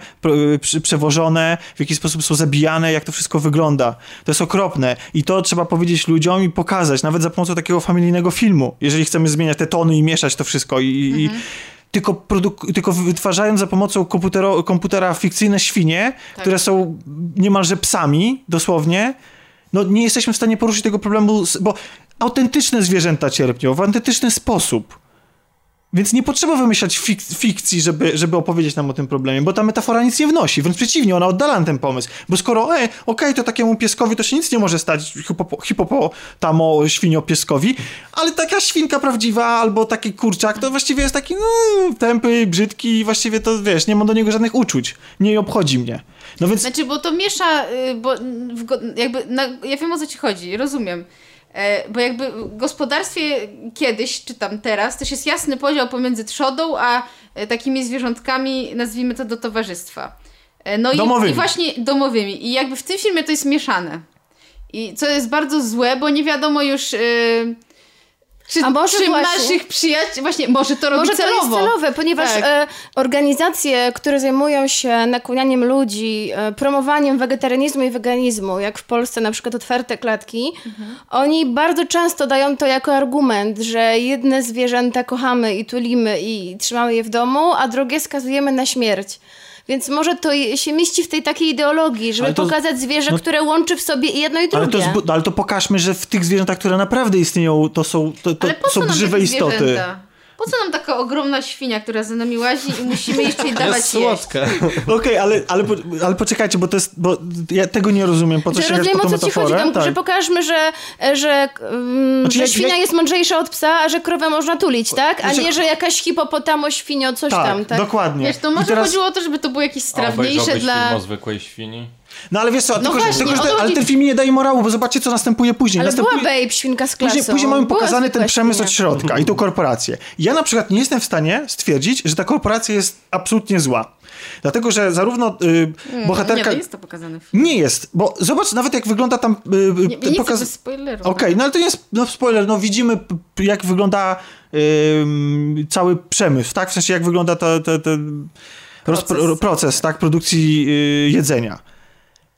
y, przewożone, w jaki sposób są zabijane, jak to wszystko wygląda. To jest okropne i to trzeba powiedzieć ludziom i pokazać, nawet za pomocą takiego familijnego filmu, jeżeli chcemy zmieniać te tony i mieszać to wszystko i, i Mhm. tylko, produk- tylko wytwarzając za pomocą komputero- komputera fikcyjne świnie, Tak. które są niemalże psami, dosłownie, no nie jesteśmy w stanie poruszyć tego problemu, bo autentyczne zwierzęta cierpią w autentyczny sposób. Więc nie potrzeba wymyślać fik- fikcji, żeby, żeby opowiedzieć nam o tym problemie, bo ta metafora nic nie wnosi. Wręcz przeciwnie, ona oddala ten pomysł. Bo skoro, e, okej, to takiemu pieskowi to się nic nie może stać, hipopo- hipopotamo świniopieskowi, ale taka świnka prawdziwa albo taki kurczak, to właściwie jest taki no, tępy, brzydki i właściwie to, wiesz, nie mam do niego żadnych uczuć. Nie obchodzi mnie. No więc Znaczy, bo to miesza, y, bo jakby, na, ja wiem o co ci chodzi, rozumiem. E, Bo jakby w gospodarstwie kiedyś, czy tam teraz, też jest jasny podział pomiędzy trzodą, a e, takimi zwierzątkami, nazwijmy to do towarzystwa. E, No i, Domowymi. i właśnie domowymi. I jakby w tym filmie to jest mieszane. I co jest bardzo złe, bo nie wiadomo już... y, czy, A może czy właśnie- naszych przyjaciół, właśnie może to robi Może to celowo. jest celowe, ponieważ Tak. e, organizacje, które zajmują się nakłanianiem ludzi, e, promowaniem wegetarianizmu i weganizmu, jak w Polsce na przykład otwarte klatki, oni bardzo często dają to jako argument, że jedne zwierzęta kochamy i tulimy i trzymamy je w domu, a drugie skazujemy na śmierć. Więc może to się mieści w tej takiej ideologii, żeby Ale to- pokazać zwierzę, no- które łączy w sobie jedno i ale drugie. to, zbu- ale to pokażmy, że w tych zwierzętach, które naprawdę istnieją, to są, to, to Ale są żywe istoty. zwierzęta? Po co nam taka ogromna świnia, która za nami łazi i musimy jeszcze jej dawać Jest słodka. Okej, ale, ale, po- ale poczekajcie, bo to jest, bo ja tego nie rozumiem, po co Że po rozumiem tą o co ci chodzi, metaforę. tam, że Tak. pokażmy, że, że, um, Znaczy, że ja- świnia ja- jest mądrzejsza od psa, a że krowę można tulić, tak? A Znaczy- nie, że jakaś hipopotamo świnio coś tak, tam, tak? dokładnie. Wiesz, to może teraz- chodziło o to, żeby to było jakieś strawniejsze dla... film o zwykłej świni? No ale wiesz co, tylko, że, właśnie, tylko, że ten, to ale ten film nie daje morału, bo zobaczcie, co następuje później. Ale następuje... była Babe, świnka z klasą. Później, później mamy pokazany ten przemysł świnia. od środka i tą korporację. Ja na przykład nie jestem w stanie stwierdzić, że ta korporacja jest absolutnie zła. Dlatego, że zarówno y, Nie, bohaterka... to jest to pokazane w filmie. Nie jest, bo zobacz nawet jak wygląda tam... Y, y, Nie, nie chcę pokaz... Okej, no ale to nie jest no, spoiler, no widzimy jak wygląda ym, cały przemysł, tak? W sensie jak wygląda ta Proces, proces tak, produkcji y, jedzenia.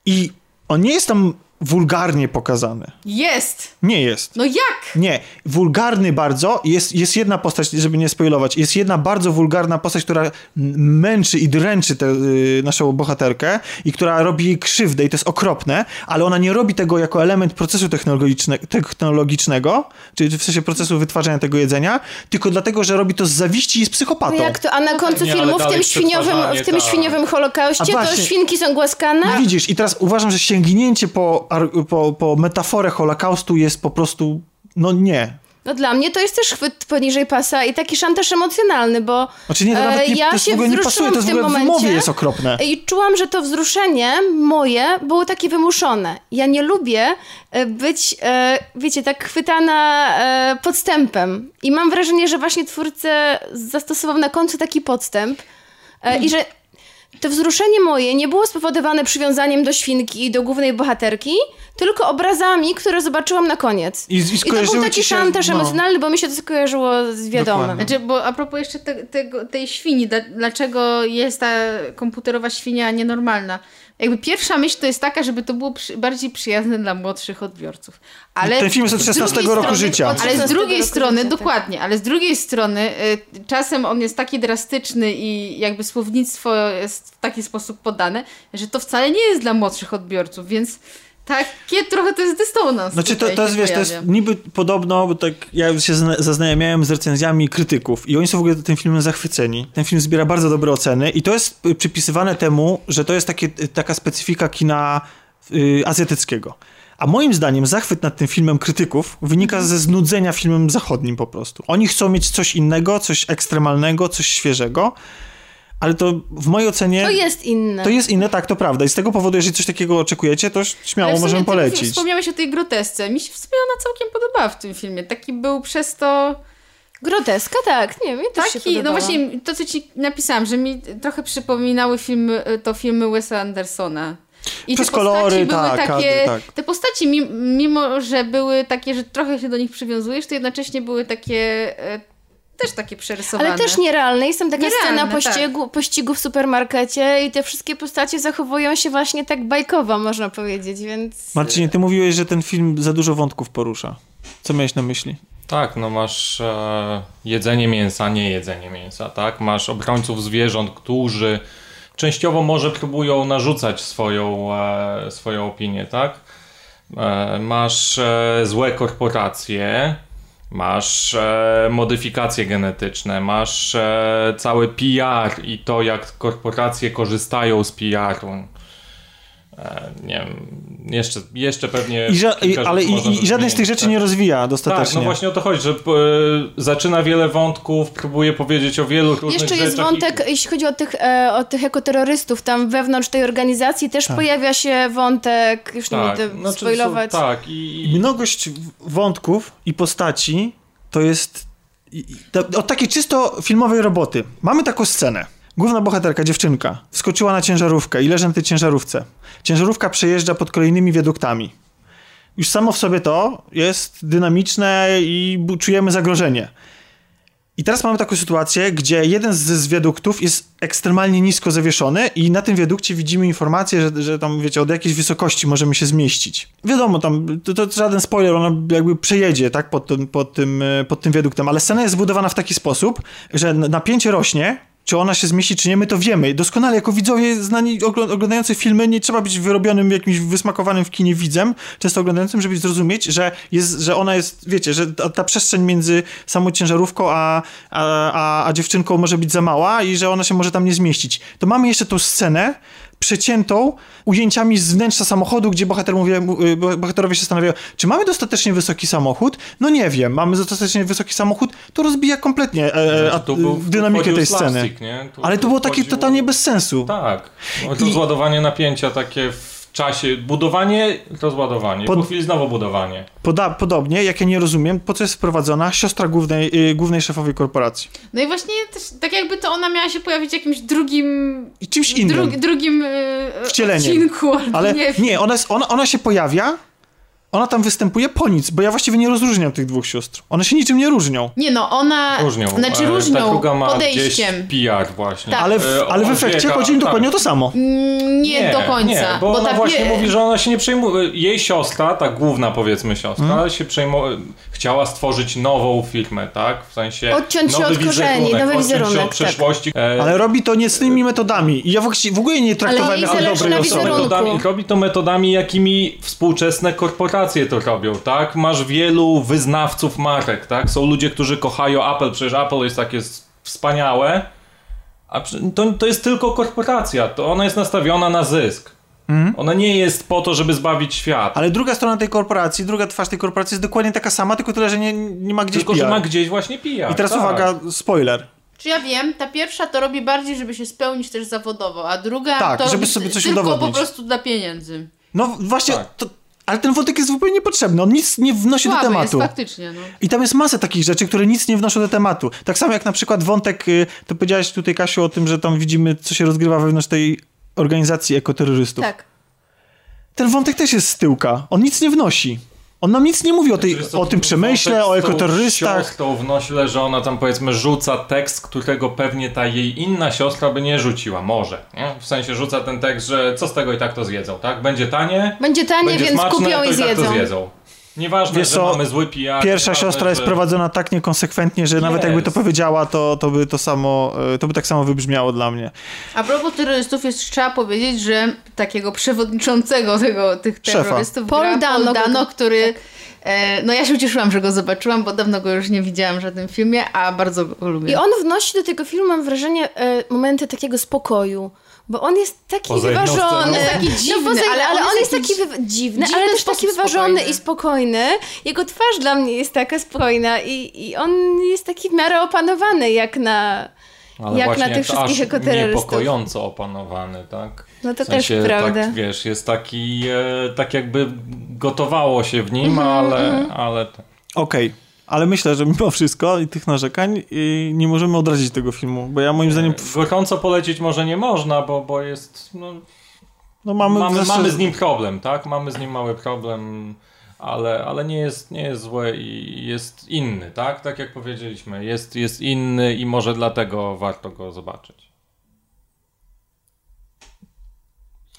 I on nie jest tam wulgarnie pokazany. Jest! Nie jest. No jak? Nie, wulgarny bardzo. Jest, jest jedna postać, żeby nie spoilować, jest jedna bardzo wulgarna postać, która męczy i dręczy tę y, naszą bohaterkę i która robi jej krzywdę i to jest okropne, ale ona nie robi tego jako element procesu technologiczne, technologicznego, czyli w sensie procesu wytwarzania tego jedzenia, tylko dlatego, że robi to z zawiści i jest psychopatą. No jak to? A na końcu Nie, ale filmu w tym świniowym, w tym tak. świniowym holokauście to świnki są głaskane? I widzisz, i teraz uważam, że sięgnięcie po, po, po metaforę Holokaustu jest po prostu, no nie. No dla mnie to jest też chwyt poniżej pasa i taki szantaż emocjonalny, bo Znaczy nie, to e, nawet nie, ja to się ogóle nie pasuje, to w tym w momencie jest okropne. i czułam, że to wzruszenie moje było takie wymuszone. Ja nie lubię e, być, e, wiecie, tak chwytana podstępem i mam wrażenie, że właśnie twórca zastosował na końcu taki podstęp i że to wzruszenie moje nie było spowodowane przywiązaniem do świnki i do głównej bohaterki, tylko obrazami, które zobaczyłam na koniec. I- i I, to był taki się- szantaż no. emocjonalny, bo mi się to skojarzyło z wiadomym. Dokładnie. Znaczy, bo a propos jeszcze te, tego, tej świni, dla, dlaczego jest ta komputerowa świnia nienormalna? Jakby pierwsza myśl to jest taka, żeby to było przy, bardziej przyjazne dla młodszych odbiorców. Ale Ten film jest od z 16 drugiej roku strony- życia. Ale z 16 drugiej strony, życia, tak. dokładnie, ale z drugiej strony y, czasem on jest taki drastyczny i jakby słownictwo jest w taki sposób podane, że to wcale nie jest dla młodszych odbiorców, więc takie trochę to jest dystonans. Znaczy to, to jest, się wiesz, to jest pojawia. niby podobno, bo tak ja się zna- zaznajamiałem z recenzjami krytyków i oni są w ogóle tym filmem zachwyceni. Ten film zbiera bardzo dobre oceny i to jest y, przypisywane temu, że to jest takie, y, taka specyfika kina y, azjatyckiego. A moim zdaniem zachwyt nad tym filmem krytyków wynika Mhm. ze znudzenia filmem zachodnim po prostu. Oni chcą mieć coś innego, coś ekstremalnego, coś świeżego, ale to w mojej ocenie... To jest inne. To jest inne, tak, to prawda. I z tego powodu, jeżeli coś takiego oczekujecie, to śmiało możemy polecić. Wspomniałeś o tej grotesce. Mi się w sumie ona całkiem podobała w tym filmie. Taki był przez to Groteska, tak. Nie, mi też się taki, no podobała. właśnie to co ci napisałam, że mi trochę przypominały filmy, to filmy Wesa Andersona. I Przez te postaci kolory, były tak, takie, kadry, tak. te postaci mi- mimo, że były takie, że trochę się do nich przywiązujesz, to jednocześnie były takie e, też takie przerysowane. Ale też nierealne. Jest tam taka Nierealne, scena pościgu, pościgu w supermarkecie i te wszystkie postacie zachowują się właśnie tak bajkowo, można powiedzieć, więc... Marcinie, ty mówiłeś, że ten film za dużo wątków porusza. Co miałeś na myśli? Tak, no masz e, jedzenie mięsa, nie jedzenie mięsa, tak? Masz obrońców zwierząt, którzy częściowo może próbują narzucać swoją, e, swoją opinię, tak? E, masz e, złe korporacje, masz e, modyfikacje genetyczne, masz e, cały PR i to, jak korporacje korzystają z PR-u. E, nie wiem, jeszcze, jeszcze pewnie. I ża- i, ale i, i, żaden z tych rzeczy tak? nie rozwija Tak, dostatecznie. no właśnie o to chodzi, że e, zaczyna wiele wątków, próbuje powiedzieć o wielu różnych Jeszcze rzeczach. jest wątek, jeśli chodzi o tych, e, o tych ekoterrorystów, tam wewnątrz tej organizacji też Tak. pojawia się wątek, już tak, nie będę znaczy, spoilować. Są, tak, i, I mnogość wątków i postaci to jest i- i- to- od takiej czysto filmowej roboty. Mamy taką scenę. Główna bohaterka, dziewczynka, wskoczyła na ciężarówkę i leży na tej ciężarówce. Ciężarówka przejeżdża pod kolejnymi wiaduktami. Już samo w sobie to jest dynamiczne i czujemy zagrożenie. I teraz mamy taką sytuację, gdzie jeden z, z jest ekstremalnie nisko zawieszony i na tym wiadukcie widzimy informację, że, że tam, wiecie, od jakiejś wysokości możemy się zmieścić. Wiadomo, tam, to, to żaden spoiler, ona jakby przejedzie, tak, pod tym, pod, tym, e, pod tym wiaduktem, ale scena jest zbudowana w taki sposób, że napięcie rośnie, czy ona się zmieści, czy nie, my to wiemy. Doskonale, jako widzowie znani, ogl- oglądający filmy, nie trzeba być wyrobionym, jakimś wysmakowanym w kinie widzem, często oglądającym, żeby zrozumieć, że, jest, że ona jest, wiecie, że ta, ta przestrzeń między samą ciężarówką a, a, a, a dziewczynką może być za mała i że ona się może tam nie zmieścić. To mamy jeszcze tą scenę, przeciętą ujęciami z wnętrza samochodu, gdzie bohater mówi, y, bo- bohaterowie się zastanawiają, czy mamy dostatecznie wysoki samochód? No nie wiem, mamy dostatecznie wysoki samochód, to rozbija kompletnie e, Znaczy, a, był- dynamikę tej sceny. Tu- Ale to było takie totalnie bez sensu. Tak. No, rozładowanie napięcia takie w czasie. Budowanie, rozładowanie. Pod- Po chwili znowu budowanie. Poda podobnie, jak ja nie rozumiem, po co jest wprowadzona siostra głównej, y, głównej szefowej korporacji. No i właśnie też, tak jakby to ona miała się pojawić w jakimś drugim... I czymś innym. Dru, drugim Wcieleniem. odcinku, albo Ale nie nie, wiem. ona, jest, ona, ona się pojawia ona tam występuje po nic, bo ja właściwie nie rozróżniam tych dwóch sióstr. One się niczym nie różnią. Nie no, ona... Różnią. Znaczy E, różnią Ta druga ma podejściem. PR właśnie. Tak. Ale w, E, ale w efekcie chodzi im dokładnie o tak. to samo. Mm, Nie, do końca. Nie, bo, ona ta właśnie pie- mówi, że ona się nie przejmuje. Jej siostra, ta główna powiedzmy siostra, Mhm. się przejmuje, chciała stworzyć nową firmę, tak? W sensie. Odciąć się od korzeni, nowy odciąć się wizerunek, od tak. przeszłości. E, Ale robi to niecnymi metodami. I ja w ogóle- w ogóle jej nie traktowałem jej jako dobrej osoby. robi to metodami, jakimi współczesne korporacje to robią, tak? Masz wielu wyznawców marek, tak? Są ludzie, którzy kochają Apple, przecież Apple jest takie wspaniałe, a to, to jest tylko korporacja, to ona jest nastawiona na zysk. Ona nie jest po to, żeby zbawić świat. Mhm. Ale druga strona tej korporacji, druga twarz tej korporacji jest dokładnie taka sama, tylko tyle, że nie, nie ma gdzieś Tylko, że ma gdzieś właśnie pija. I teraz tak. uwaga, spoiler. Czy ja wiem, ta pierwsza to robi bardziej, żeby się spełnić też zawodowo, a druga Tak, to żeby robi sobie coś tylko udowodnić. po prostu dla pieniędzy. No właśnie, Tak. to, ale ten wątek jest zupełnie niepotrzebny. On nic nie wnosi do Słaby jest tematu. faktycznie, no. I tam jest masa takich rzeczy, które nic nie wnoszą do tematu. Tak samo jak na przykład wątek, y, to powiedziałeś tutaj Kasiu o tym, że tam widzimy, co się rozgrywa wewnątrz tej organizacji ekoterrorystów. Tak. Ten wątek też jest z tyłka. On nic nie wnosi. On nam nic nie mówi o, tej, co, o tym przemyśle, o ekoterrorystach. siostrą w nośle, że ona tam powiedzmy rzuca tekst, którego pewnie ta jej inna siostra by nie rzuciła. Może. Nie? W sensie rzuca ten tekst, że co z tego i tak to zjedzą, tak? Będzie tanie, Będzie tanie, będzie więc smaczne, kupią to i i tak to zjedzą. Nieważne, Wiesz że co, mamy zły PR. Pierwsza siostra jest że- prowadzona tak niekonsekwentnie, że nawet jakby to Jest. powiedziała, to, to by to samo, y, to by tak samo wybrzmiało dla mnie. A propos terrorystów, jest trzeba powiedzieć, że takiego przewodniczącego tego, tych Szefa. terrorystów Paul gra Dano, Paul Dano, tak. który... E, no ja się ucieszyłam, że go zobaczyłam, bo dawno go już nie widziałam w żadnym filmie, a bardzo go lubię. I on wnosi do tego filmu, mam wrażenie, e, momenty takiego spokoju. Bo on jest taki Poza wyważony. Jest taki no, dziwny, poza, ale ale, on on jest jest taki dziwny, ale też taki wyważony spokojny. i spokojny. Jego twarz dla mnie jest taka spokojna i, i on jest taki w miarę opanowany jak na... Ale jak na tych jest wszystkich aż ekoterrorystów. Niepokojąco opanowany, tak? No to W sensie, też prawda. Tak, wiesz, jest taki, e, tak jakby gotowało się w nim, Mhm, ale, ale Okej. Ale myślę, że mimo wszystko i tych narzekań y, nie możemy odrazić tego filmu, bo ja moim zdaniem gorąco polecieć może nie można, bo, bo jest, no, no mamy, mamy, znaczy- mamy z nim problem, tak? Mamy z nim mały problem, ale, ale nie, jest, nie jest zły i jest inny, tak? Tak jak powiedzieliśmy, jest, jest inny i może dlatego warto go zobaczyć.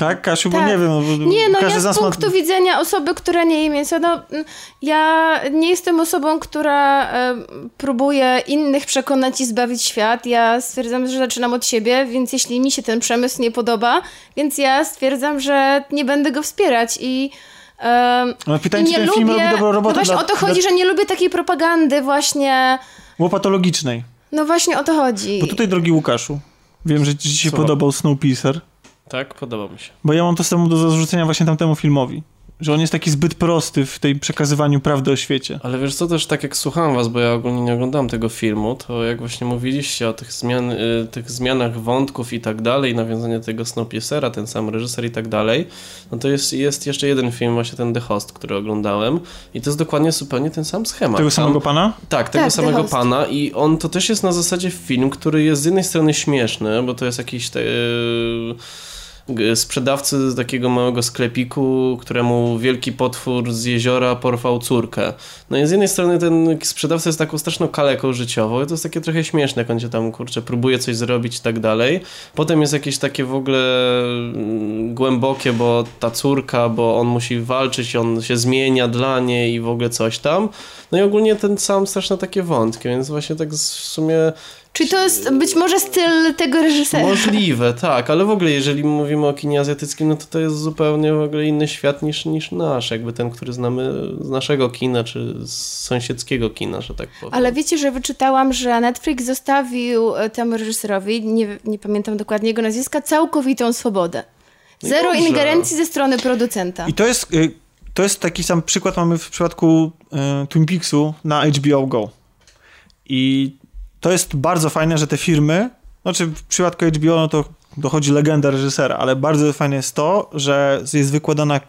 Tak, Kasiu, bo Tak. nie wiem. no, bo Nie, no każdy ja z z nas ma... punktu widzenia osoby, która nie je mięso, no mm, ja nie jestem osobą, która e, próbuje innych przekonać i zbawić świat. Ja stwierdzam, że zaczynam od siebie, więc jeśli mi się ten przemysł nie podoba, więc ja stwierdzam, że nie będę go wspierać i Ale pytanie, i czy nie ten film lubię, robi dobrą robotę No właśnie dla, o to chodzi, że nie lubię takiej propagandy właśnie, dla łopatologicznej. no właśnie o to chodzi. Bo tutaj, drogi Łukaszu, wiem, że ci się Co? podobał Snowpiercer, Tak, podoba mi się. bo ja mam to samo do zarzucenia właśnie tamtemu filmowi. Że on jest taki zbyt prosty w tej przekazywaniu prawdy o świecie. Ale wiesz co, też tak jak słuchałem was, bo ja ogólnie nie oglądałem tego filmu, to jak właśnie mówiliście o tych, zmian, y, tych zmianach wątków i tak dalej, nawiązanie tego Snowpiercera, ten sam reżyser i tak dalej, no to jest, jest jeszcze jeden film, właśnie ten The Host, który oglądałem i to jest dokładnie zupełnie ten sam schemat. Tego Tam- samego pana? Tak, tego Tak, samego pana i on to też jest na zasadzie film, który jest z jednej strony śmieszny, bo to jest jakiś te, g- sprzedawcy takiego małego sklepiku, któremu wielki potwór z jeziora porwał córkę. No i z jednej strony ten sprzedawca jest taką straszną kaleką życiową i to jest takie trochę śmieszne, jak on cię tam, kurczę, próbuje coś zrobić i tak dalej. Potem jest jakieś takie w ogóle mm, głębokie, bo ta córka, bo on musi walczyć, on się zmienia dla niej i w ogóle coś tam. No i ogólnie ten sam straszne takie wątki, więc właśnie tak w sumie Czyli to jest być może styl tego reżysera. możliwe, tak, ale w ogóle jeżeli mówimy o kinie azjatyckim, no to to jest zupełnie w ogóle inny świat niż, niż nasz, jakby ten, który znamy z naszego kina, czy z sąsiedzkiego kina, że tak powiem. Ale wiecie, że wyczytałam, że Netflix zostawił e, temu reżyserowi, nie, nie pamiętam dokładnie jego nazwiska, całkowitą swobodę. No Zero dobrze. ingerencji ze strony producenta. I to jest, y, to jest taki sam przykład mamy w przypadku y, Twin Peaksu na HBO Go. I to jest bardzo fajne, że te firmy, znaczy w przypadku HBO no to dochodzi legenda reżysera, ale bardzo fajne jest to, że jest wykładana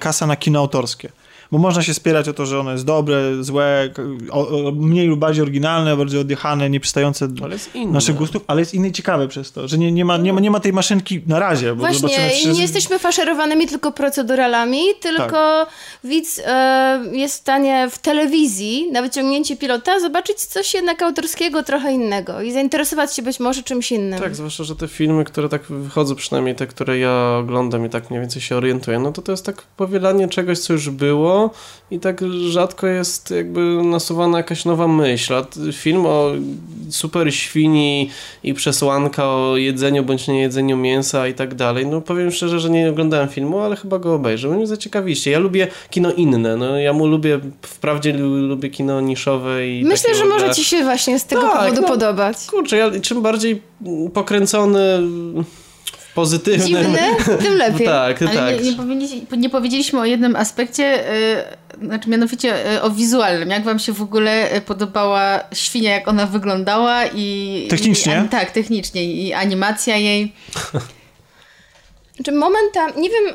kasa na kino autorskie. Bo można się spierać o to, że ono jest dobre, złe, o, o, mniej lub bardziej oryginalne, bardziej odjechane, nieprzystające do naszych gustów, ale jest inne i ciekawe przez to, że nie, nie, ma, nie, ma, nie ma tej maszynki na razie. Bo zobaczymy, Właśnie, czy- i nie jesteśmy faszerowanymi tylko proceduralami, tylko Tak. widz e, jest w stanie w telewizji, na wyciągnięcie pilota, zobaczyć coś jednak autorskiego, trochę innego i zainteresować się być może czymś innym. Tak, zwłaszcza, że te filmy, które tak wychodzą, przynajmniej te, które ja oglądam i tak mniej więcej się orientuję, no to to jest tak powielanie czegoś, co już było i tak rzadko jest jakby nasuwana jakaś nowa myśl. A film o super świni i przesłanka o jedzeniu bądź niejedzeniu mięsa i tak dalej, no powiem szczerze, że nie oglądałem filmu, ale chyba go obejrzę. Mnie zaciekawiście. Ja lubię kino inne, no ja mu lubię, wprawdzie lu- lubię kino niszowe i Myślę, że może ci się właśnie z tego Tak, powodu no. podobać. Kurczę, ja czym bardziej pokręcony pozytywnym... Dziwny, tym lepiej. Tak, Ale tak. nie, nie, powiedzieli, nie powiedzieliśmy o jednym aspekcie, y, znaczy mianowicie y, o wizualnym. Jak wam się w ogóle y, podobała świnia, jak ona wyglądała i... Technicznie? I, ani- tak, technicznie i animacja jej. Znaczy momentami, nie wiem,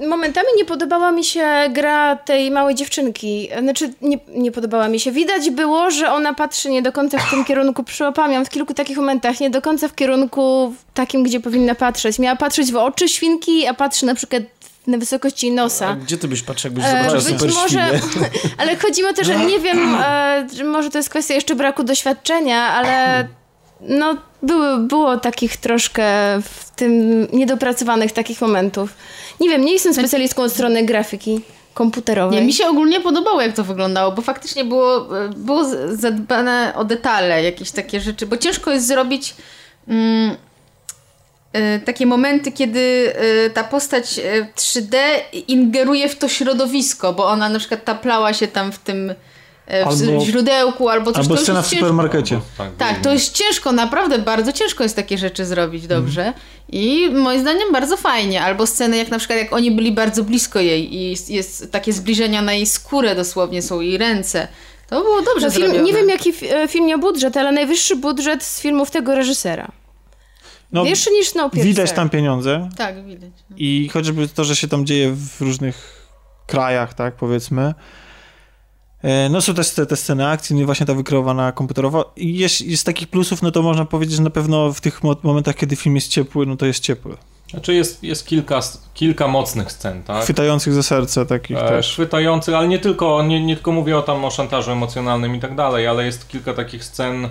e, momentami nie podobała mi się gra tej małej dziewczynki. Znaczy nie, nie podobała mi się. Widać było, że ona patrzy nie do końca w tym kierunku. Przyłapałam ją w kilku takich momentach, nie do końca w kierunku takim, gdzie powinna patrzeć. Miała patrzeć w oczy świnki, a patrzy na przykład na wysokości A nosa. gdzie ty byś patrzył, jakbyś E, zobaczył być super może, ale chodzi o to, że nie wiem, e, że może to jest kwestia jeszcze braku doświadczenia, ale no były, było takich troszkę w tym niedopracowanych takich momentów. Nie wiem, nie jestem specjalistką od strony grafiki komputerowej. Nie, mi się ogólnie podobało, jak to wyglądało, bo faktycznie było, było zadbane o detale, jakieś takie rzeczy, bo ciężko jest zrobić mm, y, takie momenty, kiedy y, ta postać y, 3D ingeruje w to środowisko, bo ona na przykład taplała się tam w tym Albo- w źródełku albo coś. Albo to scena w ciężko. supermarkecie. Tak, to jest ciężko, naprawdę bardzo ciężko jest takie rzeczy zrobić dobrze. I moim zdaniem bardzo fajnie. Albo sceny jak na przykład jak oni byli bardzo blisko jej i jest, jest takie zbliżenia na jej skórę dosłownie, są jej ręce. To było dobrze no, film, nie wiem, jaki e, film miał budżet, ale najwyższy budżet z filmów tego reżysera. No, Wyższy niż Snowpiercer. widać tam pieniądze Tak, widać. No. i chociażby to, że się tam dzieje w różnych krajach, tak powiedzmy. E, No są też te, te sceny akcji, no i właśnie ta wykreowana komputerowo. I jest, jest takich plusów, no to można powiedzieć, że na pewno w tych mo- momentach, kiedy film jest ciepły, no to jest ciepły. Znaczy jest, jest kilka, kilka mocnych scen, tak? Chwytających za serce takich E, też. chwytających, ale nie tylko, nie, nie tylko mówię o tam o szantażu emocjonalnym i tak dalej, ale jest kilka takich scen,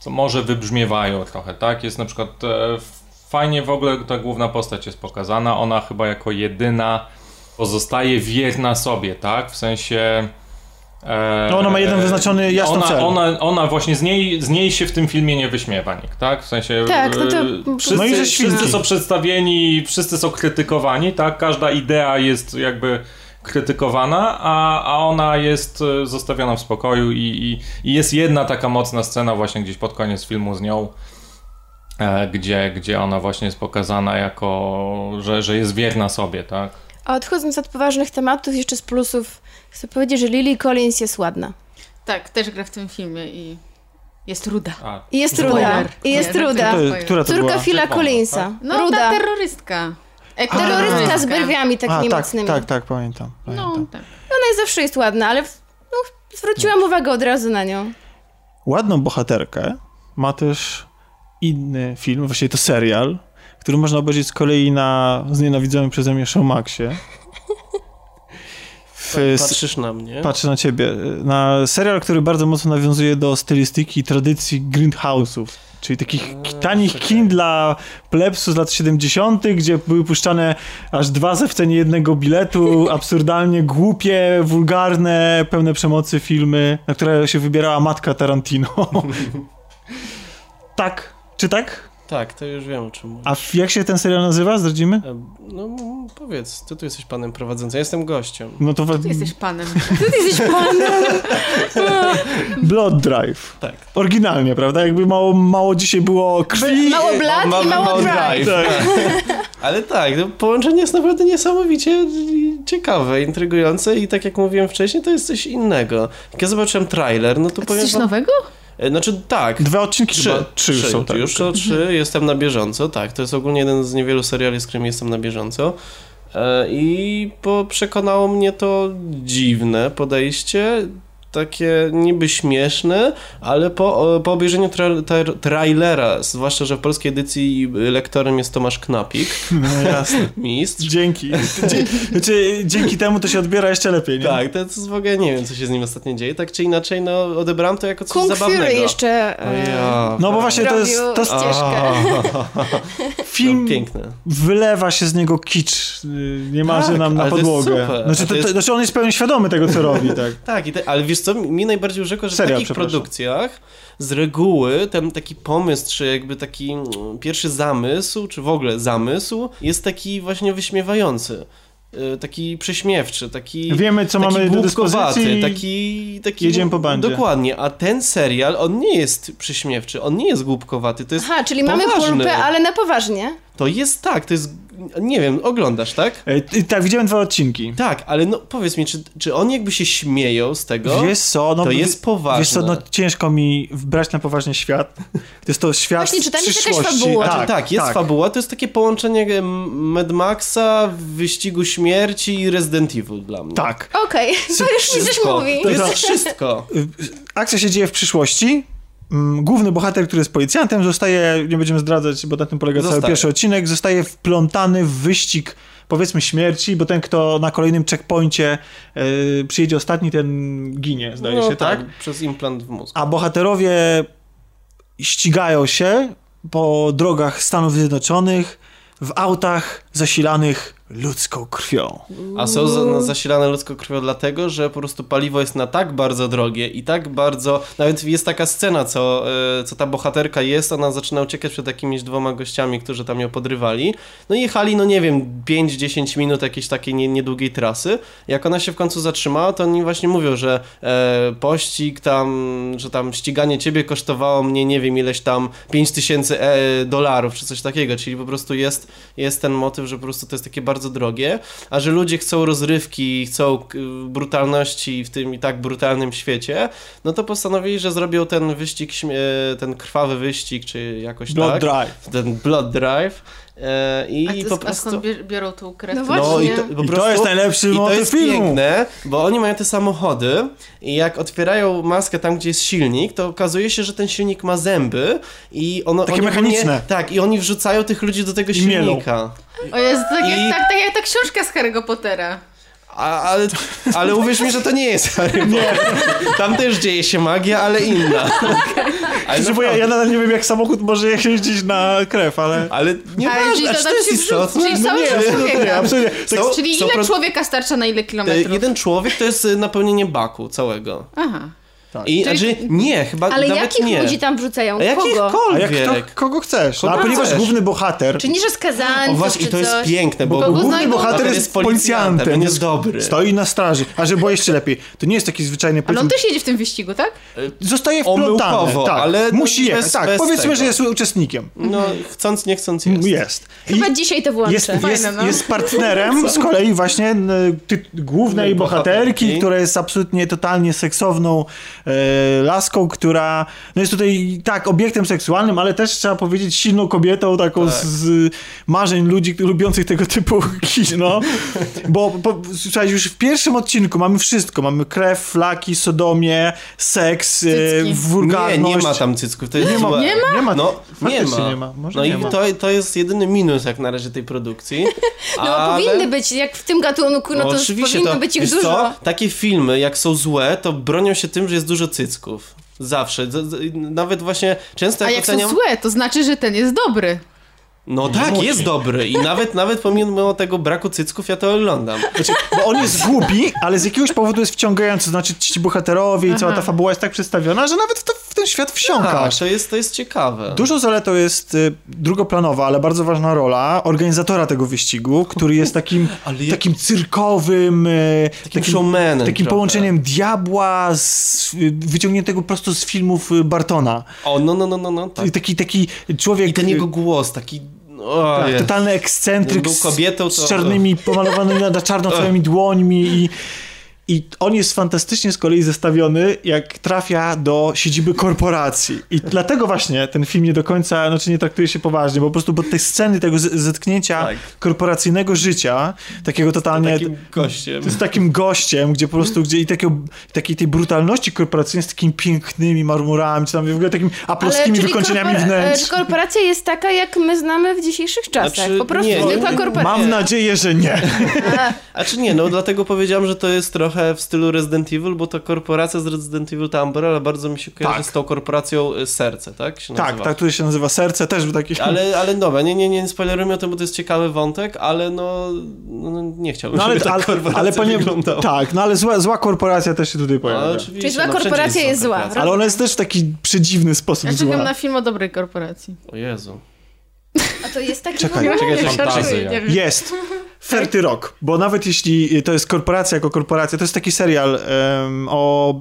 co może wybrzmiewają trochę, tak? Jest na przykład e, fajnie w ogóle ta główna postać jest pokazana, ona chyba jako jedyna pozostaje wierna sobie, tak? W sensie... e, No ona ma jeden wyznaczony jasno ona, cel. Ona, ona właśnie z niej, z niej się w tym filmie nie wyśmiewa nikt, tak? W sensie. Tak, no to- e, wszyscy, No i wszyscy świnki. są przedstawieni, wszyscy są krytykowani, tak? Każda idea jest jakby krytykowana, a, a ona jest e, zostawiona w spokoju i, i, i jest jedna taka mocna scena właśnie gdzieś pod koniec filmu z nią, e, gdzie, gdzie ona właśnie jest pokazana jako, że, że jest wierna sobie, tak? A odchodząc od poważnych tematów, jeszcze z plusów, chcę powiedzieć, że Lily Collins jest ładna. Tak, też gra w tym filmie i jest ruda. A, I jest Spoiler. ruda. I jest Nie, ruda. To która to Córka była? Phila Czerwona, Collinsa. No ruda. ta terrorystka. Eko- Terrorystka z brwiami takimi tak, mocnymi. tak, tak, pamiętam. No, pamiętam. tak. Ona jest zawsze jest ładna, ale no, zwróciłam uwagę od razu na nią. Ładną bohaterkę ma też inny film, właściwie to serial, który można obejrzeć z kolei na znienawidzonym przeze mnie Showmaxie. W, s- Patrzysz na mnie. patrzę na ciebie. Na serial, który bardzo mocno nawiązuje do stylistyki i tradycji grindhouse'ów. Czyli takich Eee, tanich kin dla plebsu z lat 70., gdzie były puszczane aż dwa za w cenie jednego biletu, absurdalnie głupie, wulgarne, pełne przemocy filmy, na które się wybierała matka Tarantino. tak, czy tak? Tak, to już wiem o czym mówisz. A jak się ten serial nazywa? Zdradzimy? E, No powiedz, ty tu jesteś panem prowadzącym, ja jestem gościem. No to Ty jesteś panem. Ty jesteś panem. Blood Drive. Tak. Oryginalnie, prawda? Jakby mało, mało dzisiaj było krwi. Mało Mamy i mało mało drive. drive. Ale tak, to połączenie jest naprawdę niesamowicie ciekawe, intrygujące i tak jak mówiłem wcześniej, to jest coś innego. Jak ja zobaczyłem trailer, no to To powiem coś wam... nowego? E, Znaczy tak, Dwa odcinki Trzy, chyba. Trzy, już są, tak. Już to trzy, jestem na bieżąco, tak. To jest ogólnie jeden z niewielu seriali, z którymi jestem na bieżąco. E, I po, przekonało mnie to dziwne podejście, takie niby śmieszne, ale po, po obejrzeniu tra, tra, trailera, zwłaszcza, że w polskiej edycji lektorem jest Tomasz Knapik, No jasne. mistrz. Dzięki. Dzie- Znaczy, dzięki temu to się odbiera jeszcze lepiej, nie? Tak, to jest w ogóle nie wiem, co się z nim ostatnio dzieje. Tak czy inaczej, no odebrałem to jako coś Kung zabawnego. Fury jeszcze e, ja, No bo właśnie to jest, to jest ścieżkę. film, No, piękne. wylewa się z niego kicz, y, nie marzy Tak, nam na to podłogę. Znaczy, to, to to, jest- znaczy on jest pełen świadomy tego, co robi, tak. Tak, i te, ale wiesz co, mi najbardziej urzekło, że Serial, w takich produkcjach z reguły ten taki pomysł, czy jakby taki mm, pierwszy zamysł, czy w ogóle zamysł jest taki właśnie wyśmiewający. Y, Taki prześmiewczy, taki, Wiemy, co taki mamy do głupkowaty, dyspozycji. taki, taki... jedziemy po bandzie. Dokładnie, a ten serial, on nie jest prześmiewczy, on nie jest głupkowaty, to jest, Aha, czyli mamy poważny. pulpę, ale na poważnie. To jest tak, to jest, nie wiem, oglądasz, tak? E, Tak, widziałem dwa odcinki. Tak, ale no powiedz mi, czy, czy oni jakby się śmieją z tego? Wiesz co, no, to jest poważne. Wiesz co, no ciężko mi brać na poważnie świat. To jest to świat Właśnie, czy tam jest jakaś fabuła? Znaczy, tak, jest fabuła, to jest takie połączenie em, Mad Maxa, Wyścigu Śmierci i Resident Evil dla mnie. Tak. Okej, to już mi coś mówi. To jest To- wszystko. Y, Akcja się dzieje w przyszłości. Mm, Główny bohater, który jest policjantem, zostaje, nie będziemy zdradzać, bo na tym polega cały Zostaje. pierwszy odcinek, zostaje wplątany w wyścig, powiedzmy, śmierci, bo ten, kto na kolejnym checkpoincie y, przyjedzie ostatni, ten ginie, zdaje no, się, tak? Przez implant w mózg. A bohaterowie ścigają się po drogach Stanów Zjednoczonych w autach zasilanych ludzką krwią. A są za, zasilane ludzką krwią dlatego, że po prostu paliwo jest na tak bardzo drogie i tak bardzo... Nawet jest taka scena, co, e, co ta bohaterka jest, ona zaczyna uciekać przed jakimiś dwoma gościami, którzy tam ją podrywali. No i jechali, no nie wiem, 5-10 minut jakiejś takiej nie, niedługiej trasy. Jak ona się w końcu zatrzymała, to oni właśnie mówią, że e, pościg tam, że tam ściganie ciebie kosztowało mnie, nie wiem, ileś tam 5000 e, dolarów, czy coś takiego, czyli po prostu jest, jest ten motyw, że po prostu to jest takie bardzo drogie, a że ludzie chcą rozrywki, chcą k- brutalności w tym i tak brutalnym świecie, no to postanowili, że zrobią ten wyścig, ten krwawy wyścig, czy jakoś Blood tak. Drive. Ten Blood Drive. E, I A, to, po a prostu... skąd bier- biorą tą krew? No No i Właśnie. to, po I to jest najlepszy i to jest filmu. piękne, bo oni mają te samochody i jak otwierają maskę tam, gdzie jest silnik, to okazuje się, że ten silnik ma zęby i ono, Takie mechaniczne. ogólnie- tak, i oni wrzucają tych ludzi do tego I mielą. silnika. O jest tak, I- jak, tak, tak jak ta książka z Harry'ego Pottera. A, ale, ale uwierz mi, że to nie jest Harry Potter. Tam też dzieje się magia, ale inna. Ale, Znaczy, bo ja, ja nadal nie wiem, jak samochód może jeździć na krew, ale... ale nie Ale ważne, to jest istotne? czyli cały nie, czas człowieka. Nie, absolutnie. Tak, Są- Czyli ile człowieka starcza na ile E, kilometrów? Jeden człowiek to jest y, napełnienie baku całego. Aha. I, Czyli- znaczy, nie, chyba Ale nawet jakich nie. ludzi tam wrzucają? A Kogo? A jak jakichkolwiek. kto, kogo chcesz? Kogo a ponieważ chcesz. główny bohater... Czy nie, że O skazańców, właśnie, to jest piękne, bo główny znajdą? bohater jest jest policjantem, policjantem, on jest dobry. Stoi na straży. A żeby było jeszcze lepiej, to nie jest taki zwyczajny Ale on policjant. też jedzie w tym wyścigu, tak? Zostaje wplątany. Omyłkowo, tak, ale no musi bez- jechać. Tak, bez powiedzmy, tego. że jest uczestnikiem. No, chcąc, nie chcąc jest. Jest. I Chyba dzisiaj to włączę. jest, jest, Fajne, no. jest partnerem z kolei właśnie n- ty, głównej bohaterki, która jest absolutnie totalnie seksowną e, laską, która no jest tutaj tak obiektem seksualnym, ale też trzeba powiedzieć silną kobietą, taką Tak. z, marzeń ludzi lubiących tego typu kino. Bo, bo słuchaj, już w pierwszym odcinku mamy wszystko. Mamy krew, flaki, sodomię, seks, e, Cycki. Nie, wulgarność. nie ma tam cycków, to jest Nie ma. Nie ma? Nie ma. No, nie ma. nie ma. Może no nie i ma. To, to jest jedyny minus jak na razie tej produkcji. No ale... powinny być, jak w tym gatunku, no to oczywiście, powinno to, być ich dużo. Co? Takie filmy, jak są złe, to bronią się tym, że jest dużo cycków. Zawsze. Nawet właśnie często A jak jak są oceniam... złe, to znaczy, że ten jest dobry. No tak, musi. jest dobry i nawet, nawet pomimo tego braku cycków ja to oglądam. Znaczy, bo on jest głupi, ale z jakiegoś powodu jest wciągający. Znaczy, ci bohaterowie i cała ta fabuła jest tak przedstawiona, że nawet w, to, w ten świat Tak, wsiąkasz. to jest, to jest ciekawe. Dużą zaletą jest y, drugoplanowa, ale bardzo ważna rola organizatora tego wyścigu, który jest takim, Ale jak- takim cyrkowym, y, Takim showmanem takim trochę. połączeniem diabła z, y, wyciągniętego prosto z filmów y, Bartona. O, no, no, no, no, no tak. Taki, taki człowiek... I ten jego głos, taki... O, tak, totalny ekscentryk Był z- kobietą, z to- czarnymi, pomalowanymi na czarno całymi dłońmi i I on jest fantastycznie z kolei zestawiony, jak trafia do siedziby korporacji. I dlatego właśnie ten film nie do końca, znaczy nie traktuje się poważnie, bo po prostu bo te sceny tego z- zetknięcia Tak. korporacyjnego życia, takiego totalnie... Takim gościem. z takim gościem, gdzie po prostu, gdzie i takiego, takiej tej brutalności korporacyjnej z takimi pięknymi marmurami, czy tam w ogóle takimi aploskimi wykończeniami korpora- wnętrz. e, Korporacja jest taka, jak my znamy w dzisiejszych czasach. Znaczy, po prostu nie, zwykła nie, korporacja. Mam nadzieję, że nie. A czy nie, no dlatego powiedziałem, że to jest trochę w stylu Resident Evil, bo ta korporacja z Resident Evil, ta Umbrella bardzo mi się kojarzy Tak. z tą korporacją y, Serce, tak? Się Tak, nazywa. tak, który się nazywa Serce, też był taki... Ale, ale dobra, nie, nie, nie spoilerujmy o tym, bo to jest ciekawy wątek, ale no, no nie chciałbym, No ale, żeby ta ale, korporacja ale wyglądała. Tak, no ale zła, zła korporacja też się tutaj No, pojawia. oczywiście, Czyli zła no, korporacja jest zła. korporacja. Ale ona jest też w taki przedziwny sposób Ja czekam zła. na film o dobrej korporacji. O Jezu. To jest taki Czekaj, moment. czekaj, czekaj. Fantazja. Jest. Ferty Rock, bo nawet jeśli to jest korporacja jako korporacja, to jest taki serial em, o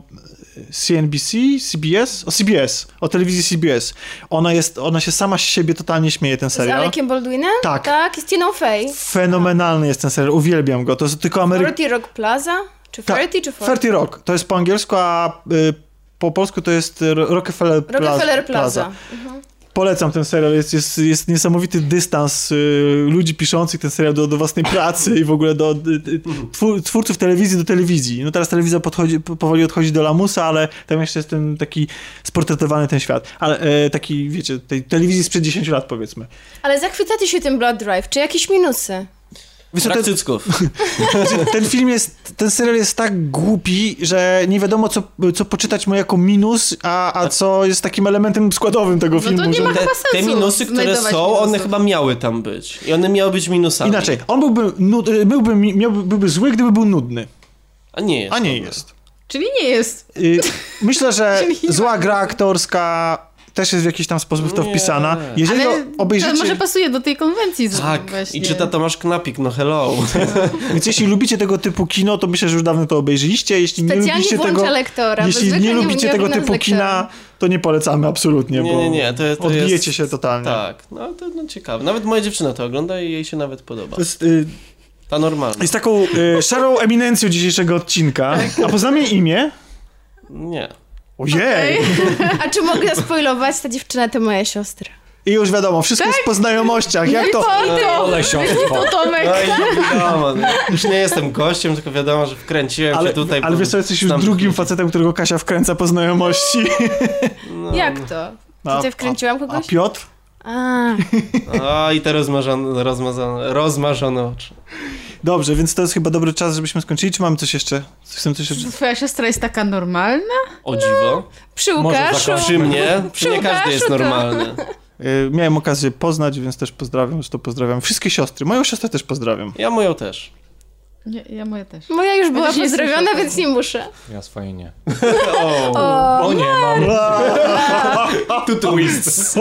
CNBC, CBS, o CBS, o telewizji CBS. Ona jest, ona się sama z siebie totalnie śmieje, ten Z serial. Alekiem Baldwinem? Tak. Tak, z Tiną Fey. Fenomenalny jest ten serial, uwielbiam go. To jest tylko Ameryka. 40 Rock Plaza? Czy Tak, 40 czy 40? Ferty Rock, to jest po angielsku, a y, po polsku to jest Ro- Rockefeller, Plaza. Rockefeller Plaza. Polecam ten serial, jest, jest, jest niesamowity dystans y, ludzi piszących ten serial do, do własnej pracy i w ogóle do y, y, twór, twórców telewizji do telewizji. No teraz telewizja podchodzi, po- powoli odchodzi do lamusa, ale tam jeszcze jest ten taki sportretowany ten świat. Ale e, taki, wiecie, tej telewizji sprzed 10 lat powiedzmy. Ale zachwycacie się tym Blood Drive. Czy jakieś minusy? Wiesz, ten, znaczy, ten film jest, ten serial jest tak głupi, że nie wiadomo co, co poczytać mu jako minus, a, a co jest takim elementem składowym tego No to filmu. nie że- ma Te, chyba te sensu minusy, które są, one minusów. chyba miały tam być. I one miały być minusami. Inaczej, on byłby, nud, byłby, miałby, byłby zły, gdyby był nudny. A nie jest. A nie jest. Czyli nie jest. Y, Myślę, że nie zła gra aktorska też jest w jakiś tam sposób w to wpisana. Jeżeli Ale obejrzycie, może pasuje do tej konwencji. z- Tak, właśnie. i czyta Tomasz Knapik, no hello. więc jeśli lubicie tego typu kino, to myślę, że już dawno to obejrzyliście. Jeśli nie Specjalnie lubicie tego, lektora. jeśli nie lubicie tego typu kina, to nie polecamy absolutnie, Nie, bo nie, nie, to, to odbijecie jest... się totalnie. Tak, no to no, ciekawe. Nawet moja dziewczyna to ogląda i jej się nawet podoba. To jest, y, Ta normalna. jest taką y, szarą eminencją dzisiejszego odcinka. A poznamy imię? Nie. Ojej! A czy mogę spoilować? Ta dziewczyna to moja siostra. I już wiadomo, wszystko jest po znajomościach. Jak to? Ole siostro. Tomek. No i wiadomo, no. już nie jestem gościem, tylko wiadomo, że wkręciłem Ale, się tutaj. ale wiesz co, jesteś już drugim facetem, którego Kasia wkręca po znajomości. No. Jak to? A- Tutaj wkręciłam A kogoś? Piotr? A, A i te rozmarzone, rozmazane, rozmarzone oczy. Dobrze, więc to jest chyba dobry czas, żebyśmy skończyli. Czy mamy coś jeszcze? Chcemy coś jeszcze? Twoja siostra jest taka normalna? O dziwo. przy Może Łukaszu. zakończmy. Przy mnie, Przy nie każdy jest normalny. Y, Miałem okazję poznać, więc też pozdrawiam, że to pozdrawiam. Wszystkie siostry. Moją siostrę też pozdrawiam. Ja moją też. Nie, ja moje też. Moja już była pozdrowiona, więc nie muszę. Ja swoje nie. O, O, O nie, mam. tu twist.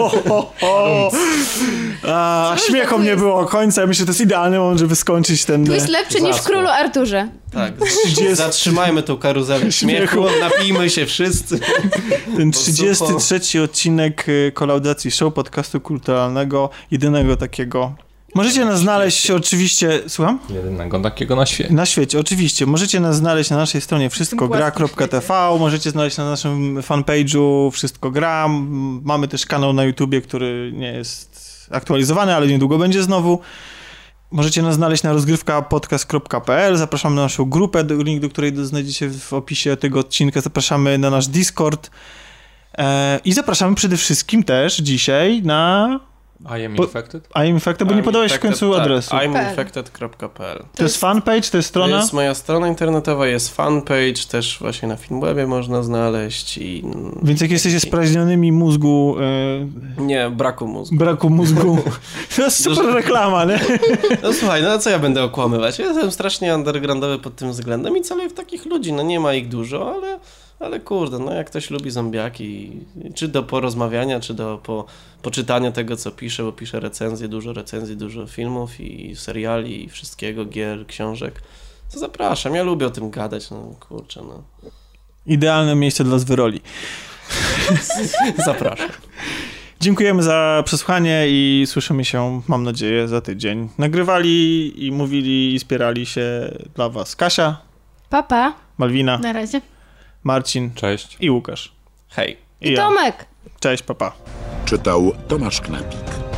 A, śmiechom nie było końca. Myślę, że to jest idealny moment, żeby skończyć ten... tu jest lepszy niż w. Królu Arturze. Tak, Trzydziesty- zatrzymajmy tą karuzelę śmiechu, napijmy się wszyscy. Ten Bo 33 odcinek y, kolaudacji show podcastu kulturalnego, jedynego takiego. Możecie nas znaleźć oczywiście, słucham? Jedynego takiego na świecie. Na świecie, oczywiście. Możecie nas znaleźć na naszej stronie wszystkogra.tv, możecie znaleźć na naszym fanpage'u Wszystko Gra. Mamy też kanał na YouTubie, który nie jest aktualizowany, ale niedługo będzie znowu. Możecie nas znaleźć na rozgrywkapodcast.pl. Zapraszamy na naszą grupę, link do której znajdziecie w opisie tego odcinka. Zapraszamy na nasz Discord. E, I zapraszamy przede wszystkim też dzisiaj na I am infected? I'm Infected, bo nie podałeś w końcu tak, adresu. iminfected.pl To jest fanpage, to jest To strona? jest moja strona internetowa, jest fanpage, też właśnie na Filmwebie można znaleźć i... Więc jak jesteście spraźnionymi mózgu, e, Nie, braku mózgu. braku mózgu, to jest super reklama, nie? No słuchaj, no co ja będę okłamywać? Ja jestem strasznie undergroundowy pod tym względem i celuję w takich ludzi. No nie ma ich dużo, ale, ale kurde, no jak ktoś lubi zombiaki, czy do porozmawiania, czy do po, poczytania tego, co piszę, bo piszę recenzje, dużo recenzji, dużo filmów i seriali, i wszystkiego, gier, książek, to zapraszam. Ja lubię o tym gadać, no kurczę, no. Idealne miejsce dla zwyroli. Zapraszam. Dziękujemy za przesłuchanie i słyszymy się, mam nadzieję, za tydzień. Nagrywali i mówili i spierali się dla was Kasia, Papa. Malwina, Na razie. Marcin Cześć. i Łukasz. Hej. I, I ja. Tomek. Cześć, papa. Czytał Tomasz Knapik.